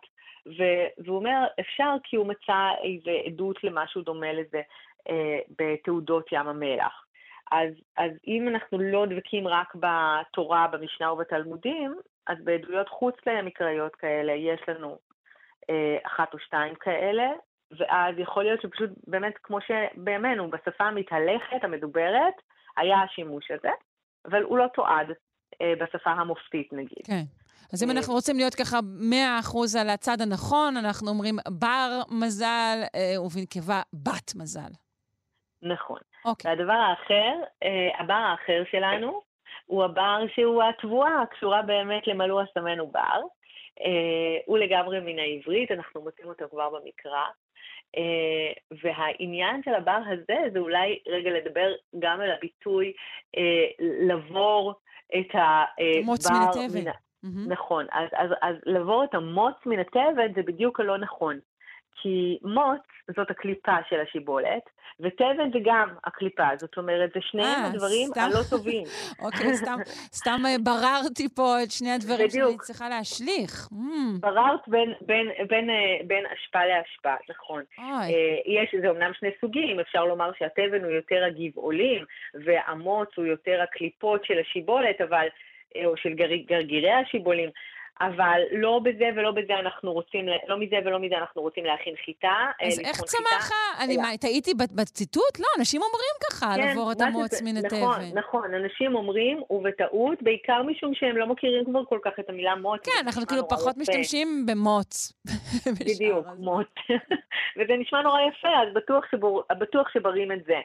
והוא אומר, אפשר כי הוא מצא איזו עדות למשהו דומה לזה בתעודות ים המלח. אז, אז אם אנחנו לא דבקים רק בתורה, במשנה ובתלמודים, אז בעדויות חוץ למקראיות כאלה יש לנו אה, אחת או שתיים כאלה, ואז יכול להיות שפשוט באמת, כמו שבימינו, בשפה המתהלכת, המדוברת, היה השימוש הזה, אבל הוא לא תועד אה, בשפה המופתית נגיד. כן. אז אם אנחנו רוצים להיות ככה 100% על הצד הנכון, אנחנו אומרים בר מזל אה, ובנקבה בת מזל. נכון. אוקיי. והדבר האחר, אה, הבר האחר שלנו, הוא הבר שהוא התבואה הקשורה באמת למלוא הסמן ובר. הוא לגמרי מן העברית, אנחנו מוצאים אותו כבר במקרא. Uh, והעניין של הבר הזה זה אולי רגע לדבר גם על הביטוי uh, לבור את הבר... מוץ מן התבן. מן... Mm-hmm. נכון, אז, אז, אז לבור את המוץ מן התבן זה בדיוק הלא נכון. כי מוץ זאת הקליפה של השיבולת, ותבן זה גם הקליפה, זאת אומרת, זה שניהם אה, הדברים סתם... הלא טובים. <laughs> אוקיי, סתם, סתם אה, בררתי פה את שני הדברים בדיוק. שאני צריכה להשליך. Mm. בררת בין, בין, בין, אה, בין אשפה לאשפה, נכון. אוי. יש, זה אמנם שני סוגים, אפשר לומר שהתבן הוא יותר הגבעולים, והמוץ הוא יותר הקליפות של השיבולת, אבל... או של גרגירי השיבולים, אבל לא בזה ולא בזה אנחנו רוצים, לא מזה ולא מזה אנחנו רוצים להכין חיטה. אה, אז איך צמח ה... אני מה, טעיתי בציטוט? לא, אנשים אומרים ככה, כן, לעבור את המוץ מן התבן. נכון, נכון, אנשים אומרים, ובטעות, בעיקר משום שהם לא מכירים כבר כל כך את המילה מוץ. כן, אנחנו כאילו פחות. משתמשים במוץ. <laughs> בדיוק, מוץ. <laughs> וזה נשמע נורא יפה, אז בטוח שברים את זה.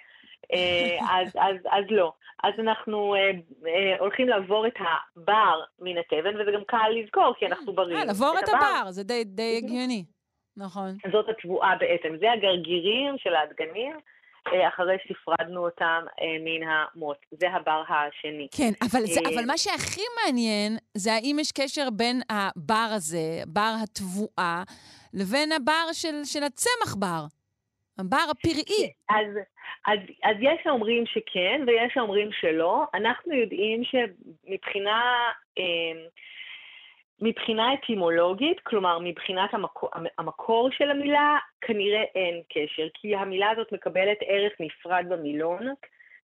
אה, אז, אז, אז לא. אז אנחנו אה, אה, הולכים לעבור את הבר מן התבן, וזה גם קל לזכור, כי אנחנו ברים. אה, לעבור את, את הבר, זה די, די הגיוני. נכון. זאת התבואה בעצם, זה הגרגירים של הדגנים. אה, אחרי שהפרדנו אותם אה, מן המוט. זה הבר השני. כן, אבל, זה, אבל מה שהכי מעניין זה האם יש קשר בין הבר הזה, בר התבואה, לבין הבר של, של הצמח בר. הבר הפראי. אז, אז, אז יש האומרים שכן ויש האומרים שלא. אנחנו יודעים שמבחינה... אה, מבחינה אטימולוגית, כלומר מבחינת המקור, המקור של המילה, כנראה אין קשר, כי המילה הזאת מקבלת ערך נפרד במילון,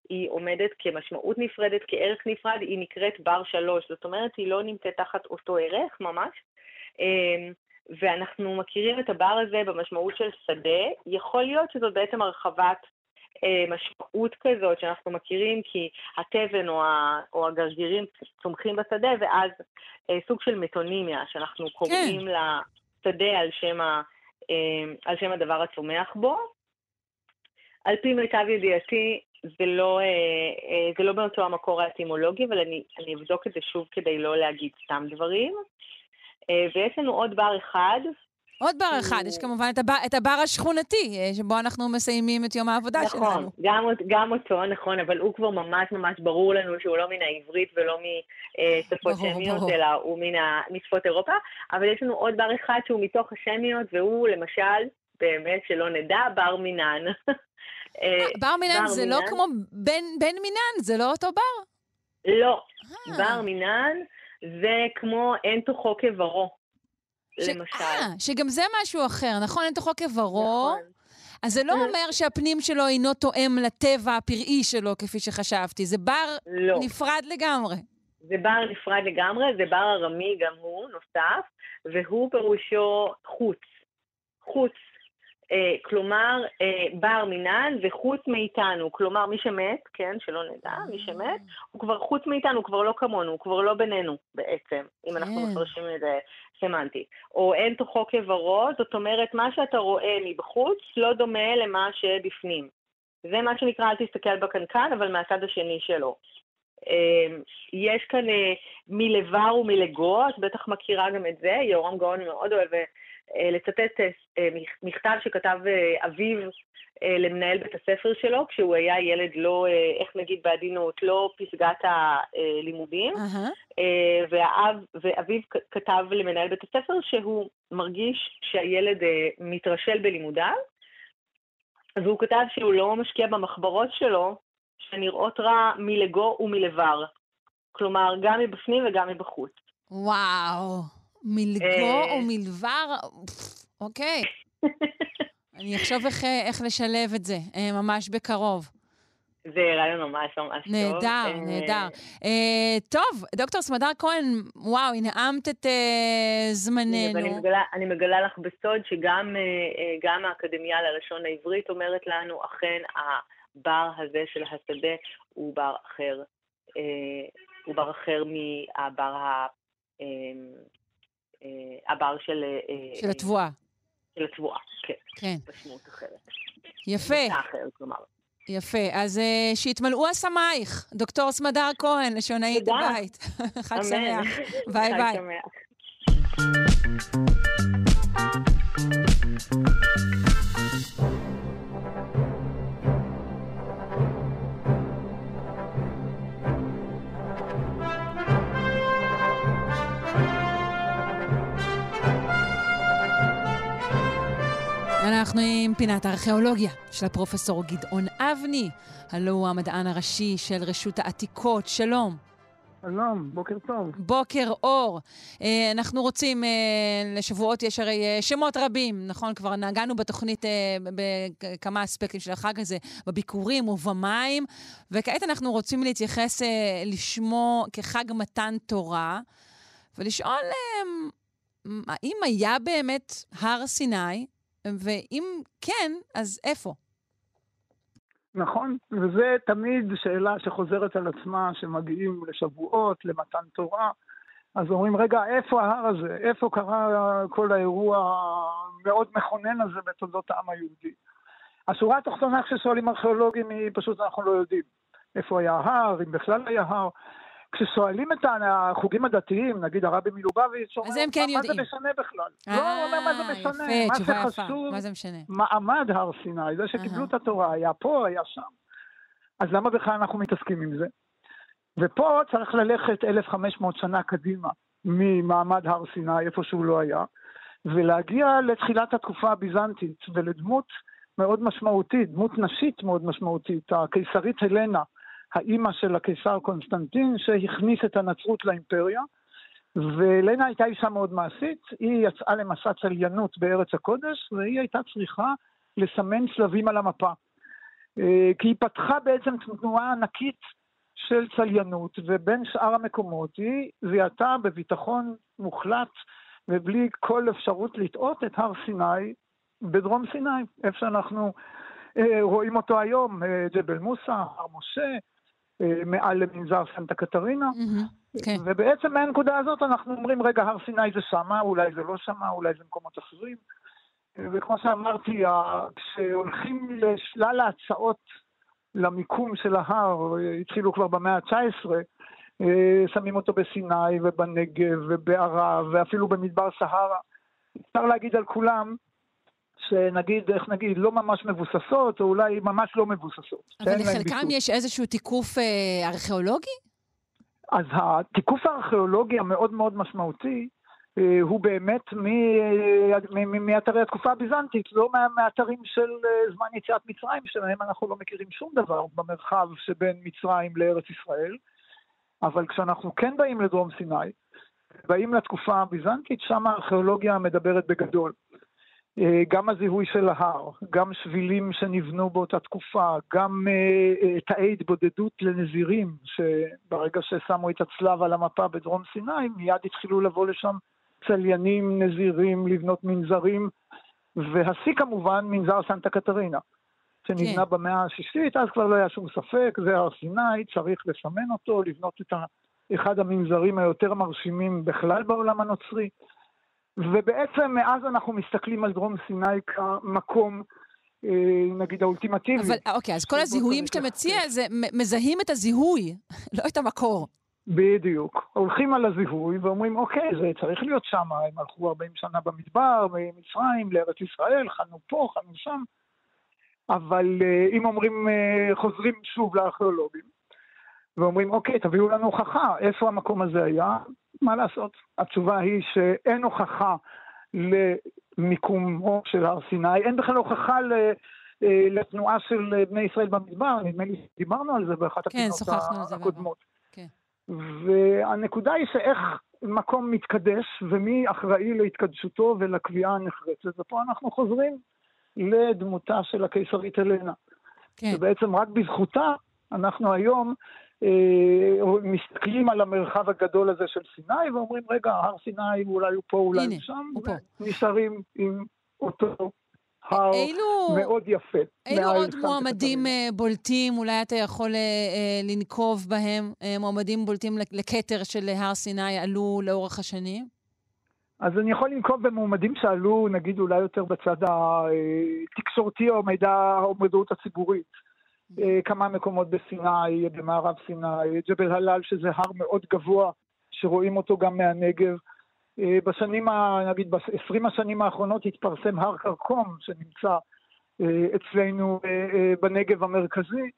היא עומדת כמשמעות נפרדת, כערך נפרד, היא נקראת בר שלוש, זאת אומרת היא לא נמצאת תחת אותו ערך ממש. אה, ואנחנו מכירים את הבר הזה במשמעות של שדה, יכול להיות שזאת בעצם הרחבת משמעות כזאת שאנחנו מכירים כי התבן או, ה, או הגרגירים צומחים בשדה, ואז אה, סוג של מטונימיה, שאנחנו כן. קוראים כן. לשדה על שם, ה, אה, על שם הדבר הצומח בו. על פי מיטב ידיעתי, זה לא, אה, אה, זה לא באותו המקור האטימולוגי, אבל אני, אני אבדוק את זה שוב כדי לא להגיד סתם דברים. אה, ויש לנו עוד בר אחד. עוד בר אחד, יש כמובן את הבר, את הבר השכונתי, אה, שבו אנחנו מסיימים את יום העבודה נכון, שלנו. נכון, גם, גם אותו, נכון, אבל הוא כבר ממש ממש ברור לנו שהוא לא מן העברית ולא משפות שמיות, אלא הוא מן משפות אירופה. אבל יש לנו עוד בר אחד שהוא מתוך השמיות, והוא למשל, באמת שלא נדע, בר מינן. <laughs> אה, בר מינן זה לא כמו בן מינן, זה לא אותו בר? לא, בר מינן זה כמו אין תוכו כברו, ש... למשל. אה, שגם זה משהו אחר, נכון? אין תוכו כברו. נכון. אז זה לא אומר שהפנים שלו אינו תואם לטבע הפראי שלו, כפי שחשבתי. זה בר לא. נפרד לגמרי. זה בר נפרד לגמרי, זה בר ארמי גם הוא, נוסף, והוא פירושו חוץ. חוץ אה, כלומר, אה, בר מינן וחוץ מאיתנו, כלומר מי שמת, כן, שלא נדע, מי שמת, הוא כבר חוץ מאיתנו, הוא כבר לא כמונו, הוא כבר לא בינינו בעצם, אם אנחנו כן. מפרשים את זה סמנטי. או אין תוכו כברו, זאת אומרת, מה שאתה רואה מבחוץ לא דומה למה שבפנים. זה מה שנקרא, אל תסתכל בקנקן, אבל מהצד השני שלו. יש כאן מלבר ומלגו, את בטח מכירה גם את זה, יורם גאון מאוד אוהב לצטט מכתב שכתב אביו למנהל בית הספר שלו, כשהוא היה ילד לא, איך נגיד בעדינות, לא פסגת הלימודים, uh-huh. והאב, ואביו כתב למנהל בית הספר שהוא מרגיש שהילד מתרשל בלימודיו, והוא כתב שהוא לא משקיע במחברות שלו, שנראות רע מלגו ומלבר. כלומר, גם מבפנים וגם מבחוץ. וואו, מלגו ומלבר? אוקיי. אני אחשוב איך, איך לשלב את זה, ממש בקרוב. זה רעיון ממש ממש טוב. נהדר, נהדר. Uh, טוב, דוקטור סמדר כהן, וואו, הנעמת את זמננו. אני מגלה, לך בסוד שגם האקדמיה ללשון העברית אומרת לנו, אכן הבר הזה של השדה הוא בר אחר, הוא בר אחר מהבר ה... הבר של... Uh, של התבואה. של התבואה, כן. כן. משמעות אחרת. יפה. כלומר. יפה, אז uh, שיתמלאו אסמייך, דוקטור סמדר כהן, לשונאית הבית. <laughs> חג שמח. ביי <laughs> ביי. חג שמח. אנחנו עם פינת הארכיאולוגיה של הפרופסור גדעון אבני, הלו הוא המדען הראשי של רשות העתיקות. שלום. שלום, בוקר טוב. בוקר אור. אנחנו רוצים, לשבועות יש הרי שמות רבים, נכון? כבר נגענו בתוכנית בכמה אספקטים של החג הזה, בביקורים ובמים, וכעת אנחנו רוצים להתייחס לשמו כחג מתן תורה, ולשאול האם היה באמת הר סיני, ואם כן, אז איפה? נכון, וזה תמיד שאלה שחוזרת על עצמה, שמגיעים לשבועות, למתן תורה, אז אומרים, רגע, איפה ההר הזה? איפה קרה כל האירוע המאוד מכונן הזה בתולדות העם היהודי? השורה התחתונה כששואלים ארכיאולוגים היא פשוט אנחנו לא יודעים. איפה היה ההר, אם בכלל היה הר. כששואלים את החוגים הדתיים, נגיד הרבי מלובביץ', אז הם כן יודעים. מה זה משנה בכלל? לא, הוא אומר, מה זה משנה? יפה, מה שחשוב, מה זה משנה? מעמד הר סיני, זה שקיבלו את התורה, היה פה, היה שם. אז למה בכלל אנחנו מתעסקים עם זה? ופה צריך ללכת 1,500 שנה קדימה ממעמד הר סיני, איפה שהוא לא היה, ולהגיע לתחילת התקופה הביזנטית ולדמות מאוד משמעותית, דמות נשית מאוד משמעותית, הקיסרית הלנה. האימא של הקיסר קונסטנטין, שהכניס את הנצרות לאימפריה. ולנה הייתה אישה מאוד מעשית, היא יצאה למסע צליינות בארץ הקודש, והיא הייתה צריכה לסמן צלבים על המפה. כי היא פתחה בעצם תנועה ענקית של צליינות, ובין שאר המקומות היא זיהתה בביטחון מוחלט ובלי כל אפשרות לטעות את הר סיני בדרום סיני, איפה שאנחנו רואים אותו היום, ג'בל מוסא, הר משה, מעל למנזר סנטה קטרינה. Mm-hmm, כן. ובעצם מהנקודה הזאת אנחנו אומרים, רגע, הר סיני זה שמה, אולי זה לא שמה, אולי זה מקומות אחרים. וכמו שאמרתי, כשהולכים לשלל ההצעות למיקום של ההר, התחילו כבר במאה ה-19, שמים אותו בסיני ובנגב ובערב ואפילו במדבר סהרה. אפשר להגיד על כולם שנגיד, איך נגיד, לא ממש מבוססות, או אולי ממש לא מבוססות. אבל לחלקם יש איזשהו תיקוף אה, ארכיאולוגי? אז התיקוף הארכיאולוגי המאוד מאוד משמעותי, אה, הוא באמת מאתרי התקופה הביזנטית, לא מאתרים של אה, זמן יציאת מצרים, שמהם אנחנו לא מכירים שום דבר במרחב שבין מצרים לארץ ישראל. אבל כשאנחנו כן באים לדרום סיני, באים לתקופה הביזנטית, שם הארכיאולוגיה מדברת בגדול. גם הזיהוי של ההר, גם שבילים שנבנו באותה תקופה, גם תאי התבודדות לנזירים, שברגע ששמו את הצלב על המפה בדרום סיני, מיד התחילו לבוא לשם צליינים, נזירים, לבנות מנזרים, והשיא כמובן מנזר סנטה קטרינה, שנבנה כן. במאה השישית, אז כבר לא היה שום ספק, זה הר סיני, צריך לסמן אותו, לבנות את אחד המנזרים היותר מרשימים בכלל בעולם הנוצרי. ובעצם מאז אנחנו מסתכלים על דרום סיני כמקום נגיד האולטימטיבי. אבל אוקיי, אז כל הזיהויים שאתה מציע, זה מזהים את הזיהוי, <laughs> לא את המקור. בדיוק. הולכים על הזיהוי ואומרים, אוקיי, זה צריך להיות שם, הם הלכו 40 שנה במדבר, ממצרים, לארץ ישראל, חנו פה, חנו שם. אבל אם אומרים, חוזרים שוב לארכיאולוגים, ואומרים, אוקיי, תביאו לנו הוכחה, איפה המקום הזה היה? מה לעשות? התשובה היא שאין הוכחה למיקומו של הר סיני, אין בכלל הוכחה ל... לתנועה של בני ישראל במדבר, נדמה לי שדיברנו על זה באחת כן, הפינות הקודמות. כן. והנקודה היא שאיך מקום מתקדש ומי אחראי להתקדשותו ולקביעה הנחרצת, ופה אנחנו חוזרים לדמותה של הקיסרית אלנה. כן. ובעצם רק בזכותה אנחנו היום אה, מסתכלים על המרחב הגדול הזה של סיני ואומרים, רגע, הר סיני אולי הוא פה, אולי הוא שם, ונשארים עם אותו הר אילו, מאוד יפה. אילו עוד מועמדים uh, בולטים, אולי אתה יכול uh, uh, לנקוב בהם, uh, מועמדים בולטים לכתר של הר סיני עלו לאורך השנים? אז אני יכול לנקוב במועמדים שעלו, נגיד, אולי יותר בצד התקשורתי או מידע, או מודעות הציבורית. כמה מקומות בסיני, במערב סיני, ג'בל הלל, שזה הר מאוד גבוה, שרואים אותו גם מהנגב. בשנים, נגיד, ב-20 השנים האחרונות התפרסם הר כרכום, שנמצא אצלנו בנגב המרכזי,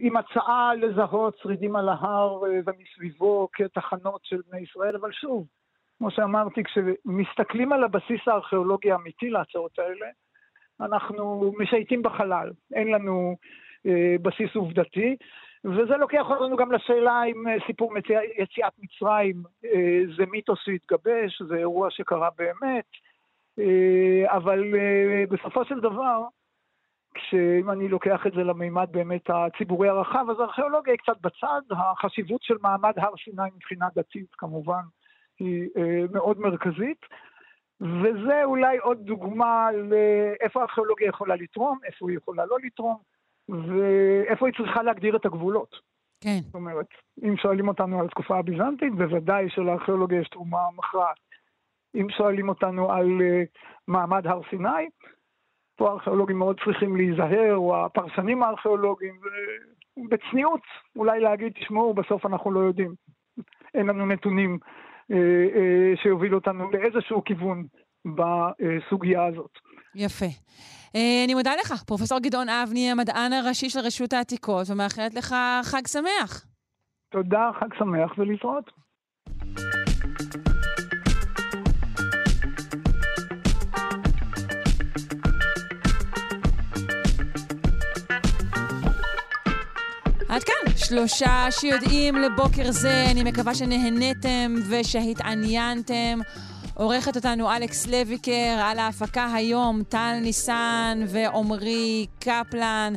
עם הצעה לזהות שרידים על ההר ומסביבו כתחנות של בני ישראל, אבל שוב, כמו שאמרתי, כשמסתכלים על הבסיס הארכיאולוגי האמיתי להצעות האלה, אנחנו משייטים בחלל, אין לנו אה, בסיס עובדתי, וזה לוקח אותנו גם לשאלה אם אה, סיפור מציא, יציאת מצרים אה, זה מיתוס שהתגבש, זה אירוע שקרה באמת, אה, אבל אה, בסופו של דבר, כשאם אני לוקח את זה למימד באמת הציבורי הרחב, אז הארכיאולוגיה היא קצת בצד, החשיבות של מעמד הר סיני מבחינה דתית כמובן היא אה, מאוד מרכזית. וזה אולי עוד דוגמה לאיפה הארכיאולוגיה יכולה לתרום, איפה היא יכולה לא לתרום, ואיפה היא צריכה להגדיר את הגבולות. כן. זאת אומרת, אם שואלים אותנו על התקופה הביזנטית, בוודאי שלארכיאולוגיה יש תרומה מכרעת. אם שואלים אותנו על uh, מעמד הר סיני, פה הארכיאולוגים מאוד צריכים להיזהר, או הפרשנים הארכיאולוגיים, ובצניעות אולי להגיד, תשמעו, בסוף אנחנו לא יודעים. אין לנו נתונים אה, אה, שיוביל אותנו לאיזשהו כיוון בסוגיה הזאת. יפה. אה, אני מודה לך, פרופ' גדעון אבני, המדען הראשי של רשות העתיקות, ומאחלת לך חג שמח. תודה, חג שמח ולהתראות. עד כאן, שלושה שיודעים לבוקר זה. אני מקווה שנהניתם ושהתעניינתם. עורכת אותנו אלכס לויקר, על ההפקה היום טל ניסן ועמרי קפלן.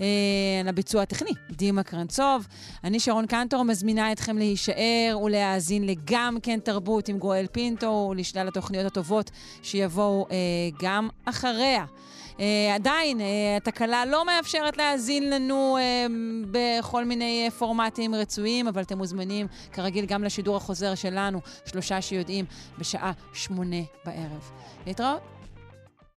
אה, על הביצוע הטכני, דימה קרנצוב. אני שרון קנטור, מזמינה אתכם להישאר ולהאזין לגם כן תרבות עם גואל פינטו ולשלל התוכניות הטובות שיבואו אה, גם אחריה. Uh, עדיין, uh, התקלה לא מאפשרת להאזין לנו uh, בכל מיני uh, פורמטים רצויים, אבל אתם מוזמנים, כרגיל, גם לשידור החוזר שלנו, שלושה שיודעים, בשעה שמונה בערב. להתראות.